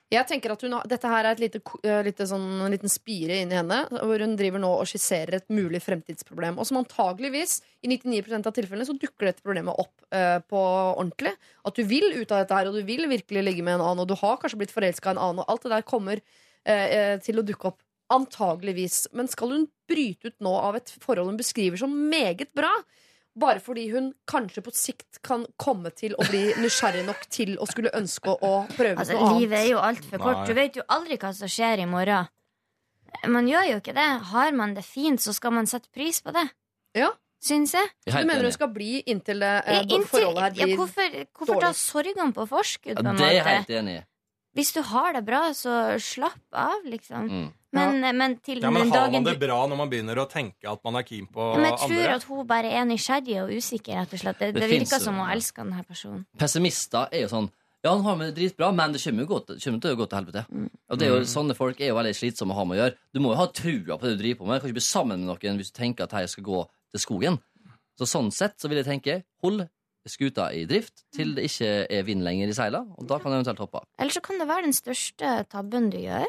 Jeg tenker at har, Dette her er et lite, eh, lite sånn, en liten spire inni henne, hvor hun driver nå og skisserer et mulig fremtidsproblem. Og som antageligvis, i 99% av tilfellene, så dukker dette problemet opp eh, på ordentlig. At du vil ut av dette her, og du vil virkelig ligge med en annen, og du har kanskje blitt forelska i en annen, og alt det der kommer eh, eh, til å dukke opp. Antageligvis. Men skal hun bryte ut nå av et forhold hun beskriver som meget bra? Bare fordi hun kanskje på sikt kan komme til å bli nysgjerrig nok til å skulle ønske å, prøve Altså, noe annet. livet er jo altfor kort. Du vet jo aldri hva som skjer i morgen. Man gjør jo ikke det. Har man det fint, så skal man sette pris på det. Ja. Syns jeg. Du mener hun skal bli inntil det eh, Inntil, forholdet her ja, hvorfor, hvorfor hvorfor ta dårlig. sorgene på forskudd, på en det er jeg helt enig i. Hvis du har det bra, så slapp av, liksom. Mm. Men, men til Ja, men den Har man det bra når man begynner å tenke at man er keen på Ja, men jeg tror andre? at hun bare er nysgjerrig og usikker, rett og slett. Det, Det det virker som hun elsker denne personen. Pessimister er jo sånn Ja, han har med det dritbra, men det kommer jo godt, kommer til å gå til helvete. Mm. Og det er jo, Sånne folk er jo veldig slitsomme å ha med å gjøre. Du må jo ha trua på det du driver på med. Du kan ikke bli sammen med noen hvis du tenker at dette skal gå til skogen. Så Sånn sett så vil jeg tenke hold skuta i drift til det ikke er vind lenger i seila, og da kan du eventuelt hoppe av. Eller så kan det være den største tabben du gjør.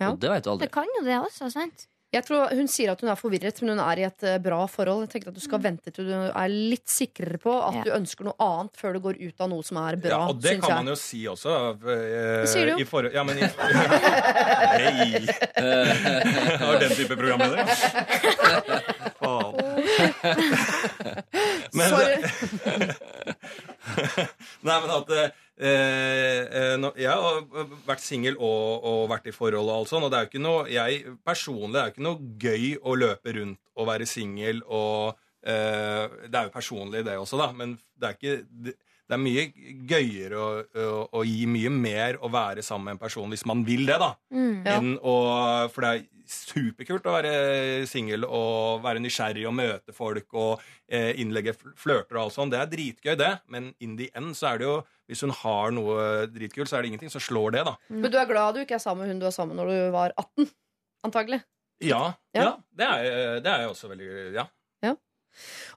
Ja. Og det vet du aldri. Det kan jo det også, sant? Jeg tror Hun sier at hun er forvirret, men hun er i et eh, bra forhold. Jeg tenker at Du skal vente til du er litt sikrere på at Mm. Ja. du ønsker noe annet før du går ut av noe som er bra. Ja, og det synes kan jeg. man jo si også. eh, Det sier du. I forhold- ja, men i, (laughs) Hei! (laughs) Det var den type programleder. (laughs) Faen. (laughs) Men, Sorry. (laughs) Nei, men at eh, eh, nå- Jeg har vært singel og, og vært i forhold og alt sånn, og det er jo ikke noe Jeg personlig det er jo ikke noe gøy å løpe rundt og være singel og eh, Det er jo personlig, det også, da, men det er ikke det, det er mye gøyere å, å, å gi mye mer å være sammen med en person hvis man vil det, da. Ja. Enn å, for det er superkult å være singel og være nysgjerrig og møte folk og eh, innlegge fl- flørter og alt sånt. Det er dritgøy, det, men in the end så er det jo Hvis hun har noe dritkult, så er det ingenting som slår det, da. Men du er glad du ikke er sammen med hun du var sammen med når du var 18? Antagelig. Ja, Ja. ja. det, er, det er jeg også veldig Ja.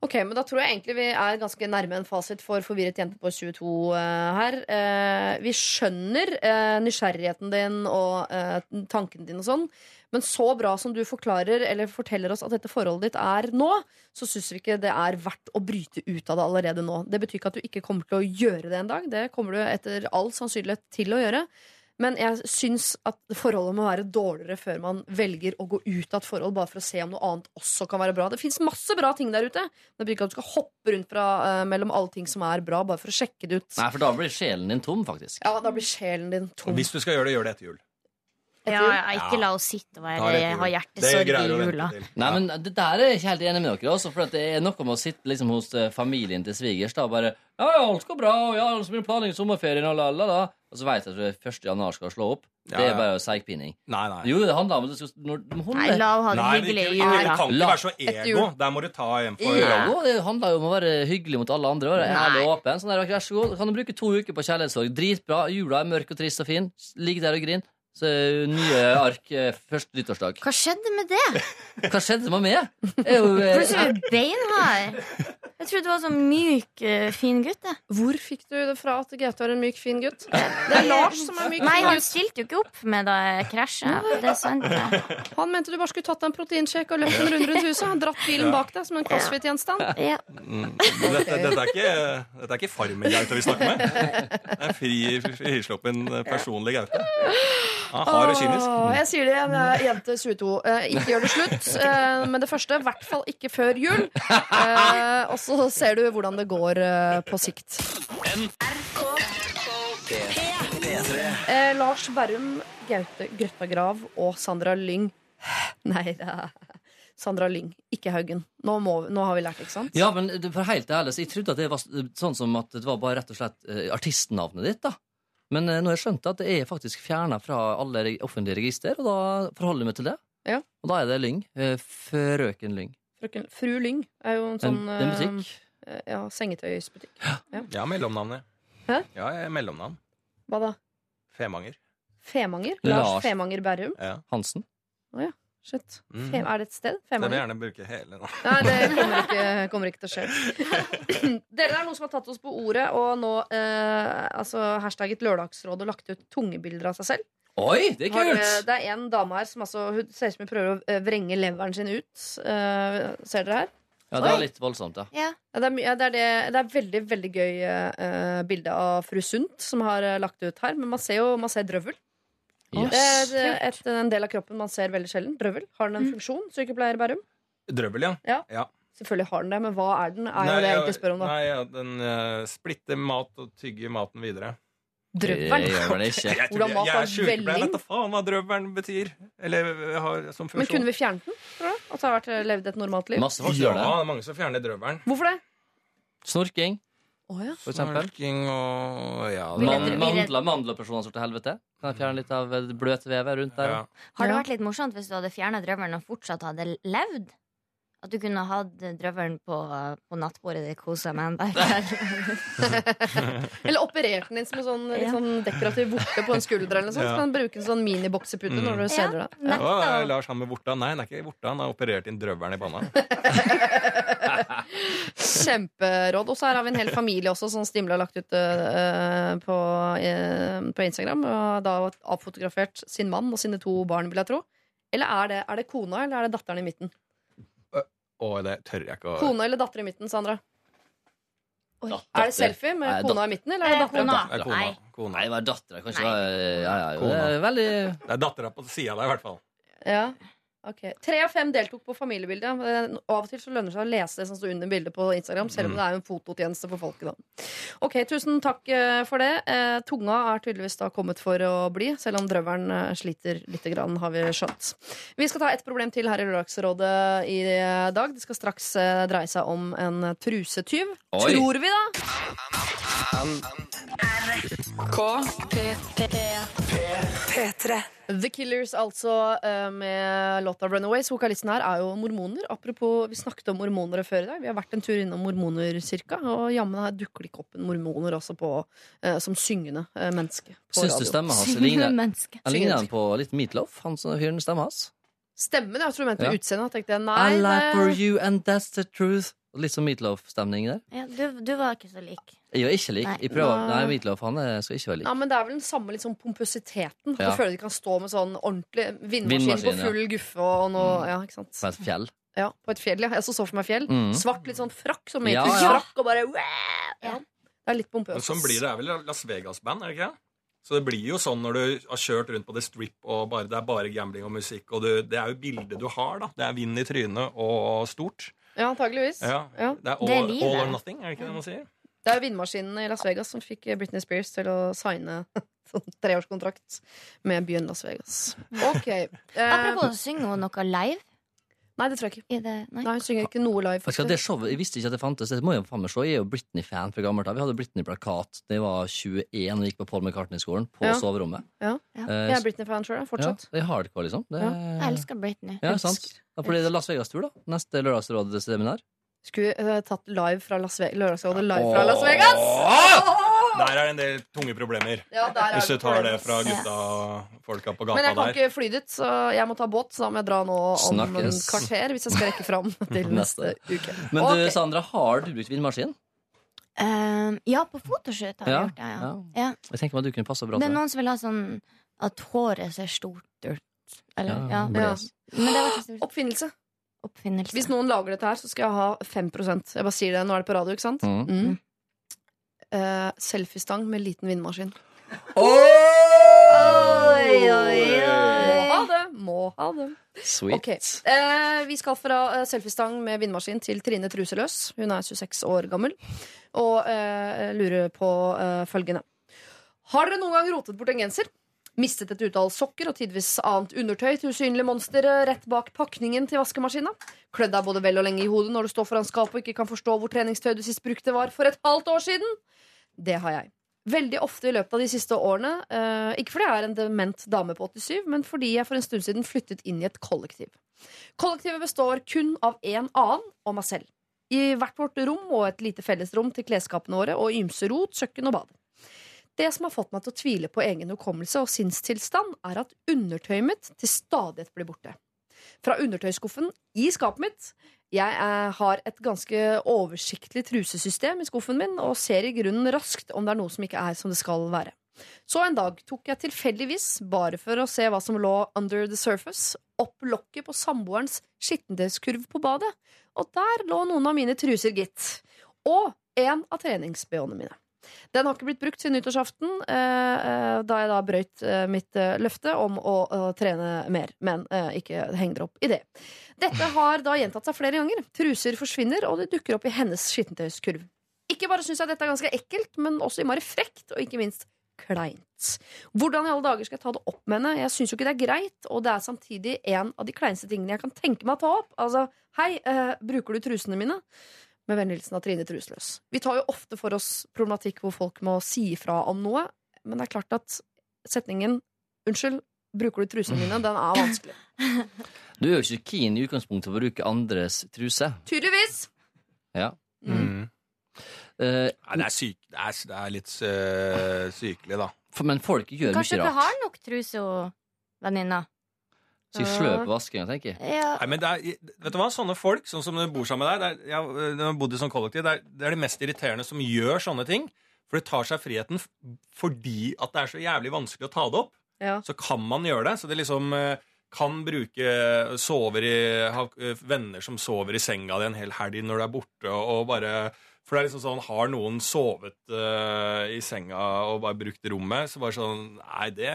Ok, men Da tror jeg egentlig vi er ganske nærme en fasit for forvirret jente på 22 uh, her. Uh, vi skjønner uh, nysgjerrigheten din og uh, tanken din og sånn, men så bra som du forklarer eller forteller oss at dette forholdet ditt er nå, så syns vi ikke det er verdt å bryte ut av det allerede nå. Det betyr ikke at du ikke kommer til å gjøre det en dag. Det kommer du etter all sannsynlighet til å gjøre. Men jeg syns at forholdet må være dårligere før man velger å gå ut av et forhold bare for å se om noe annet også kan være bra. Det fins masse bra ting der ute. Men det betyr ikke at du skal hoppe rundt fra, uh, mellom alle ting som er bra, bare for å sjekke det ut. Nei, for da blir sjelen din tom, faktisk. Ja, Da blir sjelen din tom. Hvis du skal gjøre det, gjør det etter jul. Ja, jeg, ikke la oss sitte og være, ha hjertesorg i jula. Nei, men det der er jeg ikke helt enig med dere. Også, for det er noe med å sitte liksom hos eh, familien til svigers da bare Ja, ja, alt går bra, og ja, så blir det planlegging i sommerferien, og la, la, la. Og så vet jeg at det 1. januar skal slå opp. Ja, Det er bare seigpining. Nei, nei. Jo, det handler om at du skal når, du må holde Nei, la han ha det Nei, det, hyggelig i ikke- det jula. kan ikke være så ego. Der må du ta en for Ego, det handler jo om å være hyggelig mot alle andre. Være ærlig og åpen. Sånn der, vær så god. Kan du bruke to uker på kjærlighetssorg? Dritbra. Jula er mørk og trist og fin. Ligg der og grin. Så er nye ark eh, første nyttårsdag. Hva skjedde med det? (laughs) Hva skjedde med meg? Er eh, Plutselig beinhard. Jeg trodde du var sånn myk, eh, fin gutt. jeg. Hvor fikk du det fra at GT er en myk, fin gutt? Det er Lars som er myk, Nei, fin han gutt. stilte jo ikke opp med da jeg krasja. Det er sant. det. Han mente du bare skulle tatt deg en proteinsjekk og løpt en runde rundt huset. Han dratt bilen bak deg som en crossfit-gjenstand. Ja. Mm. Dette, dette, er ikke, dette er ikke farmen Gaute vi snakker med. Det er fri, frisluppen eh, personlig Gaute. Hard og kynisk. Jeg sier det igjen, eh, jente 22. Eh, ikke gjør det slutt. Eh, men det første, i hvert fall ikke før jul. Eh, og så ser du hvordan det går eh, på sikt. Eh, Lars Berrum, Gaute Grøttagrav og Sandra Lyng. Nei, det er Sandra Lyng, ikke Haugen. Nå, må, nå har vi lært, ikke sant? Ja, men det- for helt ærlig, så jeg trodde at det var s- sånn som at det var bare rett og slett eh, artistnavnet ditt, da. Men eh, nå har jeg skjønt at det er faktisk fjerna fra alle offentlige register, og da forholder jeg meg til det. Ja. Og da er det Lyng. Eh, Frøken Lyng. Frøken, Fru Lyng er jo en En, sånn er en butikk. eh, ja, sengetøysbutikk. Ja, mellomnavnet. Hæ? Ja, jeg er mellomnavn. Hva da? Femanger. Femanger? Lars. Lars Femanger Berrum? Ja. Hansen. Shit. Mm. Fem, er det et sted? Så jeg vil gjerne bruke hele nå. Nei, det kommer (laughs) ikke, kommer ikke til å skje. (clears throat) Dere er noen som har tatt oss på ordet og nå eh, altså, hashtagget Lørdagsrådet og lagt ut tunge bilder av seg selv. Oi, det er Har, eh, kult! det er en dame her som altså, hun ser ut som hun prøver å eh, vrenge leveren sin ut. Eh, ser dere her? Ja, det er litt voldsomt, ja. Ja. Ja, det, er, ja, det, er det, det er veldig veldig gøy eh, bilde av fru Sundt som har eh, lagt ut her. Men man ser jo man ser drøvel. Det er eh, et, en del av kroppen man ser veldig sjelden. Drøvel. Har den en funksjon? Sykepleier Bærum? Drøvel, ja. Ja. ja. Selvfølgelig har den det, men hva er den? Er Nei, det jeg ja, egentlig spør om da. Nei, ja, Den uh, splitter mat og tygger maten videre. Det Drøvelen? gjør den ikke. Jeg, Hvordan mat er sykepleier, vet da faen hva drøvelen betyr. Eller eh, har som funksjon. Men kunne vi fjernet den? Tror du? At det har vært levd et normalt liv? Masse folk Ja, gjør det det. er mange som fjerner drøvelen. Hvorfor det? Snorking, Oh, ja. for eksempel. Og ja, mandler, redder- Man, vi mandler, til helvete. Kan jeg fjerne litt av bløte bløtvevet rundt der? ja. Har det vært litt morsomt hvis du hadde fjerna drøvelen og fortsatt hadde levd? At du kunne hatt drøvelen på, på nattbordet ditt, kosa med en. (laughs) Eller operert den inn som en sånn, litt Ja. sånn dekorativ vorte på en skulder. eller noe sånt. Ja. Så kan du bruke en sånn miniboksepute når du ser det. Ja, ja Lars han med vorta. Nei, han er ikke vorta. Han har operert inn drøvelen i panna. (laughs) Kjemperåd. Og så her har vi en hel familie også som Stimle har lagt ut uh, på, uh, på Instagram. Og da avfotografert sin mann og sine to barn, vil jeg tro. Eller er det, er det kona eller er det datteren i midten? Og det tør jeg ikke å Kone eller datter i midten, Sandra? Oi. Er det selfie med Nei, kona i midten, eller er det Eh, dattera? kona. Det er kona. Nei. kona. Nei, det var dattera. Kanskje det var Ja, ja, er veldig Det er dattera på sida der, i hvert fall. Ja. Ok. Tre av fem deltok på familiebildet. Eh, Av og til så lønner det seg å lese det som står under bildet på Instagram, selv om Mm. det er jo en fototjeneste for folket. da. Ok, Tusen takk eh, for det. Eh, Tunga er tydeligvis da kommet for å bli, selv om drøvelen eh, sliter litt, grann, har vi skjønt. Vi skal ta et problem til her i Lørdagsrådet i eh, dag. Det skal straks eh, dreie seg om en trusetyv. Oi. Tror vi, da? P3. The Killers, altså, eh, med låta Runaways. Vokalisten her er jo mormoner. Apropos, vi snakket om mormoner før i dag. Vi har vært en tur innom mormoner, cirka. Og jammen her dukker det ikke opp en mormoner også på, eh, som syngende eh, menneske. på Syns du radio. stemmen hans Syngende ligner menneske. Han ligner han på litt Meatloaf? Han som fyren stemmen hans? Stemmen, jeg tror du mente Ja. utseendet. Tenkte jeg nei. I like for det... you and that's the truth. Litt sånn Meatloaf-stemning der. Ja, du, du var ikke så lik. Jeg er ikke lik. Nei. Jeg prøver. Nei. Meatloaf han er, skal ikke være lik. Ja, men Det er vel den samme litt sånn pompøsiteten. Ja. Du føler du kan stå med sånn ordentlig vindmaskin, Vindmaskin, på ja. full guffe og noe Mm. ja, ikke sant? På et fjell. Ja, på et fjell, ja. Jeg så så for meg fjell. Mm. Svart, litt sånn frakk, som Ja, ja. frakk, og bare ja. Det er litt Men pompøst. sånn blir det er vel Las Vegas-band, er det ikke det? Så det blir jo sånn når du har kjørt rundt på The Strip, og bare, det er bare gambling og musikk, og du, det er jo bildet du har, da. Det er vind i trynet og stort. Ja, antageligvis. Ja. Ja. Det er all, Det er livet. all or nothing, er det ikke det man sier? Det er jo vindmaskinene i Las Vegas som fikk Britney Spears til å signe (laughs) sånn treårskontrakt med byen Las Vegas. Ok. Eh, Apropos, synger hun noe live? nei, det tror jeg ikke. Det? Nei. Nei, Hun synger ikke noe live. Jeg, det showet, jeg visste ikke at det fantes. Det må jeg faen meg se. Jeg er jo Britney-fan fra gammelt av. Vi hadde Britney-plakat da jeg var 21 og gikk på Paul McCartney-skolen. På Ja. soverommet. Ja. Ja. Jeg er Britney-fan sjøl, ja, fortsatt. det er hardcore, liksom. Det, Jeg elsker Britney. ja, sant. Da blir det Las Vegas-tur, da. Neste Lørdagsrådet-seminar. Skulle uh, tatt live fra Las Vegas. Lørdagsrådet live fra Las Vegas! Der er det en del tunge problemer. Ja, Hvis du tar det fra gutta-folka på gata der. Men jeg kan der. ikke fly dit, så jeg må ta båt. Så da må jeg dra nå om en Snakkes. kvarter hvis jeg skal rekke fram (laughs) til neste uke. Men du, okay. Sandra, har du brukt vindmaskin? Uh, ja, på fotoshoot har jeg Ja, gjort det. Ja. ja. Ja. Jeg tenker meg at du kunne passe bra Det er noen som vil ha sånn at håret ser stort ut. Eller, ja. Men det var ikke Oppfinnelse. Oppfinnelse. Hvis noen lager dette her, så skal jeg ha 5 Jeg bare sier det, nå er det på radio, ikke sant? Mm. Mm. Uh, Selfiestang med liten vindmaskin. Oi, oi, Må ha oi. det! Må ha det. Sweet. Okay. Uh, Vi skal fra uh, selfiestang med vindmaskin til Trine Truseløs. Hun er 26 år gammel og eh, lurer på følgende. Har dere noen gang rotet bort en genser? Mistet et utall sokker og tidvis annet undertøy til usynlige monstre rett bak pakningen til vaskemaskina? Klødd deg både vel og lenge i hodet når du står foran skapet og ikke kan forstå hvor treningstøy du sist brukte var for et halvt år siden? Det har jeg. Veldig ofte i løpet av de siste årene. eh, ikke fordi jeg er en dement dame på 87, men fordi jeg for en stund siden flyttet inn i et kollektiv. Kollektivet består kun av én annen og meg selv. I hvert vårt rom og et lite fellesrom til klesskapene våre og ymse rot, kjøkken og bad. Det som har fått meg til å tvile på egen hukommelse og sinnstilstand, er at undertøyet mitt til stadighet blir borte. Fra undertøyskuffen i skapet mitt. Jeg eh, har et ganske oversiktlig trusesystem i skuffen min og ser i grunnen raskt om det er noe som ikke er som det skal være. Så en dag tok jeg tilfeldigvis, bare for å se hva som lå under the surface, opp lokket på samboerens skittentøyskurv på badet, og der lå noen av mine truser, gitt. Og en av treningsbh-ene mine. Den har ikke blitt brukt siden nyttårsaften, eh, eh, da jeg da brøyt eh, mitt løfte om å å trene mer. Men ikke heng dere opp i det. Dette har da gjentatt seg flere ganger. Truser forsvinner, og det dukker opp i hennes skittentøyskurv. Ikke bare syns jeg dette er ganske ekkelt, men også innmari frekt, og ikke minst kleint. Hvordan i alle dager skal jeg ta det opp med henne? Jeg syns jo ikke det er greit, og det er samtidig en av de kleineste tingene jeg kan tenke meg å ta opp. Altså, hei, eh, bruker du trusene mine? Med vennlig av Trine Trusløs. Vi tar jo ofte for oss problematikk hvor folk må si ifra om noe, men det er klart at setningen 'Unnskyld, bruker du trusene mine?' den er vanskelig. (laughs) Du er jo ikke keen i utgangspunktet på å bruke andres truse. Tydeligvis. Ja. Mm. Uh, Nei, det er, syk, det er, det er litt uh, sykelig, da. for, men folk gjør Kanskje mye Kanskje du har nok truse og venninner? Så jeg sløv vaskinga, tenker jeg. Ja. Nei, men det er, vet du hva, Sånne folk, sånn som du bor sammen med deg det er, Jeg har bodd i sånn kollektiv, det er, det er de mest irriterende som gjør sånne ting. For de tar seg friheten fordi at det er så jævlig vanskelig å ta det opp. Ja. Så kan man gjøre det. Så det liksom eh, kan bruke sover i, ha eh, venner som sover i senga di en hel helg når du er borte, og bare For det er liksom sånn, Har noen sovet uh, i senga og bare brukt rommet, så bare sånn Nei, det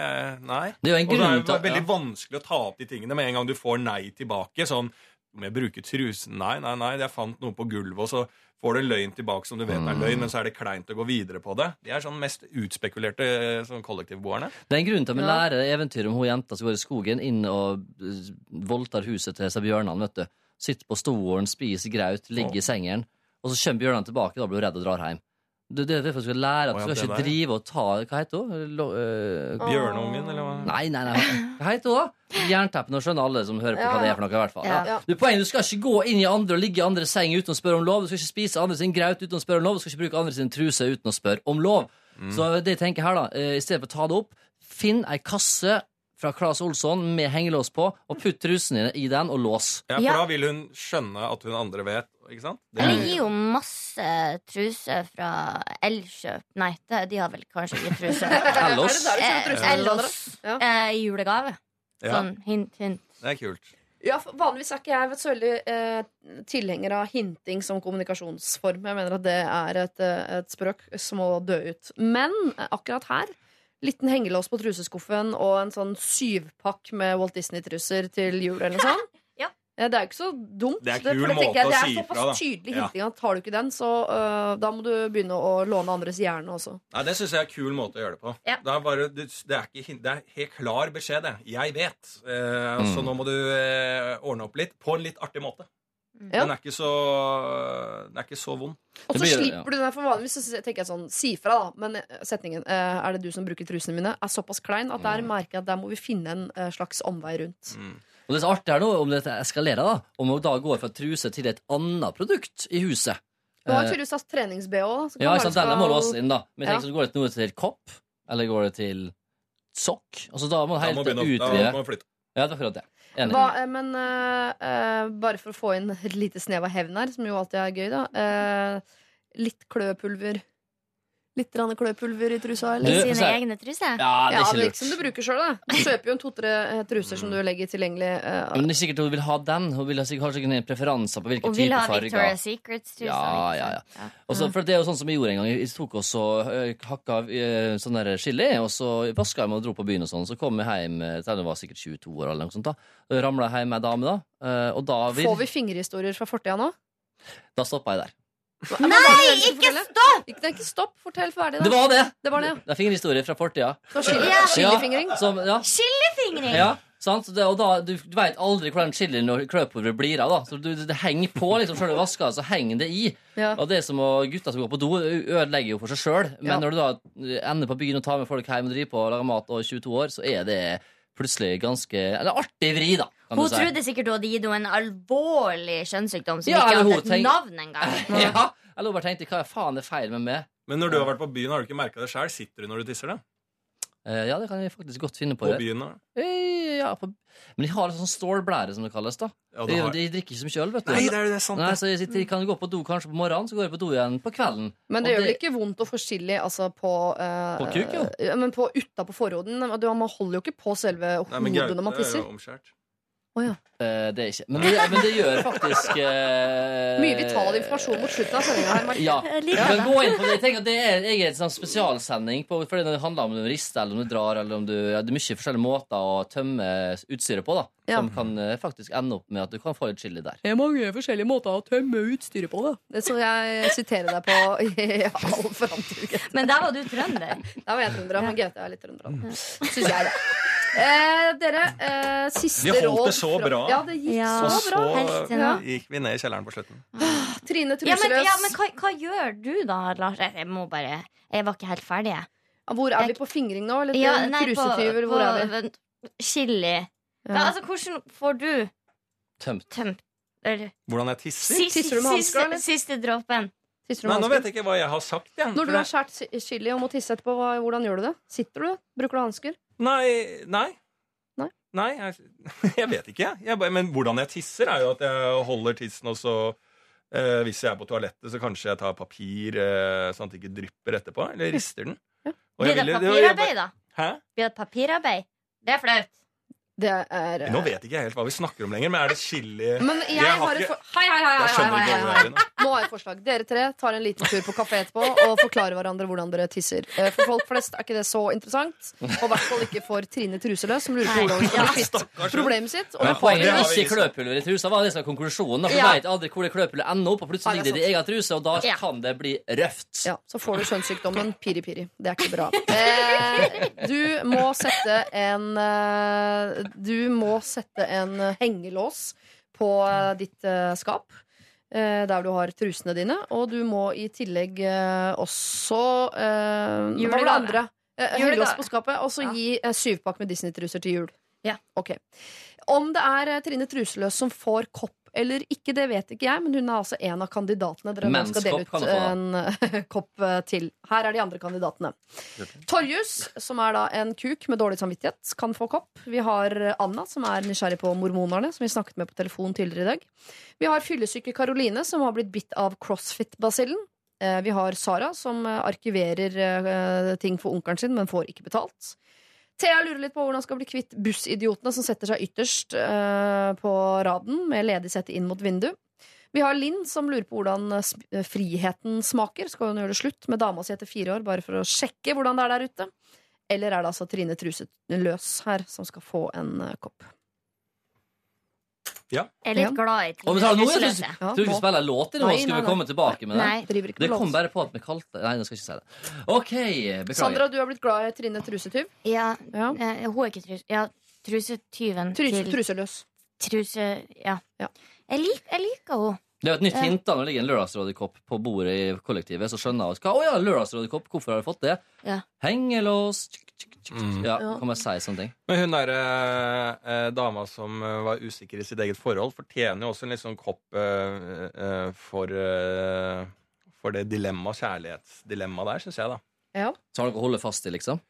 Nei. Det er jo en Og det er grunn veldig ja. vanskelig å ta opp de tingene med en gang du får nei tilbake. Sånn Om jeg bruker trusen? Nei, nei, nei, jeg fant noe på gulvet, og så får du en løgn tilbake som du vet er løgn, men så er det kleint å gå videre på det. De er sånn mest utspekulerte eh, sånn kollektivboerne. Det er en grunn til at vi Ja. lærer eventyr om hun jenta som går i skogen inn og eh, voldtar huset til seg bjørnene. vet du. Sitter på stolen, spiser graut, ligger i sengen, og så kommer bjørnene tilbake, da blir hun redd og drar hjem. Det det er derfor du skal lære at du skal ikke drive og ta Hva heter hun? Øh, Bjørnungen, eller hva? Nei, nei, nei. Hva heter hun, da? Jernteppen. Nå skjønner alle som hører på hva det er for noe. i hvert fall Ja. ja. Du, poenget, du skal ikke gå inn i andre og ligge i andre seng uten å spørre om lov. Du skal ikke spise andre sin graut uten å spørre om lov. Du skal ikke bruke andre sin truse uten å spørre om lov. Så det jeg tenker her da eh, I stedet for å ta det opp, finn ei kasse fra Claes Olsson med hengelås på, og putt trusene dine i den, og lås. Ja, for da vil hun skjønne at hun andre vet, ikke sant? Det Eller er- gi jo masse truser fra Elkjøp. Nei, det, de har vel kanskje ikke truser. (laughs) Ellos. Er Eh, dine, Ellos Ja. eh, i julegave. Sånn hint, hint. det er kult. Ja, Vanligvis er ikke jeg så veldig eh, tilhenger av hinting som kommunikasjonsform. Jeg mener at det er et, eh, et språk som må dø ut. Men akkurat her Liten hengelås på truseskuffen og en sånn syvpakk med Walt Disney-truser til jul eller noe (laughs) sånt. Ja. Det er jo ikke så dumt. Det er kul det, måte jeg, å det er såpass da. tydelig hinting at tar du ikke den, så uh, da må du begynne å låne andres hjerne også. Nei, Det syns jeg er en kul måte å gjøre det på. Ja. Det, er bare, det, er ikke, det er helt klar beskjed, det. Jeg vet. Eh, Så Mm. nå må du uh, ordne opp litt. På en litt artig måte. Mm. Den, er ikke så, den er ikke så vond. Og så slipper du den, for vanligvis så tenker jeg sånn Si fra, da. Men eh, setningen 'er det du som bruker trusene mine?' er såpass klein at der merker jeg at der må vi finne en slags omvei rundt. Og det er så artig her nå, om dette eskalerer, da, om hun da går fra truse til et annet produkt i huset. Du har Eh, tydeligvis hatt trenings-BH. da, Ja, ikke sant, denne må du også inn, da. Men jeg Ja. så går det noe til kopp, eller går det til sokk? Altså, da må man Da helt må, begynne, å- da utvide. må flytte. Ja, det er akkurat det. Enig. Hva, eh, men uh, uh, bare for å få inn et lite snev av hevn her, som jo alltid er gøy, da. Uh, litt kløpulver. Litt kløpulver i trusa, eller? Du, sine egne truser. Ja, det er ikke lurt. Ja, liksom du bruker sjøl, da. Du kjøper jo en to-tre eh, truser som du legger tilgjengelig. Uh, Men det er sikkert hun vil ha den. Hun vil ha sikkert, har sikkert på preferanser på farger. Hun vil ha. Victoria's Secrets-truser. Ja, ja, ja. Også, for det er jo sånn som jeg gjorde en gang. Jeg tok også og hakka sånn der chili, og så vaska jeg meg og dro på byen og sånn. Så kom jeg hjem til jeg var sikkert 22 år eller noe sånt. da Ramla jeg hjem med ei dame, da. Og da, vil, Får vi fingerhistorier fra fortida nå? da stoppa jeg der. Nei, ikke stopp! Ikke, nei, ikke stopp! Fortell ferdig, Det var det! Det var det, ja. Det er fingerhistorie fra fortida. Det var Ja. chilifingring. Som, ja. Chilifingring! Ja, sant? Det, og da, du, du veit aldri hvordan chilien og kløpulveret blir av. da Så du, Det henger på. liksom Før du vasker, så henger det i. Ja. Og det er som å gutta som går på do, ødelegger jo for seg sjøl. Men Ja. når du da ender på byen og tar med folk hjem og driver på og lager mat og er 22 år, så er det plutselig ganske Eller artig vri, da. Kan Hun du si. trodde sikkert hun hadde gitt henne en alvorlig kjønnssykdom som Ja, ikke hadde et tenk- navn engang. (laughs) ja, Eller hun bare tenkte hva faen er feil med meg? Men når du har vært på byen, har du ikke merka det sjøl? Sitter du når du tisser, da? Eh, ja, det kan jeg faktisk godt finne på. På byen? da? Eh, ja, på, men de har en sånn stålblære, som det kalles. da Ja, de, du har... de drikker ikke så mye øl, vet du. Nei, det er det sant. Nei, så jeg, sitter, kan gå på do kanskje på morgenen, så går jeg på do igjen på kvelden. Men Og det gjør vel ikke vondt å få chili altså på uh, På kuk, jo. Men på utapå forhuden. Man holder jo ikke på selve Nei, men hodet når man Gaute er jo omskjært. Eh, det er ikke Men det, men det gjør faktisk eh, Mye vital informasjon mot slutten av sendinga her. Mark. Ja. Det. gå inn på det. Jeg tenker at det er, jeg er en sånn spesialsending på, fordi det handler om du rister eller om du drar. Eller om du, ja, det er mye forskjellige måter å tømme utstyret på, da Ja. som kan eh, faktisk ende opp med at du kan få litt chili der. Det er mange forskjellige måter å tømme utstyret på. Det. skal jeg sitere deg på i (laughs) all framtid. Men der var du trønder. Da var jeg trønder, men Gaute er litt trønder. Syns jeg, da. Eh, dere, eh, siste Vi holdt det så fra- bra. Ja, det gikk Ja. Og så bra. Helt til nå. Gikk vi ned i kjelleren på slutten. Trine Ja, men, ja, men hva, hva gjør du da, Lars? Jeg må bare Jeg var ikke helt ferdig, jeg. Hvor er vi på fingring nå? Eller Ja, trusetyver? Hvor er vi? vent, Chili. Ja. Ja. altså, hvordan får du Tømt. tømt eller, Hvordan jeg tisser? siste, Tisser du med hansker, eller? siste, siste dråpen? Tisser du Nei, med nå hansker? vet jeg ikke hva jeg har sagt. Jeg. Når du har skåret chili og må tisse etterpå, hva, hvordan gjør du det? Sitter du? Bruker du hansker? Nei, nei. Nei? Nei, jeg, (laughs) jeg vet ikke. Jeg men hvordan jeg tisser, er jo at jeg holder tissen, og så eh, Hvis jeg er på toalettet, så kanskje jeg tar papir, eh, sånn at det ikke drypper etterpå. Eller rister den. Ja. Blir det papirarbeid, da? Hæ? Blir det papirarbeid? Det er flaut. Det er Nå vet ikke jeg helt hva vi snakker om lenger, men er det chili Men jeg, Jeg har har et ikke- for... Hei, hei, hei, hei, hei, hei, hei. det nå. Har jeg et forslag. Dere tre tar en liten tur på kafé etterpå og forklarer hverandre hvordan dere tisser. Eh, For folk flest er ikke det så interessant. Og i hvert fall ikke for Trine Truseløs, som lurer på hvordan hun skal bli Stakkars kvitt hun. problemet sitt. Og Men poenget er ikke kløpulver i trusa. Var det som er konklusjonen? For Ja. Vet aldri hvor det kløpulveret ender opp, og plutselig er ligger det i egen truse, og da Ja. kan det bli røft. Ja, så får du kjønnssykdommen piri-piri. Det er ikke bra. Eh, du må sette en eh, Du må sette en hengelås på eh, ditt eh, skap. eh, der du har trusene dine. Og du må i tillegg eh, også eh, Hva var det andre? Eh, Hengelås på skapet. Og så Ja. gi eh, syvpakk med Disney-truser til jul. Ja. Okay. Om det er eh, Trine Truseløs som får kopp eller ikke, det vet ikke jeg, men hun er altså en av kandidatene. Dere nå skal dele ut en eh, (laughs) kopp eh, til. Her er de andre kandidatene. Torjus, som er da en kuk med dårlig samvittighet, kan få kopp. Vi har Anna, som er nysgjerrig på mormonerne, som vi snakket med på telefon tidligere i dag. Vi har fyllesyke Karoline, som har blitt bitt av crossfit-basillen. Eh, Vi har Sara, som arkiverer ting for onkelen sin, men får ikke betalt. Thea lurer litt på hvordan hun skal bli kvitt bussidiotene som setter seg ytterst uh, på raden med ledig sette inn mot vindu. Vi har Linn som lurer på hvordan eh, eh, friheten smaker. Skal hun gjøre det slutt med dama si etter fire år bare for å sjekke hvordan det er der ute? Eller er det altså Trine Truset løs her som skal få en eh, kopp? Jeg er litt glad i vi nå, jeg tror Ja, du ikke nå. spiller låt nå, Nei, skal vi komme tilbake med det? Nei. Det kom bare på at vi kalte Nei, nå skal jeg ikke si det. OK, beklager. Sandra, du har blitt glad i Trine Trusetyv. Ja, Ja. eh, hun er ikke trus... Ja, trusetyven Truse, til truseløs. truse... Ja. Ja. Jeg, lik, jeg liker henne. Det er jo et nytt Ja. hint da når det ligger en Lørdagsrådekopp på bordet i kollektivet. Så skjønner jeg hva Å ja, Lørdagsrådekopp, hvorfor har du fått det? Ja. Hengelås tsk, tsk, tsk, tsk. Mm. Ja, Ja. kan man si sånne ting. Men hun derre eh, dama som eh, var usikker i sitt eget forhold, fortjener jo også en litt sånn kopp eh, eh, for eh, For det dilemma, kjærlighetsdilemmaet der, syns jeg, da. Ja. Så har dere å holde fast i, liksom?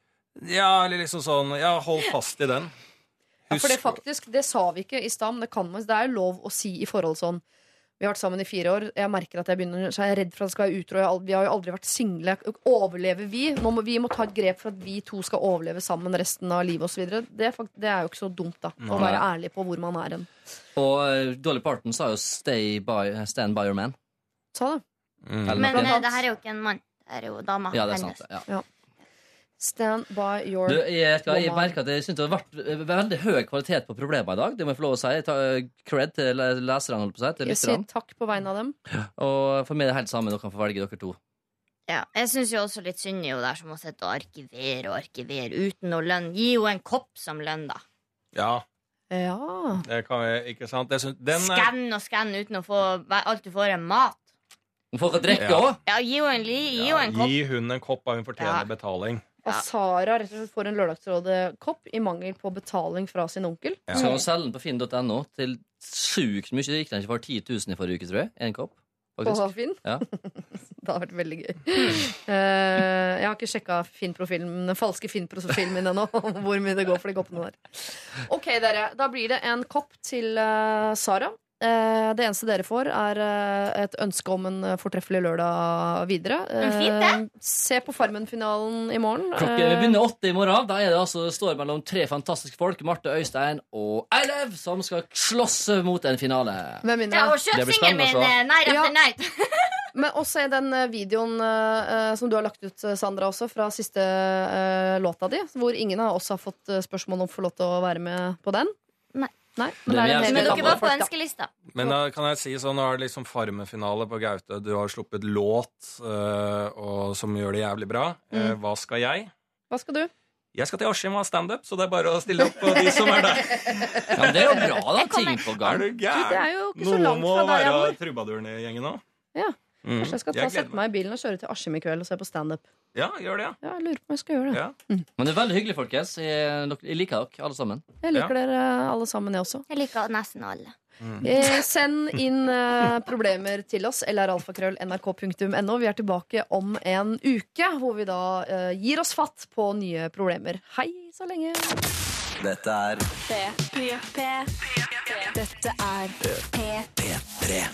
Ja, eller liksom sånn Ja, hold fast i den. Ja, for det er faktisk, det sa vi ikke i stad, men det kan man. Det er jo lov å si i forhold sånn Vi har vært sammen i fire år. Jeg merker at jeg begynner Så er jeg redd for at det skal være utro. Jeg Vi har jo aldri vært single. Overlever vi? Nå må, vi må ta et grep for at vi to skal overleve sammen resten av livet osv. Det, er det er jo ikke så dumt, da. Å være ærlig på hvor man er hen. Og eh, Dolly Parton sa jo 'Stay by, stand by your man'. Sa det. Mm. Men eh, det her er jo ikke en mann. Det er jo dama. Ja, det er hennes. sant. Ja. Stand by your Du, jeg, jeg, jeg merker at jeg synes det har vært veldig høy kvalitet på problemene i dag. Det må jeg få lov å si. Jeg tar eh, cred til le- leserne, holdt på seg, til Jeg sier takk på vegne av dem. Og for meg er det helt samme. Dere kan få velge dere to. Ja, jeg syns jo også litt synd i henne der som må sitte og arkivere og arkivere uten noe lønn. Gi henne en kopp som lønn, da. Ja, Ja. det kan vi, Ikke sant? Skann og skann uten å få Alt du får, er mat. Hun kan drikke Ja. òg. Ja, gi henne en, ja, en kopp. Gi hun en kopp, og hun fortjener Ja. betaling. Og Ja. Sara rett og slett får en Lørdagsrådet-kopp i mangel på betaling fra sin onkel. Ja. Skal man selge den på finn.no til sjukt mye. Det gikk den ikke for 10 000 i forrige uke, tror jeg. En kopp. På Finn. Ja. (laughs) det har vært veldig gøy. Uh, jeg har ikke sjekka Finn-profilen, den falske Finn-profilen min ennå. (laughs) Hvor mye det går for de koppene der. Ok, dere. Da blir det en kopp til uh, Sara. Eh, det eneste dere får, er eh, et ønske om en eh, fortreffelig lørdag videre. Men fint, se på Farmen-finalen i morgen. Klokka vi begynner åtte i morgen. Da er det altså, det står mellom tre fantastiske folk, Marte Øystein og Eilev, som skal slåss mot en finale. Med mindre Ja, og Det kjøp singelen min Night After Night. Men også i den videoen uh, som du har lagt ut, Sandra, også, fra siste uh, låta di, hvor ingen av oss har fått spørsmål om å få lov til å være med på den. Nei. Men Det er. Men dere var på ønskelista. Men da kan jeg si sånn, nå er det liksom Farmen-finale på Gaute. Du har sluppet låt uh, og, som gjør det jævlig bra. Uh, hva skal jeg? Hva skal du? Jeg skal til Askim og ha standup, så det er bare å stille opp på de som er der. Ja, men det er jo bra, da. Ting på gang. Er Du, det gæren? er jo ikke så Noen langt må fra der jeg være trubaduren i gjengen nå. Ja. Mm. Kanskje jeg skal ta, jeg sette meg i bilen og kjøre til Askim i kveld og se på standup. Ja, gjør det, Ja, jeg lurer på om jeg skal gjøre det. ja. Mm. Men det er veldig hyggelig, folkens. Jeg, jeg liker dere, alle sammen. Jeg liker dere alle sammen, jeg også. Jeg liker nesten alle. Eh, send inn eh, problemer til oss, lralfakrøll.nrk.no. Vi er tilbake om en uke, hvor vi da eh, gir oss fatt på nye problemer. Hei så lenge! Dette er P. P. P. Dette er P3.